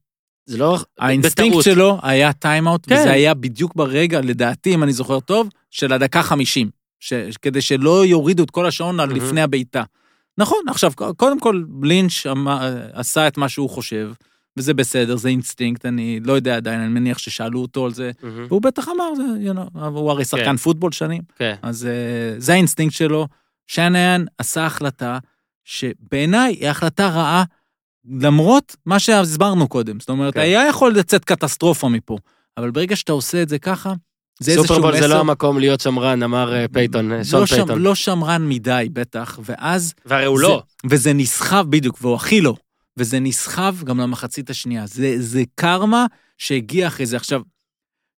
זה לא... האינסטינקט בטעות. שלו היה טיימאוט, כן. וזה היה בדיוק ברגע, לדעתי, אם אני זוכר טוב, של הדקה 50, ש... כדי שלא יורידו את כל השעון על מהמם. לפני הבעיטה. נכון, עכשיו, קודם כל, לינץ' אמר- עשה את מה שהוא חושב, וזה בסדר, זה אינסטינקט, אני לא יודע עדיין, אני מניח ששאלו אותו על זה, מהמם. והוא בטח אמר, זה, you know, הוא הרי שחקן פוטבול שנים, כן. אז אה, זה האינסטינקט שלו. שנהאן עשה החלטה שבעיניי היא החלטה רעה, למרות מה שהסברנו קודם. זאת אומרת, כן. היה יכול לצאת קטסטרופה מפה, אבל ברגע שאתה עושה את זה ככה, זה איזשהו מסר. סופרבול זה לא המקום להיות שמרן, אמר אה, פייתון, אה, שון לא, שם, פייתון. לא שמרן מדי, בטח, ואז... והרי הוא זה- לא. וזה נסחב, בדיוק, והוא הכי לא. וזה נסחב גם למחצית השנייה. זה, זה קרמה שהגיע אחרי זה. עכשיו,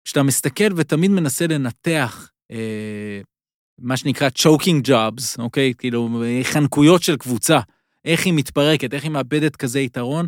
כשאתה מסתכל ותמיד מנסה לנתח אה, מה שנקרא choking jobs, אוקיי? כאילו, חנקויות של קבוצה, איך היא מתפרקת, איך היא מאבדת כזה יתרון,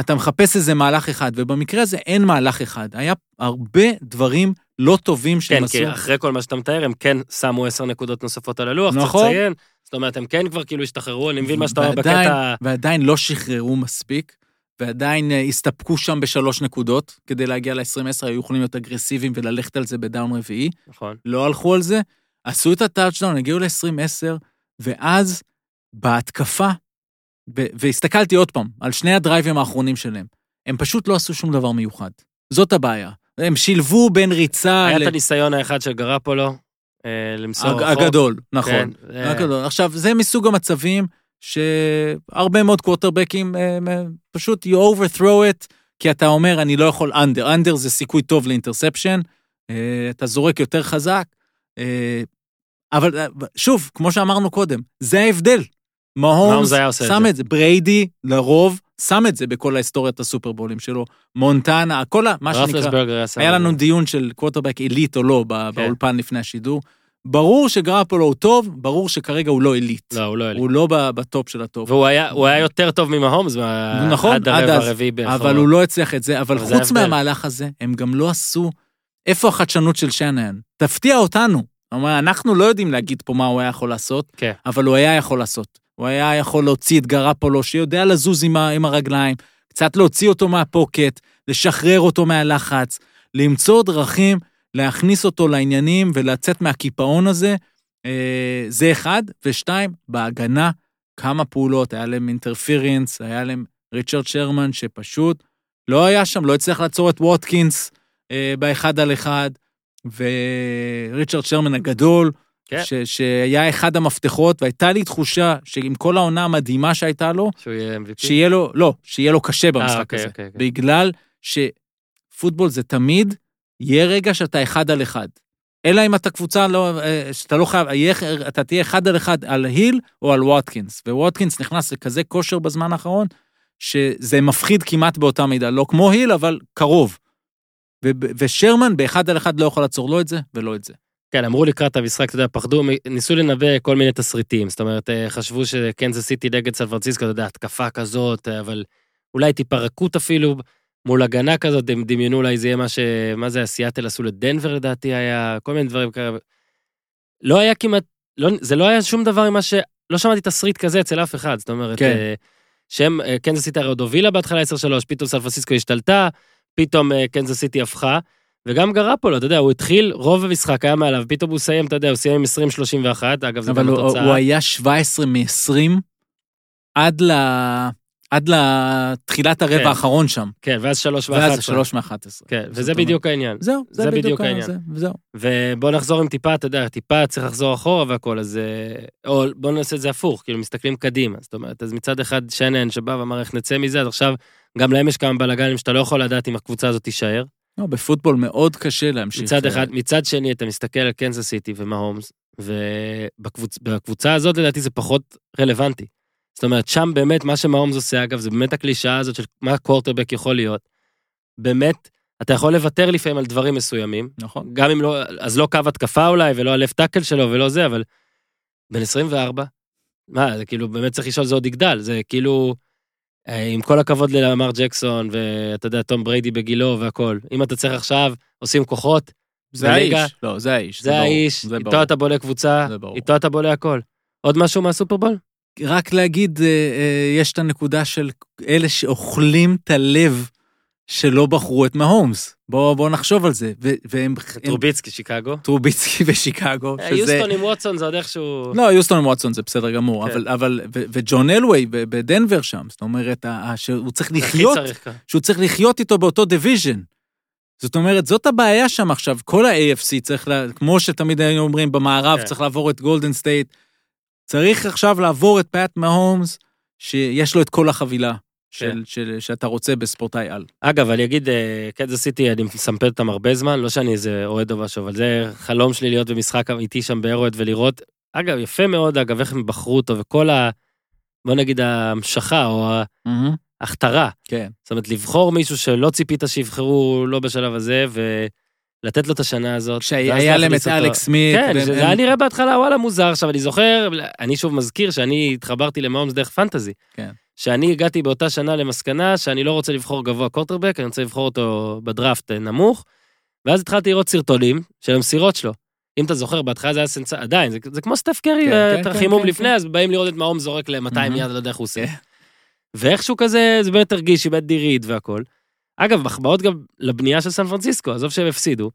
אתה מחפש איזה מהלך אחד, ובמקרה הזה אין מהלך אחד. היה הרבה דברים לא טובים שהם כן, עשו. כי אחרי כל מה שאתה מתאר, הם כן שמו עשר נקודות נוספות על הלוח, צריך נכון. לציין. זאת אומרת, הם כן כבר כאילו השתחררו, אני מבין מה שאתה אומר בקטע... ועדיין לא שחררו מספיק, ועדיין אה, הסתפקו שם בשלוש נקודות, כדי להגיע ל-20-10, היו יכולים להיות אגרסיביים וללכת על זה בדאון רביעי. נכון. לא הלכו על זה, עשו את הטאצ'דאון, הגיעו ל-20-10, ואז בהתקפה, והסתכלתי עוד פעם על שני הדרייבים האחרונים שלהם, הם פשוט לא עשו שום דבר מיוחד. זאת הבעיה. הם שילבו בין ריצה... היה ל- את הניסיון האחד של גרפולו, אה, למסור הג- רחוק. הגדול, נכון. כן, אה, הגדול. עכשיו, זה מסוג המצבים שהרבה מאוד קווטרבקים אה, אה, פשוט you overthrow it, כי אתה אומר, אני לא יכול under. under זה סיכוי טוב ל interception, אה, אתה זורק יותר חזק. אה, אבל אה, שוב, כמו שאמרנו קודם, זה ההבדל. מהומס מהומס היה עושה את שם זה. את זה. בריידי, לרוב, שם את זה בכל ההיסטוריית הסופרבולים שלו. מונטנה, כל ה... מה שנקרא... היה היה לנו. דיון של קווטרבק עילית או לא ב- כן. באולפן לפני השידור. ברור שגרפולו הוא טוב, ברור שכרגע הוא לא עילית. לא, הוא לא elite. הוא לא בטופ של הטופ. והוא היה הוא היה יותר טוב ממהומס, מה- נכון, עד הרבע. הרביעי בערך. אבל הוא לא הצליח את זה, אבל חוץ. מהמהלך הזה, הם גם לא עשו... איפה החדשנות של שניאן? תפתיע אותנו. כלומר, אנחנו לא יודעים להגיד פה מה הוא היה יכול לעשות, כן. אבל הוא היה יכול לעשות. הוא היה יכול להוציא את גרפולו, שיודע לזוז עם, ה- עם הרגליים, קצת להוציא אותו מהפוקט, לשחרר אותו מהלחץ, למצוא דרכים להכניס אותו לעניינים ולצאת מהקיפאון הזה. אה, זה אחד. ושתיים, בהגנה, כמה פעולות, היה להם אינטרפירנס, היה להם ריצ'רד שרמן, שפשוט לא היה שם, לא הצליח לעצור את ווטקינס אה, באחד על אחד, וריצ'רד שרמן הגדול, כן. ש, שהיה אחד המפתחות, והייתה לי תחושה שעם כל העונה המדהימה שהייתה לו, שהוא יהיה MVP. שיהיה לו, לא, שיהיה לו קשה במשחק אוקיי, הזה. אוקיי, אוקיי. בגלל שפוטבול זה תמיד, יהיה רגע שאתה אחד על אחד. אלא אם אתה קבוצה לא, אה, שאתה לא חייב, אתה תהיה אחד על אחד על היל או על ווטקינס. וווטקינס נכנס לכזה כושר בזמן האחרון, שזה מפחיד כמעט באותה מידה. לא כמו היל, אבל קרוב. ושרמן באחד על אחד לא יכול לעצור לא את זה ולא את זה. כן, אמרו לקראת המשחק, אתה יודע, פחדו, ניסו לנבא כל מיני תסריטים. זאת אומרת, אה, חשבו שקנזס סיטי נגד סן פרנסיסקו, אתה יודע, התקפה כזאת, אה, אבל אולי טיפה רכות אפילו, מול הגנה כזאת, הם דמיינו אולי זה יהיה מה ש... מה זה, סיאטל עשו לדנבר לדעתי היה, כל מיני דברים כאלה. לא היה כמעט, לא, זה לא היה שום דבר ממה ש... לא שמעתי תסריט כזה אצל אף אחד, זאת אומרת, כן. אה, שהם, קנזס סיטי הרי עוד הובילה בהתחלה 10-3, פתאום סן פרנסיסקו השתלטה, פתאום קנזס סיטי הפכה, וגם גרפולו, אתה יודע, הוא התחיל, רוב המשחק היה מעליו, פתאום הוא סיים, אתה יודע, הוא סיים עם 20-31, אגב, זה אבל גם התוצאה. הוא היה 17 מ-20 עד ל... עד לתחילת הרבע כן. האחרון שם. כן, ואז שלוש ואז ואחת. זה שלוש מאחת עשרה. כן, זאת וזה בדיוק העניין. זהו, זה, זה בדיוק העניין. העניין. זהו. ובוא נחזור עם טיפה, אתה יודע, טיפה צריך לחזור אחורה והכל, אז... אה, או בוא נעשה את זה הפוך, כאילו מסתכלים קדימה. זאת אומרת, אז מצד אחד שנן שבא ואמר איך נצא מזה, אז עכשיו גם להם יש כמה בלאגנים שאתה לא יכול לדעת אם הקבוצה הזאת תישאר. לא, בפוטבול מאוד קשה להמשיך. מצד אה, אחד, מצד שני, אתה מסתכל על קנזס סיטי ומהומס, ובקבוצה הזאת לדעתי זה פחות רלוונטי. זאת אומרת, שם באמת מה שמהומס עושה, אגב, זה באמת הקלישאה הזאת של מה קוורטרבק יכול להיות. באמת, אתה יכול לוותר לפעמים על דברים מסוימים, נכון. גם אם לא, אז לא קו התקפה אולי, ולא הלב טאקל שלו ולא זה, אבל בן 24, מה, זה כאילו, באמת צריך לשאול, זה עוד יגדל, זה כאילו, עם כל הכבוד לאמר ג'קסון, ואתה יודע, תום בריידי בגילו והכל, אם אתה צריך עכשיו, עושים כוחות, זה בליגה- האיש. לא, זה האיש. זה ברור, האיש, זה איתו ברור. אתה בונה קבוצה, זה. איתו אתה בונה הכל. עוד משהו מהסופרבול? רק להגיד, אה, אה, יש את הנקודה של אלה שאוכלים את הלב שלא בחרו את מהומס. בואו בוא נחשוב על זה. ו- והם... הם- טרוביצקי, שיקגו. טרוביצקי ושיקגו. אה, שזה- יוסטון עם ווטסון זה עוד איכשהו... לא, יוסטון עם וואטסון זה בסדר גמור, כן. אבל, אבל, ו- וג'ון אלווי בדנבר שם, זאת אומרת, ה- ה- שהוא צריך לחיות, צריך כאן. שהוא צריך לחיות איתו באותו division. זאת אומרת, זאת הבעיה שם עכשיו, כל ה-AFC צריך, לה, כמו שתמיד היינו אומרים, במערב כן. צריך לעבור את גולדן סטייט, צריך עכשיו לעבור את פאט מהומס, שיש לו את כל החבילה של, כן. של, שאתה רוצה בספורטאי על. אגב, אני אגיד, אה, קנזס סיטי, אני מסמפד אותם הרבה זמן, לא שאני איזה אוהד או משהו, אבל זה חלום שלי להיות במשחק איתי שם באירועד ולראות. אגב, יפה מאוד, אגב, איך הם בחרו אותו, וכל ה... בוא נגיד ההמשכה, או ההכתרה. כן. זאת אומרת, לבחור מישהו שלא ציפית שיבחרו לא בשלב הזה, ולתת לו את השנה הזאת. ואז כשהיה להם את. אלכס סמית. כן, זה היה נראה בהתחלה, וואלה, מוזר. עכשיו, אני זוכר, אני שוב מזכיר שאני התחברתי למאומס דרך פנטזי. כן. שאני הגעתי באותה שנה למסקנה שאני לא רוצה לבחור גבוה קורטרבק, אני רוצה לבחור אותו בדראפט אה, נמוך, ואז התחלתי לראות סרטונים של המסירות שלו. אם אתה זוכר, בהתחלה זה היה סנסציה, עדיין, זה, זה כמו סטף קרי, כן, אה, כן, את כן, החימום כן, לפני, כן. אז באים לראות את מעום זורק ל-200 מהמם. יד, לא יודע איך הוא עושה. כן. ואיכשהו כזה, זה באמת הרגיש, איבד דירית והכל. אגב, מחמאות גם לבנייה של סן פרנסיסקו, עזוב שהם הפסידו,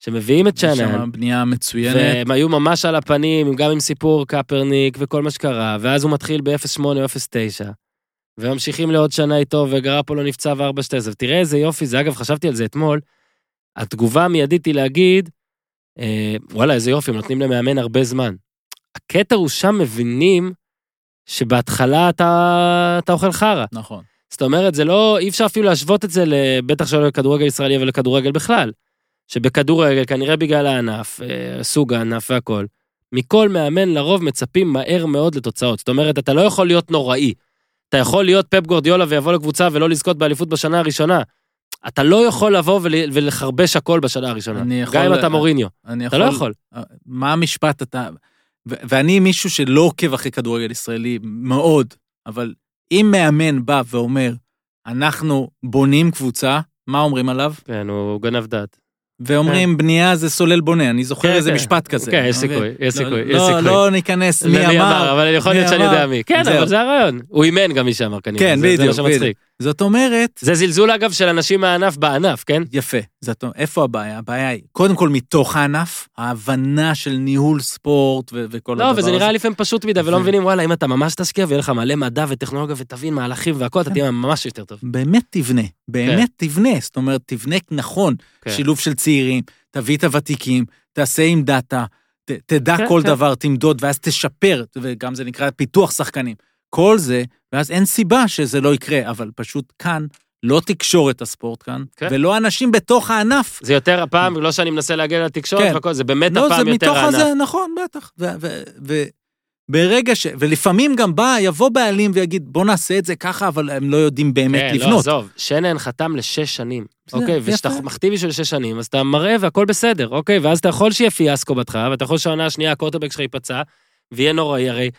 שמביאים את צ'אנן, שם בנייה מצוינת. והם היו ממש על הפנים, גם עם סיפור קפרניק וכל מה שקרה, ואז הוא מתחיל ב-08 או 09, וממשיכים לעוד שנה איתו, וגרפולו נפצע ו-4-2, ותראה איזה יופי זה, אגב, חשבתי על זה אתמול, התגובה המיידית היא להגיד, אה, וואלה, איזה יופי, הם נותנים למאמן הרבה זמן. הקטע הוא שם מבינים שבהתחלה אתה, אתה אוכל חרא. נכון. זאת אומרת, זה לא, אי אפשר אפילו להשוות את זה, בטח שלא לכדורגל ישראלי, אבל לכדורגל בכלל. שבכדורגל, כנראה בגלל הענף, אה, סוג הענף והכל, מכל מאמן לרוב מצפים מהר מאוד לתוצאות. זאת אומרת, אתה לא יכול להיות נוראי. אתה יכול להיות פפ גורדיולה ויבוא לקבוצה ולא לזכות באליפות בשנה הראשונה. אתה לא יכול לבוא ול, ולחרבש הכל בשנה הראשונה. יכול- גם אם אתה מוריניו. אני אתה לא יכול. מה המשפט אתה... ו- ואני מישהו שלא עוקב אחרי כדורגל ישראלי מאוד, אבל אם מאמן בא ואומר, אנחנו בונים קבוצה, מה אומרים עליו? כן, הוא גנב דעת. ואומרים, בנייה זה סולל בונה, אני זוכר כן, איזה כן. משפט כזה. כן, יש? סיכוי, יש לא- סיכוי, יש לא- סיכוי. לא ניכנס מי אמר. אבל יכול להיות שאני. יודע מי. כן. אבל זה הרעיון. הוא אימן גם מי שאמר כנראה. כן, זה- מה שמצחיק. זאת אומרת, זה זלזול אגב של אנשים מהענף בענף, כן? יפה. זאת, איפה הבעיה? הבעיה היא, קודם כל מתוך הענף, ההבנה של ניהול ספורט ו- וכל הדבר לא, הזה. וזה נראה לפעמים פשוט מדי, ולא ו- מבינים, וואלה, אם אתה ממש תשקיע ויהיה לך מלא מדע וטכנולוגיה ותבין מהלכים והכל, אתה כן. תהיה ממש יותר טוב. באמת תבנה, באמת תבנה, זאת אומרת, תבנה נכון, כן. שילוב של צעירים, תביא את הוותיקים, תעשה עם דאטה, ת, תדע כן, כל כן. דבר, תמדוד, ואז תשפר, וגם זה נקרא פיתוח שחקנים. כל זה, ואז אין סיבה שזה לא יקרה, אבל פשוט כאן, לא תקשורת הספורט כאן, כן. ולא אנשים בתוך הענף. זה יותר הפעם, לא שאני מנסה להגן על התקשורת כן. והכל, זה באמת לא, זה הפעם יותר מתוך הענף. הזה, נכון, בטח. ו- ו- ו- ברגע ש... ולפעמים גם בא, יבוא בעלים ויגיד, בוא נעשה את זה ככה, אבל הם לא יודעים באמת כן, לא, לבנות. עזוב, שנן חתם לשש שנים, בסדר, אוקיי? וכשאתה מחתים מישהו לשש שנים, אז אתה מראה והכל בסדר, אוקיי? ואז אתה יכול שיהיה פיאסקו בהתחלה, ואתה יכול שהעונה השנייה, הקורטרבק שלך ייפצע, ויהיה נוראי, הרי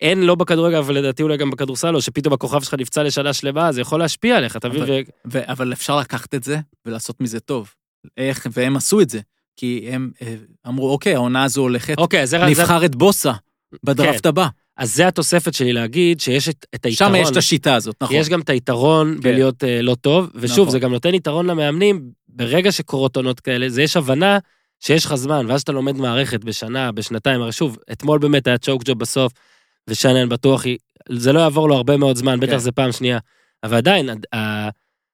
אין לא בכדורגל, אבל לדעתי אולי גם בכדורסל, או שפתאום הכוכב שלך נפצע לשנה שלמה, זה יכול להשפיע עליך, אתה מבין? אבל- ו- ו- אבל אפשר לקחת את זה ולעשות מזה טוב. איך, והם עשו את זה. כי הם אה, אמרו, אוקיי, העונה הזו הולכת, אוקיי, אז זה... זה- נבחר את בוסה בדראפט הבא. אז זה התוספת שלי להגיד שיש את, את היתרון. שם יש את השיטה הזאת, נכון. יש גם את היתרון כן. בלהיות אה, לא טוב, ושוב, נכון. זה גם נותן יתרון למאמנים, ברגע שקורות עונות כאלה, זה יש הבנה שיש לך זמן, ואז אתה לומד מערכת בשנה, בשנתיים, הרי שוב, אתמול באמת היה צ'וק ג'וב בסוף, ושנן בטוח זה לא יעבור לו הרבה מאוד זמן, בטח כן. זה פעם שנייה. אבל עדיין,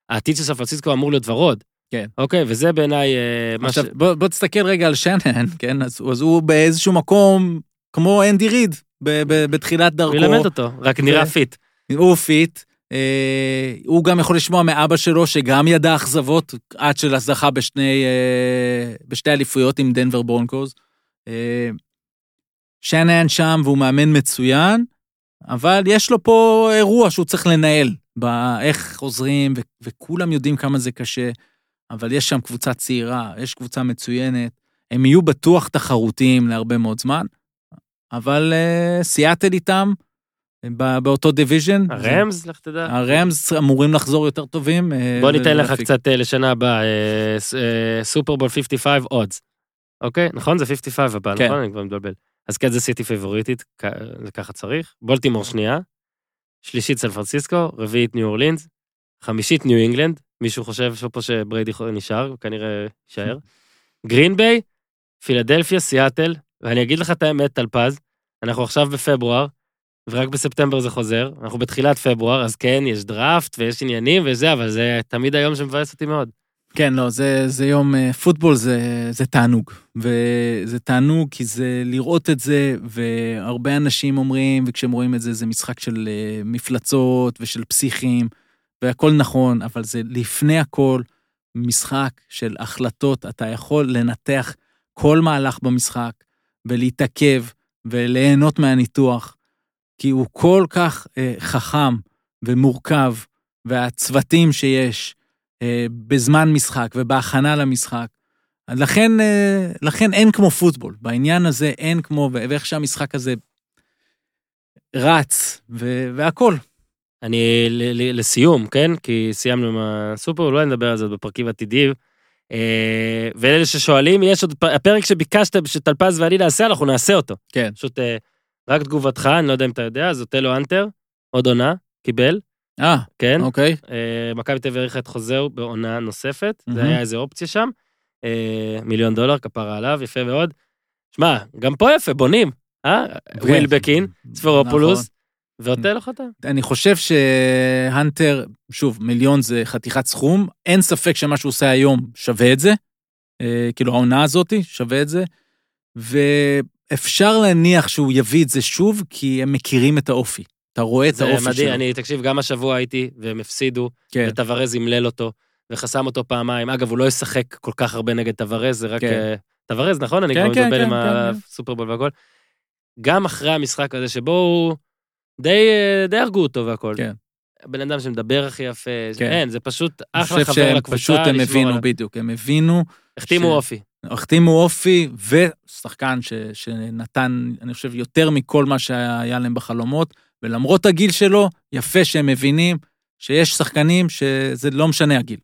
העתיד של סן פרנסיסקו אמור להיות ורוד. כן. אוקיי, וזה בעיניי אה, ש... בוא, בוא תסתכל רגע על שנן, כן? אז, אז הוא באיזשהו מקום כמו אנדי ריד ב, ב, בתחילת דרכו. הוא ילמד אותו, רק נראה ו- פיט. הוא פיט. אה, הוא גם יכול לשמוע מאבא שלו, שגם ידע אכזבות עד שזכה בשני, אה, בשתי אליפויות עם דנבר ברונקוז. אה, שנן שם והוא מאמן מצוין, אבל יש לו פה אירוע שהוא צריך לנהל, באיך חוזרים, ו- וכולם יודעים כמה זה קשה, אבל יש שם קבוצה צעירה, יש קבוצה מצוינת, הם יהיו בטוח תחרותיים להרבה מאוד זמן, אבל אה, סיאטל איתם, ב- באותו division. הראמס, לך תדע. הראמס אמורים לחזור יותר טובים. אה, בוא ניתן לך. קצת אה, לשנה הבאה, אה, אה, סופרבול 55 odds. אוקיי? נכון? זה 55 הבא, כן. נכון? אני כבר מתבלבל. אז כן, קנזס סיטי פייבוריטית, ככה צריך. בולטימור שנייה, שלישית סן פרנסיסקו, רביעית ניו אורלינס, חמישית ניו אינגלנד, מישהו חושב שפה שבריידי נשאר, כנראה יישאר. גרין ביי, פילדלפיה, סיאטל, ואני אגיד לך את האמת, טלפז, אנחנו עכשיו בפברואר, ורק בספטמבר זה חוזר, אנחנו בתחילת פברואר, אז כן, יש דראפט ויש עניינים וזה, אבל זה תמיד היום שמבאס אותי מאוד. כן, לא, זה, זה יום, אה, פוטבול זה, זה תענוג. וזה תענוג כי זה לראות את זה, והרבה אנשים אומרים, וכשהם רואים את זה, זה משחק של אה, מפלצות ושל פסיכים, והכל נכון, אבל זה לפני הכל משחק של החלטות. אתה יכול לנתח כל מהלך במשחק, ולהתעכב, וליהנות מהניתוח, כי הוא כל כך אה, חכם ומורכב, והצוותים שיש, בזמן משחק ובהכנה למשחק. לכן, אה, לכן אין כמו פוטבול. בעניין הזה אין כמו, ואיך שהמשחק הזה רץ, ו- והכל. אני, ל- ל- לסיום, כן? כי סיימנו עם הסופר, אולי נדבר על זה בפרקים עתידיים. אה, ואלה ששואלים, יש עוד, הפרק שביקשת שטלפז ואני נעשה, אנחנו נעשה אותו. כן. פשוט אה, רק תגובתך, אני לא יודע אם אתה יודע, אז אוטלו אנטר, עוד עונה, קיבל, אה, כן? אוקיי. אה, מכבי תל אביב האריכה את חוזהו בעונה נוספת, זה מהמם. היה איזה אופציה שם. אה, מיליון דולר, כפרה עליו, יפה מאוד. שמע, גם פה יפה, בונים, אה? וויל בקין, ספרופולוס, נכון. ואוטלו חתם. אני חושב שהנטר, שוב, מיליון זה חתיכת סכום, אין ספק שמה שהוא עושה היום שווה את זה, אה, כאילו העונה הזאת שווה את זה, ואפשר להניח שהוא יביא את זה שוב, כי הם מכירים את האופי. אתה רואה את זה האופי מדהים, שלו. אני, תקשיב, גם השבוע הייתי, והם הפסידו, כן, וטוורז ימלל אותו, וחסם אותו פעמיים. אגב, הוא לא ישחק כל כך הרבה נגד טוורז, זה רק... כן. אה, טוורז, נכון? אני כן, כבר כן, מתבלבל עם כן, כן, הסופרבול והכל. גם אחרי המשחק הזה, שבו הוא... די, אה, די הרגו אותו והכל. כן. בן אדם שמדבר הכי יפה, כן. אין, זה פשוט אני אחלה חבר לקבוצה, פשוט הם לשמור הבינו, עליו. בדיוק, הם הבינו, החתימו ש- אופי. החתימו אופי ושחקן ש, שנתן, אני חושב, יותר מכל מה שהיה להם בחלומות, ולמרות הגיל שלו, יפה שהם מבינים שיש שחקנים שזה לא משנה הגיל.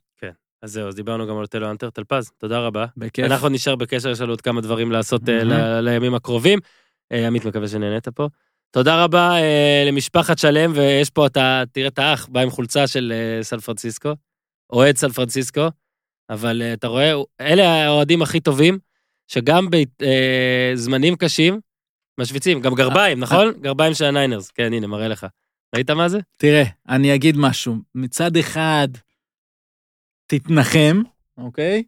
אז זהו, אז דיברנו גם על אוטלו אנטר, טלפז, תודה רבה. בכיף. אנחנו נשאר בקשר, יש לנו עוד כמה דברים לעשות אה, לימים הקרובים. אה, עמית, מקווה שנהנית פה. תודה רבה אה, למשפחת שלם, ויש פה, אתה תראה את האח, בא עם חולצה של סן פרנסיסקו, אוהד סן פרנסיסקו, אבל אתה רואה, אלה האוהדים הכי טובים, שגם בזמנים קשים, משוויצים, גם גרביים, נכון? גרביים של הניינרס, כן, הנה, מראה לך. ראית מה זה? תראה, אני אגיד משהו. מצד אחד, תתנחם, אוקיי?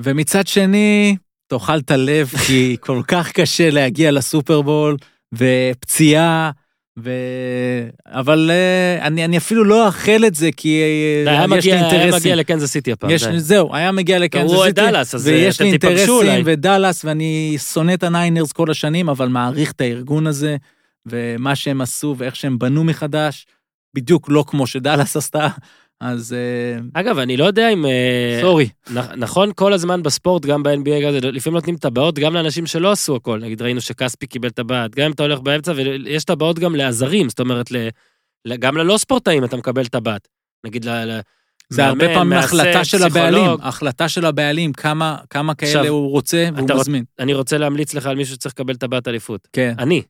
ומצד שני, תאכל את הלב, כי כל כך קשה להגיע לסופרבול, ופציעה, ו... אבל אה, אני, אני אפילו לא אאחל את זה, כי אה, די, היה יש לי מגיע- היה אינטרסים. מגיע לקנזס סיטי הפעם, יש, די. זהו, היה מגיע לקנזס הוא סיטי, אוהד דאלאס, אז, ויש אה, לי אתם תיפגשו אינטרסים אולי. ודאלאס, ואני שונא את הניינרס כל השנים, אבל מעריך את הארגון הזה, ומה שהם עשו ואיך שהם בנו מחדש, בדיוק לא כמו שדאלאס עשתה, אז אה, אגב, אני לא יודע אם... אה, סורי. נכון, כל הזמן בספורט, גם ב-NBA, לפעמים נותנים טבעות גם לאנשים שלא עשו הכל. נגיד, ראינו שכספי קיבל טבעת, גם אם אתה הולך באמצע, ויש טבעות גם לעזרים, זאת אומרת, גם ללא ספורטאים אתה מקבל טבעת. נגיד, ל, זה הרבה פעמים החלטה של הבעלים. החלטה של הבעלים, כמה, כמה כאלה עכשיו, הוא רוצה והוא אתה רוצ- מזמין. אני רוצה להמליץ לך על מישהו שצריך לקבל טבעת אליפות. כן. אני,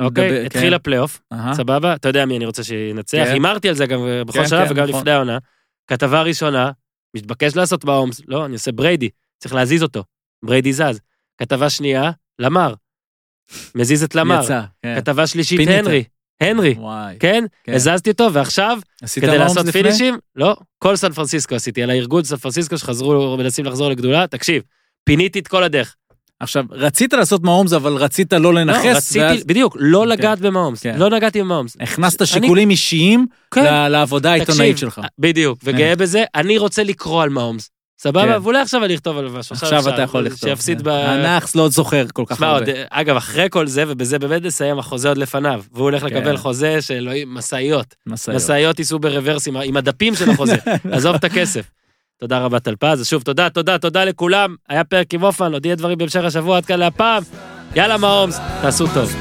אוקיי? דבר- התחיל כן. הפלייאוף. סבבה? אתה יודע מי אני רוצה שינצח, כן. הימרתי על זה גם בכל כן, שלב כן, וגם נכון. לפני העונה. כתבה ראשונה, מתבקש לעשות בהומס, לא, אני עושה בריידי, צריך להזיז אותו. בריידי זז. כתבה שנייה, למר. מזיז את למר. יצא, כן. כתבה שלישית, פינית. הנרי. הנרי, וואי. כן? כן. הזזתי אותו, ועכשיו, כדי לעשות לפני? פינישים, לא, כל סן פרנסיסקו עשיתי, על הארגון סן פרנסיסקו שחזרו, מנסים לחזור לגדולה, תקשיב, פיניתי את כל הדרך. עכשיו, רצית לעשות מהומס, אבל רצית לא לא, לנכס, רציתי, ואז בדיוק, לא כן. לגעת במהומס, כן. לא נגעתי במהומס. הכנסת אני- שיקולים אישיים כן. ל- לעבודה העיתונאית שלך. בדיוק, וגאה בזה, אני רוצה לקרוא על מהומס. סבבה? כן. ואולי עכשיו אני אכתוב על משהו. עכשיו אתה יכול לכתוב. שיפסיד ב... הנאחס לא זוכר כל כך הרבה. עוד, אגב, אחרי כל זה, ובזה באמת נסיים, החוזה עוד לפניו. והוא הולך כן. לקבל חוזה של משאיות. משאיות. משאיות ייסעו ברוורס עם הדפים של החוזה. עזוב את הכסף. תודה רבה טלפז, אז שוב תודה, תודה, תודה לכולם. היה פרק עם אופן, עוד יהיה דברים בהמשך השבוע, עד כאן להפעם. יאללה מהומס, תעשו טוב.